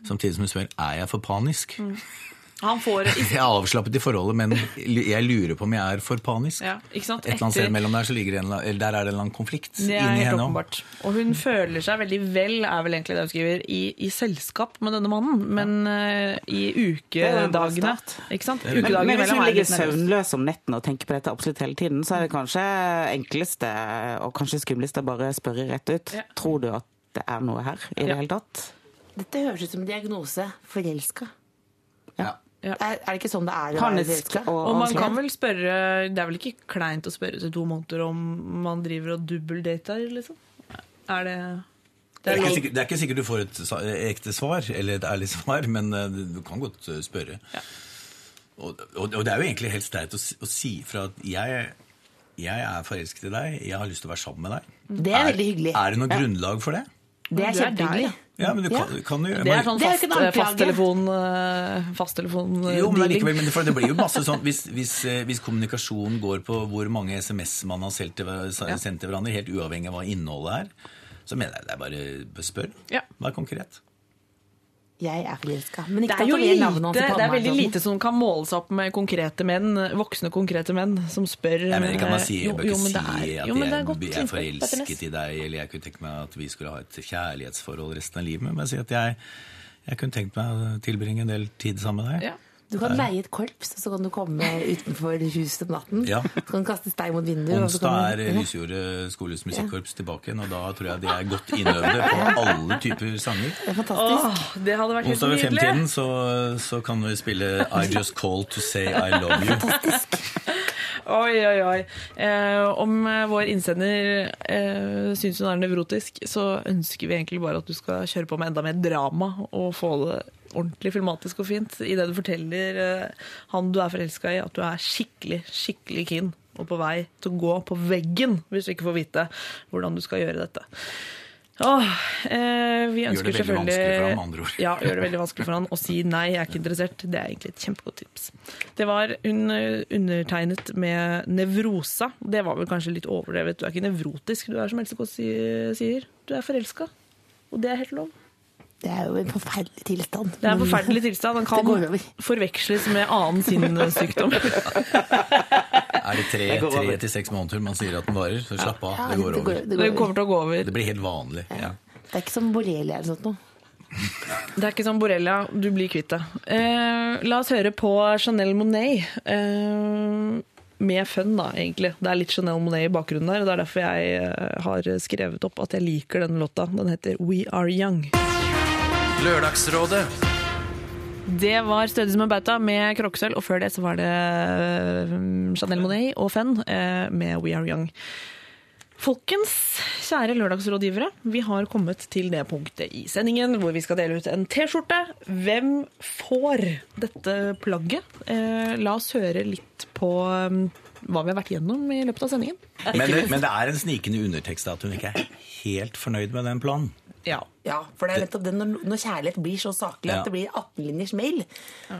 samtidig som hun spør er jeg for panisk. Mm. Han får Jeg er avslappet i forholdet, men jeg lurer på om jeg er for panisk. Ja, ikke sant? Et eller annet sted mellom der så ligger det en, eller der er det en eller annen konflikt Det er inni helt henne åpenbart. Og hun føler seg veldig vel, er vel egentlig det hun skriver, i, i selskap med denne mannen. Men uh, i ukedagene. Ikke sant? Men, Ukedagene men hvis hun er ligger søvnløs om netten og tenker på dette absolutt hele tiden, så er det kanskje enkleste og kanskje skumleste å bare spørre rett ut. Ja. Tror du at det er noe her i det Ja. hele tatt? Dette høres ut som en diagnose. Forelska. Ja. Ja. Er, er det ikke sånn det er å være forelska? og, Og man kan vel spørre Det er vel ikke kleint å spørre til to måneder om man driver og dubbeldater, liksom? Er det Det Det er, er ikke sikkert, det er ikke sikkert du får et ekte svar, eller et ærlig svar, men eh, du kan godt eh, spørre. Ja. Og, og, og det er jo egentlig helt streit å, si- å si fra at jeg, jeg er forelsket i deg, jeg har lyst til å være sammen med deg. Det er veldig hyggelig. Er det noe grunnlag for det? Det er Du er kjempehyggelig. ja. Ja, men du kan, kan gjøre Det er sånn er fast, fasttelefon uh, fasttelefon Jo, men likevel, men det, for det blir jo masse sånn hvis, hvis, eh, hvis kommunikasjonen går på hvor mange SMS man har sendt til, sendt til hverandre, helt uavhengig av hva innholdet er, så mener jeg det er bare spør. Ja. Vær konkret. Jeg er forelska. Men Det ikke er jo lite, navnet hans det er veldig sånn. lite som kan måles opp med konkrete menn, voksne konkrete menn, som spør Jeg mener ikke man si, jeg bør jo, ikke men si at jo, men er jeg, jeg er forelsket i deg, eller jeg kunne tenkt meg at vi skulle ha et kjærlighetsforhold resten av livet. Men bare si at jeg, jeg kunne tenkt meg å tilbringe en del tid sammen med deg. Ja. Du kan leie et korps, og så kan du komme utenfor huset om natten. Ja. Du kan kaste stein mot vinduet. Onsdag er Lysjordet skoles musikkorps tilbake igjen, og da tror jeg de er godt innøvde på alle typer sanger. Det er fantastisk. Åh, det hadde vært helt Onsdag ved nydelig. femtiden så, så kan vi spille I Just Call To Say I Love You. Oi, oi, oi. Eh, om eh, vår innsender eh, syns hun er nevrotisk, så ønsker vi egentlig bare at du skal kjøre på med enda mer drama og få det ordentlig filmatisk og fint i det du forteller eh, han du er forelska i, at du er skikkelig, skikkelig keen og på vei til å gå på veggen hvis du ikke får vite hvordan du skal gjøre dette. Åh, eh, vi Gjør det veldig selvfølgelig vanskelig for ham, andre ord. Ja, gjør det veldig vanskelig for han å si nei, jeg er ikke interessert. Det er egentlig et kjempegodt tips. Det var hun eh, undertegnet med nevrosa. Det var vel kanskje litt overdrevet. Du er ikke nevrotisk, du er som Else Kåss sier. Du er forelska. Og det er helt lov. Det er jo en forferdelig tilstand. Det er en forferdelig tilstand. Den kan forveksles med annen sinnssykdom. Er det tre, tre til seks måneder man sier at den varer, så slapp av, Ja, det går over. det Det går kommer til å gå over. Det blir helt vanlig. Ja. Det er ikke som borrelia eller sånt noe. Det er ikke som borrelia, du blir kvitt det. Eh, la oss høre på Chanel Monet. Eh, med fun, da, egentlig. Det er litt Chanel Monet i bakgrunnen der, og det er derfor jeg eh, har skrevet opp at jeg liker denne låta. Den heter We Are Young. Lørdagsrådet. Det var Stødig som en bauta med krokkesølv, og før det så var det eh, Chanel Monet og Fun eh, med We Are Young. Folkens, kjære lørdagsrådgivere, vi har kommet til det punktet i sendingen hvor vi skal dele ut en T-skjorte. Hvem får dette plagget? Eh, la oss høre litt på hva vi har vært gjennom i løpet av sendingen. Men, det, men det er en snikende undertekst at hun ikke er helt fornøyd med den planen. Ja. Ja, for det er nettopp det, når, når kjærlighet blir så saklig Ja. at det blir 18-linjers mail,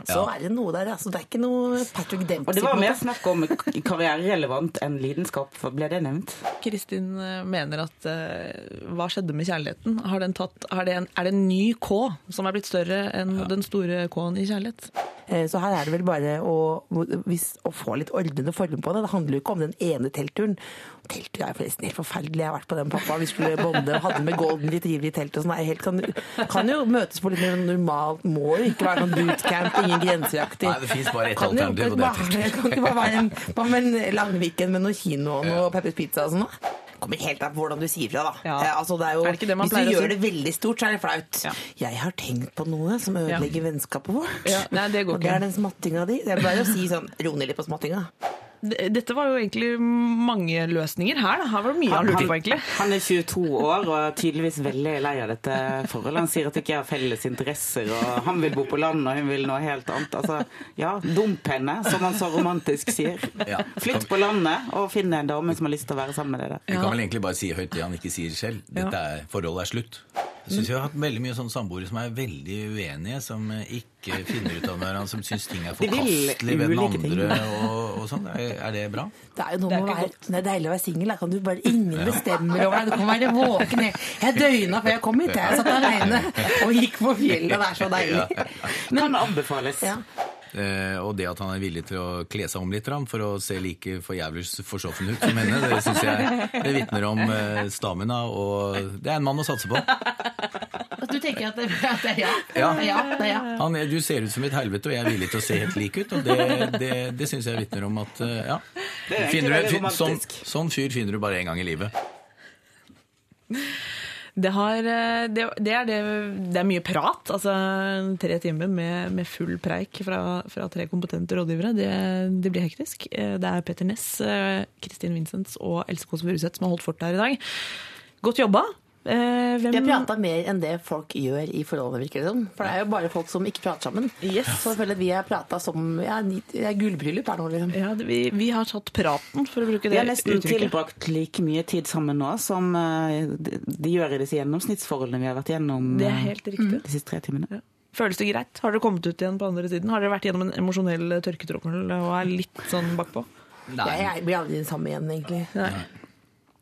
så Ja. er det noe der. Altså, det er ikke noe Patrick Dempsey. Og det var mer snakk om karriererelevant enn lidenskap. Ble det nevnt? Kristin eh, mener at uh, hva skjedde med kjærligheten? Har den tatt, er, det en, er det en ny K som er blitt større enn den store K-en i kjærlighet? Eh, Så her er det vel bare å, hvis, å få litt ordnede former på det. Det handler jo ikke om den ene teltturen. Telttur er forresten helt forferdelig. Jeg har vært på den pappa. Vi skulle bonde og hadde med golden retriever i teltet og sånn. Er helt- Kan, kan jo møtes på litt mer normalt. Må jo ikke være noen bootcamp, ingen grensejaktig. Nei, det finnes bare ett alternativ, og det er kan ikke bare være en, bare med en Langviken med noe kino og noe Peppers Pizza og sånn? da? Kommer helt an på hvordan du sier fra, da. Ja. Eh, Altså, det er jo, Er det det hvis du gjør si? det veldig stort, så er det flaut. Ja. Jeg har tenkt på noe som ødelegger vennskapet vårt. Ja, nei, det går og det er den smattinga di. Det er bare å si sånn Ro ned litt på smattinga. Dette var jo egentlig mange løsninger her. Da. Her var det mye han lurte på, egentlig. han er 22 år og er tydeligvis veldig lei av dette forholdet. Han sier at de ikke har felles interesser, og han vil bo på landet, og hun vil noe helt annet. Altså, ja, dump henne, som han så romantisk sier. Ja. Flytt på landet og finn en dame som har lyst til å være sammen med deg. Vi kan vel egentlig bare si høyt det han ikke sier selv. Dette er, forholdet er slutt. Jeg syns vi har hatt veldig mye sånne samboere som er veldig uenige, som eh, ikke finner ut av hverandre, som syns ting er forkastelig ved den andre og, og sånn. Er, er det bra? Det er jo noe med å være er deilig å være singel. Da kan du bare Ingen bestemmer over deg. Du kan være våken. Jeg døgna før jeg kom hit. Jeg satt aleine og gikk på fjellet. Det er så deilig. Kan anbefales. Ja. Eh, og det at han er villig til å kle seg om litt for å se like for jævlig forsoffen ut som henne, det syns jeg det vitner om eh, stamina, og det er en mann å satse på. Du tenker at det, at det er ja? Ja. Ja, det er ja. Han er, du ser ut som et helvete, og jeg er villig til å se helt lik ut. Og det, det, det syns jeg vitner om at eh, ja. du, sånn, sånn fyr finner du bare én gang i livet. Det, har, eh, det, det, er det, er mye prat. Altså tre timer med, med full preik fra, fra tre kompetente rådgivere. Det blir hektisk. Eh, Det er Petter Ness, eh, Kristin Vincents og Else Kåss Furuseth som har holdt fort her i dag. Godt jobba. Eh, Hvem Vi har prata mer enn det folk gjør i forholdet, virker det som. For det er jo bare folk som ikke prater sammen. Yes. Så jeg føler at vi har prata som ja, det er gullbryllup her nå, liksom. ja, det- vi, vi har tatt praten, for å bruke Vi har nesten uttrykket. tilbrakt like mye tid sammen nå som eh, de, gjør i disse gjennomsnittsforholdene vi har vært gjennom Det er eh, helt riktig. de siste tre timene. Ja. Føles det greit? Har dere kommet ut igjen på andre siden? Har dere vært gjennom en emosjonell tørketråkkel og er litt sånn bakpå? Jeg, jeg blir aldri den samme igjen, egentlig. Nei.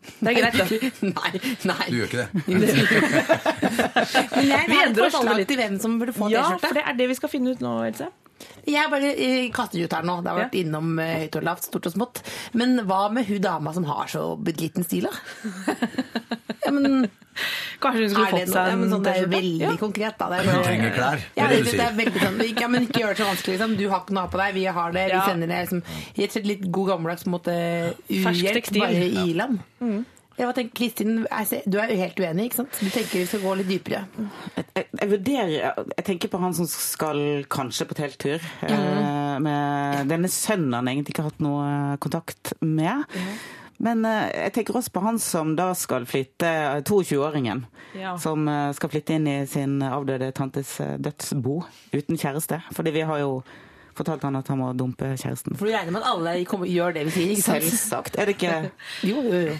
Det er greit, da. nei, nei. Du gjør ikke det? Men jeg Vi har et endrer oss alle forslag til hvem som burde få Ja, for T-skjorte. det er det vi skal finne ut nå, Else. Jeg bare kastet ut her nå. Det har vært Ja. innom eh, høyt og lavt, stort og smått. Men hva med hun dama som har så liten stil, da? Ja, men Kanskje hun skulle er fått seg en men sånn, det er jo veldig Ja. konkret, da. Det er Hun trenger klær, det Ja, er det det, du det sier. er veldig sånn, ikke, ja, men ikke gjør det så vanskelig. Liksom. Du har ikke noe av på deg, vi har det. Vi sender det liksom, i et litt god gammeldags måte, uhjelp, bare i i-land. Jeg tenker, Kristin, du er jo helt uenig, ikke sant? Du tenker vi skal gå litt dypere. Jeg, jeg, jeg vurderer Jeg tenker på han som skal kanskje på telttur. Mm. eh, Med denne sønnen han egentlig ikke har hatt noe eh, kontakt med. Men eh, jeg tenker også på han som da skal flytte, 22-åringen. Ja. Som eh, skal flytte inn i sin avdøde tantes eh, dødsbo uten kjæreste. Fordi vi har jo fortalt han at han må dumpe kjæresten. For du regner med at alle kommer, gjør det vi sier? Selvsagt. Er det ikke Jo, jo, jo.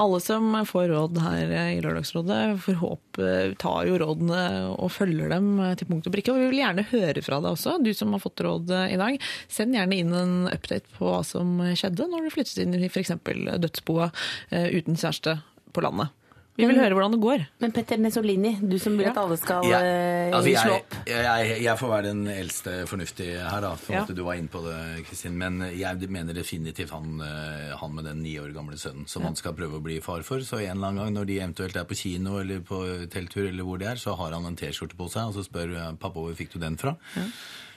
Alle som får råd her i Lørdagsrådet, får håpe tar jo rådene og følger dem til punkt og brikke. Og vi vil gjerne høre fra deg også, du som har fått råd i dag. Send gjerne inn en update på hva som skjedde når du flyttet inn i f.eks. dødsboa eh, uten kjæreste på landet. Vi vil høre hvordan det går. Men Petter Nesolini, du som vil at alle skal ja. eh, altså slå opp. jeg, jeg får være den eldste fornuftige her, da. For Ja. at du var inne på det, Kristin. Men jeg mener definitivt han, eh, han med den ni år gamle sønnen som han skal prøve å bli far for. Så en eller annen gang når de eventuelt er på kino eller på telttur eller hvor de er, så har han en T-skjorte på seg, og så spør eh, pappa hvor fikk du den fra?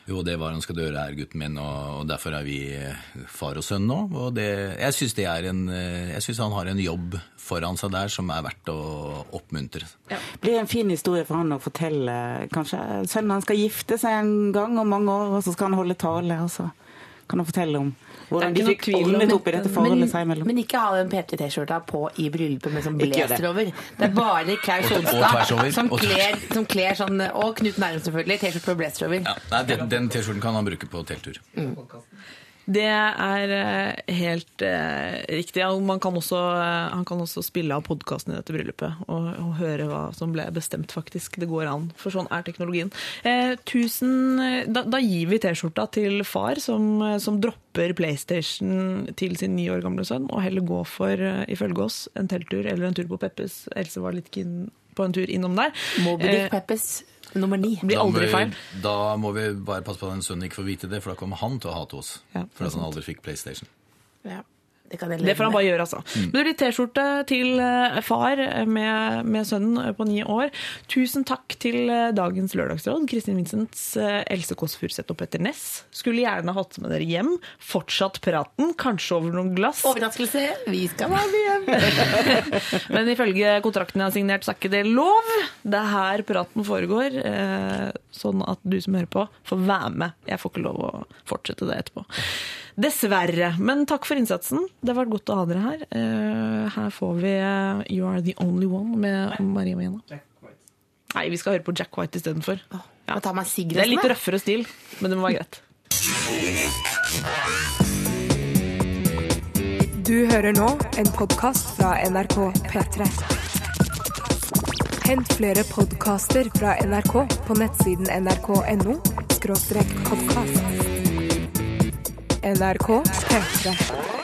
Jo, det var han skal døre her, gutten min, og, derfor er vi eh, far og sønn nå. Og det, jeg syns eh, han har en jobb foran seg der som er verdt å oppmuntre. blir en fin historie for han å fortelle. Kanskje sønnen han skal gifte seg en gang om mange år, og så skal han holde tale. og så kan du fortelle om hvordan de fikk ordnet opp i dette forholdet seg imellom. men ikke ha den P3-T-skjorta på i bryllupet med sånn blazer over. Det er bare Klaus Olstad som kler, som kler sånn Og Knut Nærum, selvfølgelig. T-skjorte på blazer over. Ja, nei, den, den T-skjorten kan han bruke på telttur. Det er eh, helt eh, riktig. Kan også, eh, han kan også spille av podkasten i dette bryllupet og, og høre hva som ble bestemt, faktisk. Det går an, for sånn er teknologien. Eh, tusen, da, da gir vi T-skjorta til far, som, eh, som dropper PlayStation til sin ni år gamle sønn, og heller går for, eh, ifølge oss, en telttur eller en tur på Peppes. Else var litt keen på en tur innom der. Moby Eh, Dick Peppers nummer ni. blir aldri feil. Da må vi bare passe på at den sønnen ikke får vite det, for da kommer han til å hate oss. Ja, for at han aldri fikk PlayStation. Ja, det kan jeg Det får han bare gjøre, altså. Men det blir T-skjorte til eh, far med, med sønnen på ni år. Tusen takk til eh, dagens lørdagsråd, Kristin Vincents, eh, Else Kåss Furuseth og Petter Ness. Skulle gjerne hatt med dere hjem. Fortsatt praten, kanskje over noen glass. Overraskelse, vi skal være med hjem. Men ifølge kontrakten jeg har signert, så er ikke det lov. Det er her praten foregår. eh, Sånn at du som hører på, får være med. Jeg får ikke lov å fortsette det etterpå. Dessverre. Men takk for innsatsen. Det har vært godt å ha dere her. Eh, Her får vi eh, You Are The Only One med Maria Mena. Nei, vi skal høre på Jack White istedenfor. Ja. Det er litt røffere stil, men det må være greit. Du hører nå en podkast fra NRK P3. Hent flere podkaster fra NRK på nettsiden nrk.no podkast. NRK P3.